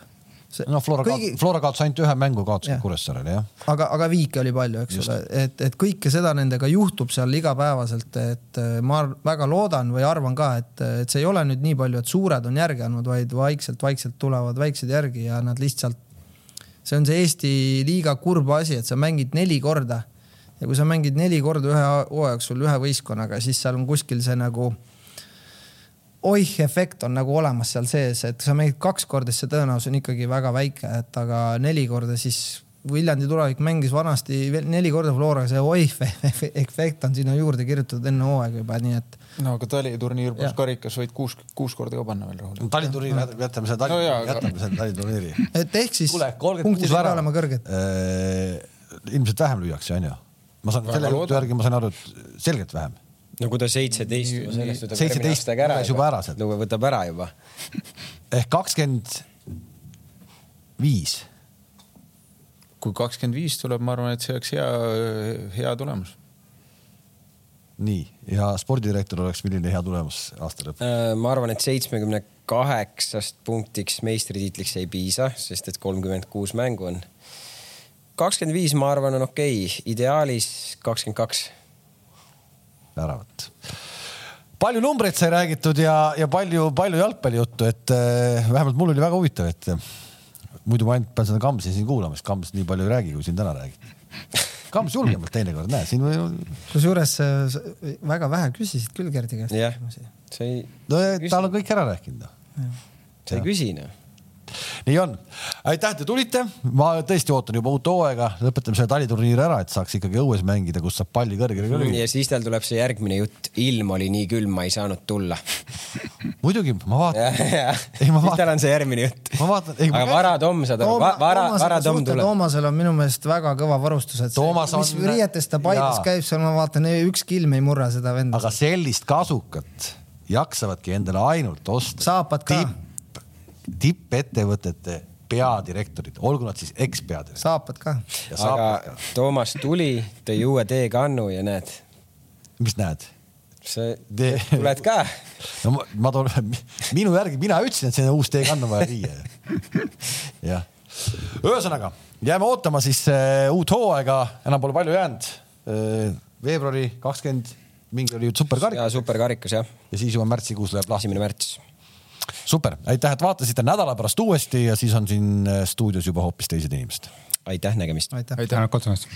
[SPEAKER 4] see-
[SPEAKER 1] no Flora
[SPEAKER 4] kõigi-
[SPEAKER 1] kõigi..., Flora kaotas ainult ühe mängu, kaotas
[SPEAKER 4] Jah.
[SPEAKER 1] Kuressaarele jah
[SPEAKER 4] aga, aga viike oli palju, eks
[SPEAKER 1] Just.
[SPEAKER 4] ole, et, et kõike seda nendega juhtub seal igapäevaselt, et eh, ma väga loodan või arvan ka, et, et see ei ole nüüd nii palju, et suured on järgi andnud, vaid vaikselt-vaikselt tulevad väiksed järgi ja nad lihtsalt. see on see Eesti liiga kurb asi, et sa mängid neli korda ja kui sa mängid neli korda ühe hooaja jooksul ühe võistkonnaga, siis seal on kuskil see nagu oih efekt on nagu olemas seal sees, et sa mängid kaks korda, siis see tõenäosus on ikkagi väga väike, et aga neli korda siis Viljandi tulevik mängis vanasti veel neli korda Floraga, see oih efekt on sinna juurde kirjutatud enne hooaega juba, nii et
[SPEAKER 5] no aga taliturniir pluss karikas võid kuus, kuus korda ka panna veel rahule.
[SPEAKER 1] taliturniiri jätame selle
[SPEAKER 5] No
[SPEAKER 1] tali-,
[SPEAKER 5] aga-
[SPEAKER 1] jätame selle taliturniiri
[SPEAKER 4] et ehk siis
[SPEAKER 1] kolmkümmend
[SPEAKER 4] punktid
[SPEAKER 1] kuus
[SPEAKER 4] ei pea
[SPEAKER 1] väravat
[SPEAKER 4] olema kõrged.
[SPEAKER 1] ilmselt vähem lüüakse onju ma saan
[SPEAKER 5] Väga
[SPEAKER 1] selle jutu järgi ma sain aru et selgelt vähem
[SPEAKER 2] no kui ta seitseteist sellest võtab
[SPEAKER 1] 17
[SPEAKER 2] järgmine aastaga ära
[SPEAKER 1] läks juba ära sealt.
[SPEAKER 2] no võtab ära juba.
[SPEAKER 1] ehk kakskümmend viis
[SPEAKER 5] kui kakskümmend viis tuleb, ma arvan, et see oleks hea, hea tulemus.
[SPEAKER 1] nii ja spordidirektor oleks milline hea tulemus aasta lõpus
[SPEAKER 2] Äh, ma arvan, et seitsmekümne kaheksast punktiks meistritiitliks ei piisa, sest et kolmkümmend kuus mängu on. Kakskümmend viis, ma arvan, on okei okay., ideaalis kakskümmend kaks.
[SPEAKER 1] väravat palju numbreid sai räägitud ja, ja palju, palju jalgpallijuttu, et äh, vähemalt mul oli väga huvitav, et äh, muidu ma ainult pean seda Kamsi siin kuulama, sest Kams nii palju ei räägi, kui siin täna räägib. Kams julgemalt teinekord, näe siin või...
[SPEAKER 4] kusjuures sa väga vähe küsisid küll Gerdi käest küsimusi.,
[SPEAKER 2] sa ei,
[SPEAKER 1] no tal on kõik ära rääkinud. noh.
[SPEAKER 2] sa ei küsi noh.
[SPEAKER 1] Nii on, aitäh, te tulite, ma tõesti ootan juba uut hooaega, lõpetame selle taliturniiri ära, et saaks ikkagi õues mängida, kus saab palli kõrgele
[SPEAKER 2] ja
[SPEAKER 1] lüüa.
[SPEAKER 2] siis tal tuleb see järgmine jutt, ilm oli nii külm, ma ei saanud tulla.
[SPEAKER 1] muidugi, ma vaatan, Ei, ma vaatan-
[SPEAKER 2] tal on see järgmine jutt.
[SPEAKER 1] ma vaatan, ei
[SPEAKER 2] aga Vara Tom saad aru, Vara, Vara Tom tuleb.
[SPEAKER 4] Toomasel on minu meelest väga kõva varustus, et
[SPEAKER 1] Toomas
[SPEAKER 4] see, mis
[SPEAKER 1] on-
[SPEAKER 4] riietes ta Paides käib, seal ma vaatan, ükski ilm ei murra seda venda.
[SPEAKER 1] aga sellist kasukat jaksavadki endale ainult osta.
[SPEAKER 4] Saapad ka.
[SPEAKER 1] tipp, tippettevõtete peadirektorid, olgu nad siis ekspeadirektorid
[SPEAKER 4] saapad ka.
[SPEAKER 2] aga. Toomas tuli, tõi uue teekannu ja näed,
[SPEAKER 1] mis näed?
[SPEAKER 2] sa
[SPEAKER 1] Tee-
[SPEAKER 2] tuled ka.
[SPEAKER 1] no ma, ma toon, minu järgi, mina ütlesin, et selline uus teekann on vaja viia. jah, ühesõnaga jääme ootama siis äh, uut hooaega, enam pole palju jäänud äh,. veebruari kakskümmend, mingi oli
[SPEAKER 2] ja
[SPEAKER 1] superkarikas
[SPEAKER 2] superkarikas jah,
[SPEAKER 1] ja siis juba märtsikuus läheb lahti.
[SPEAKER 2] esimene märts.
[SPEAKER 1] super, aitäh, et vaatasite nädala pärast uuesti ja siis on siin äh, stuudios juba hoopis teised inimesed
[SPEAKER 2] aitäh, nägemist.
[SPEAKER 4] aitäh.
[SPEAKER 3] tänud kutsumast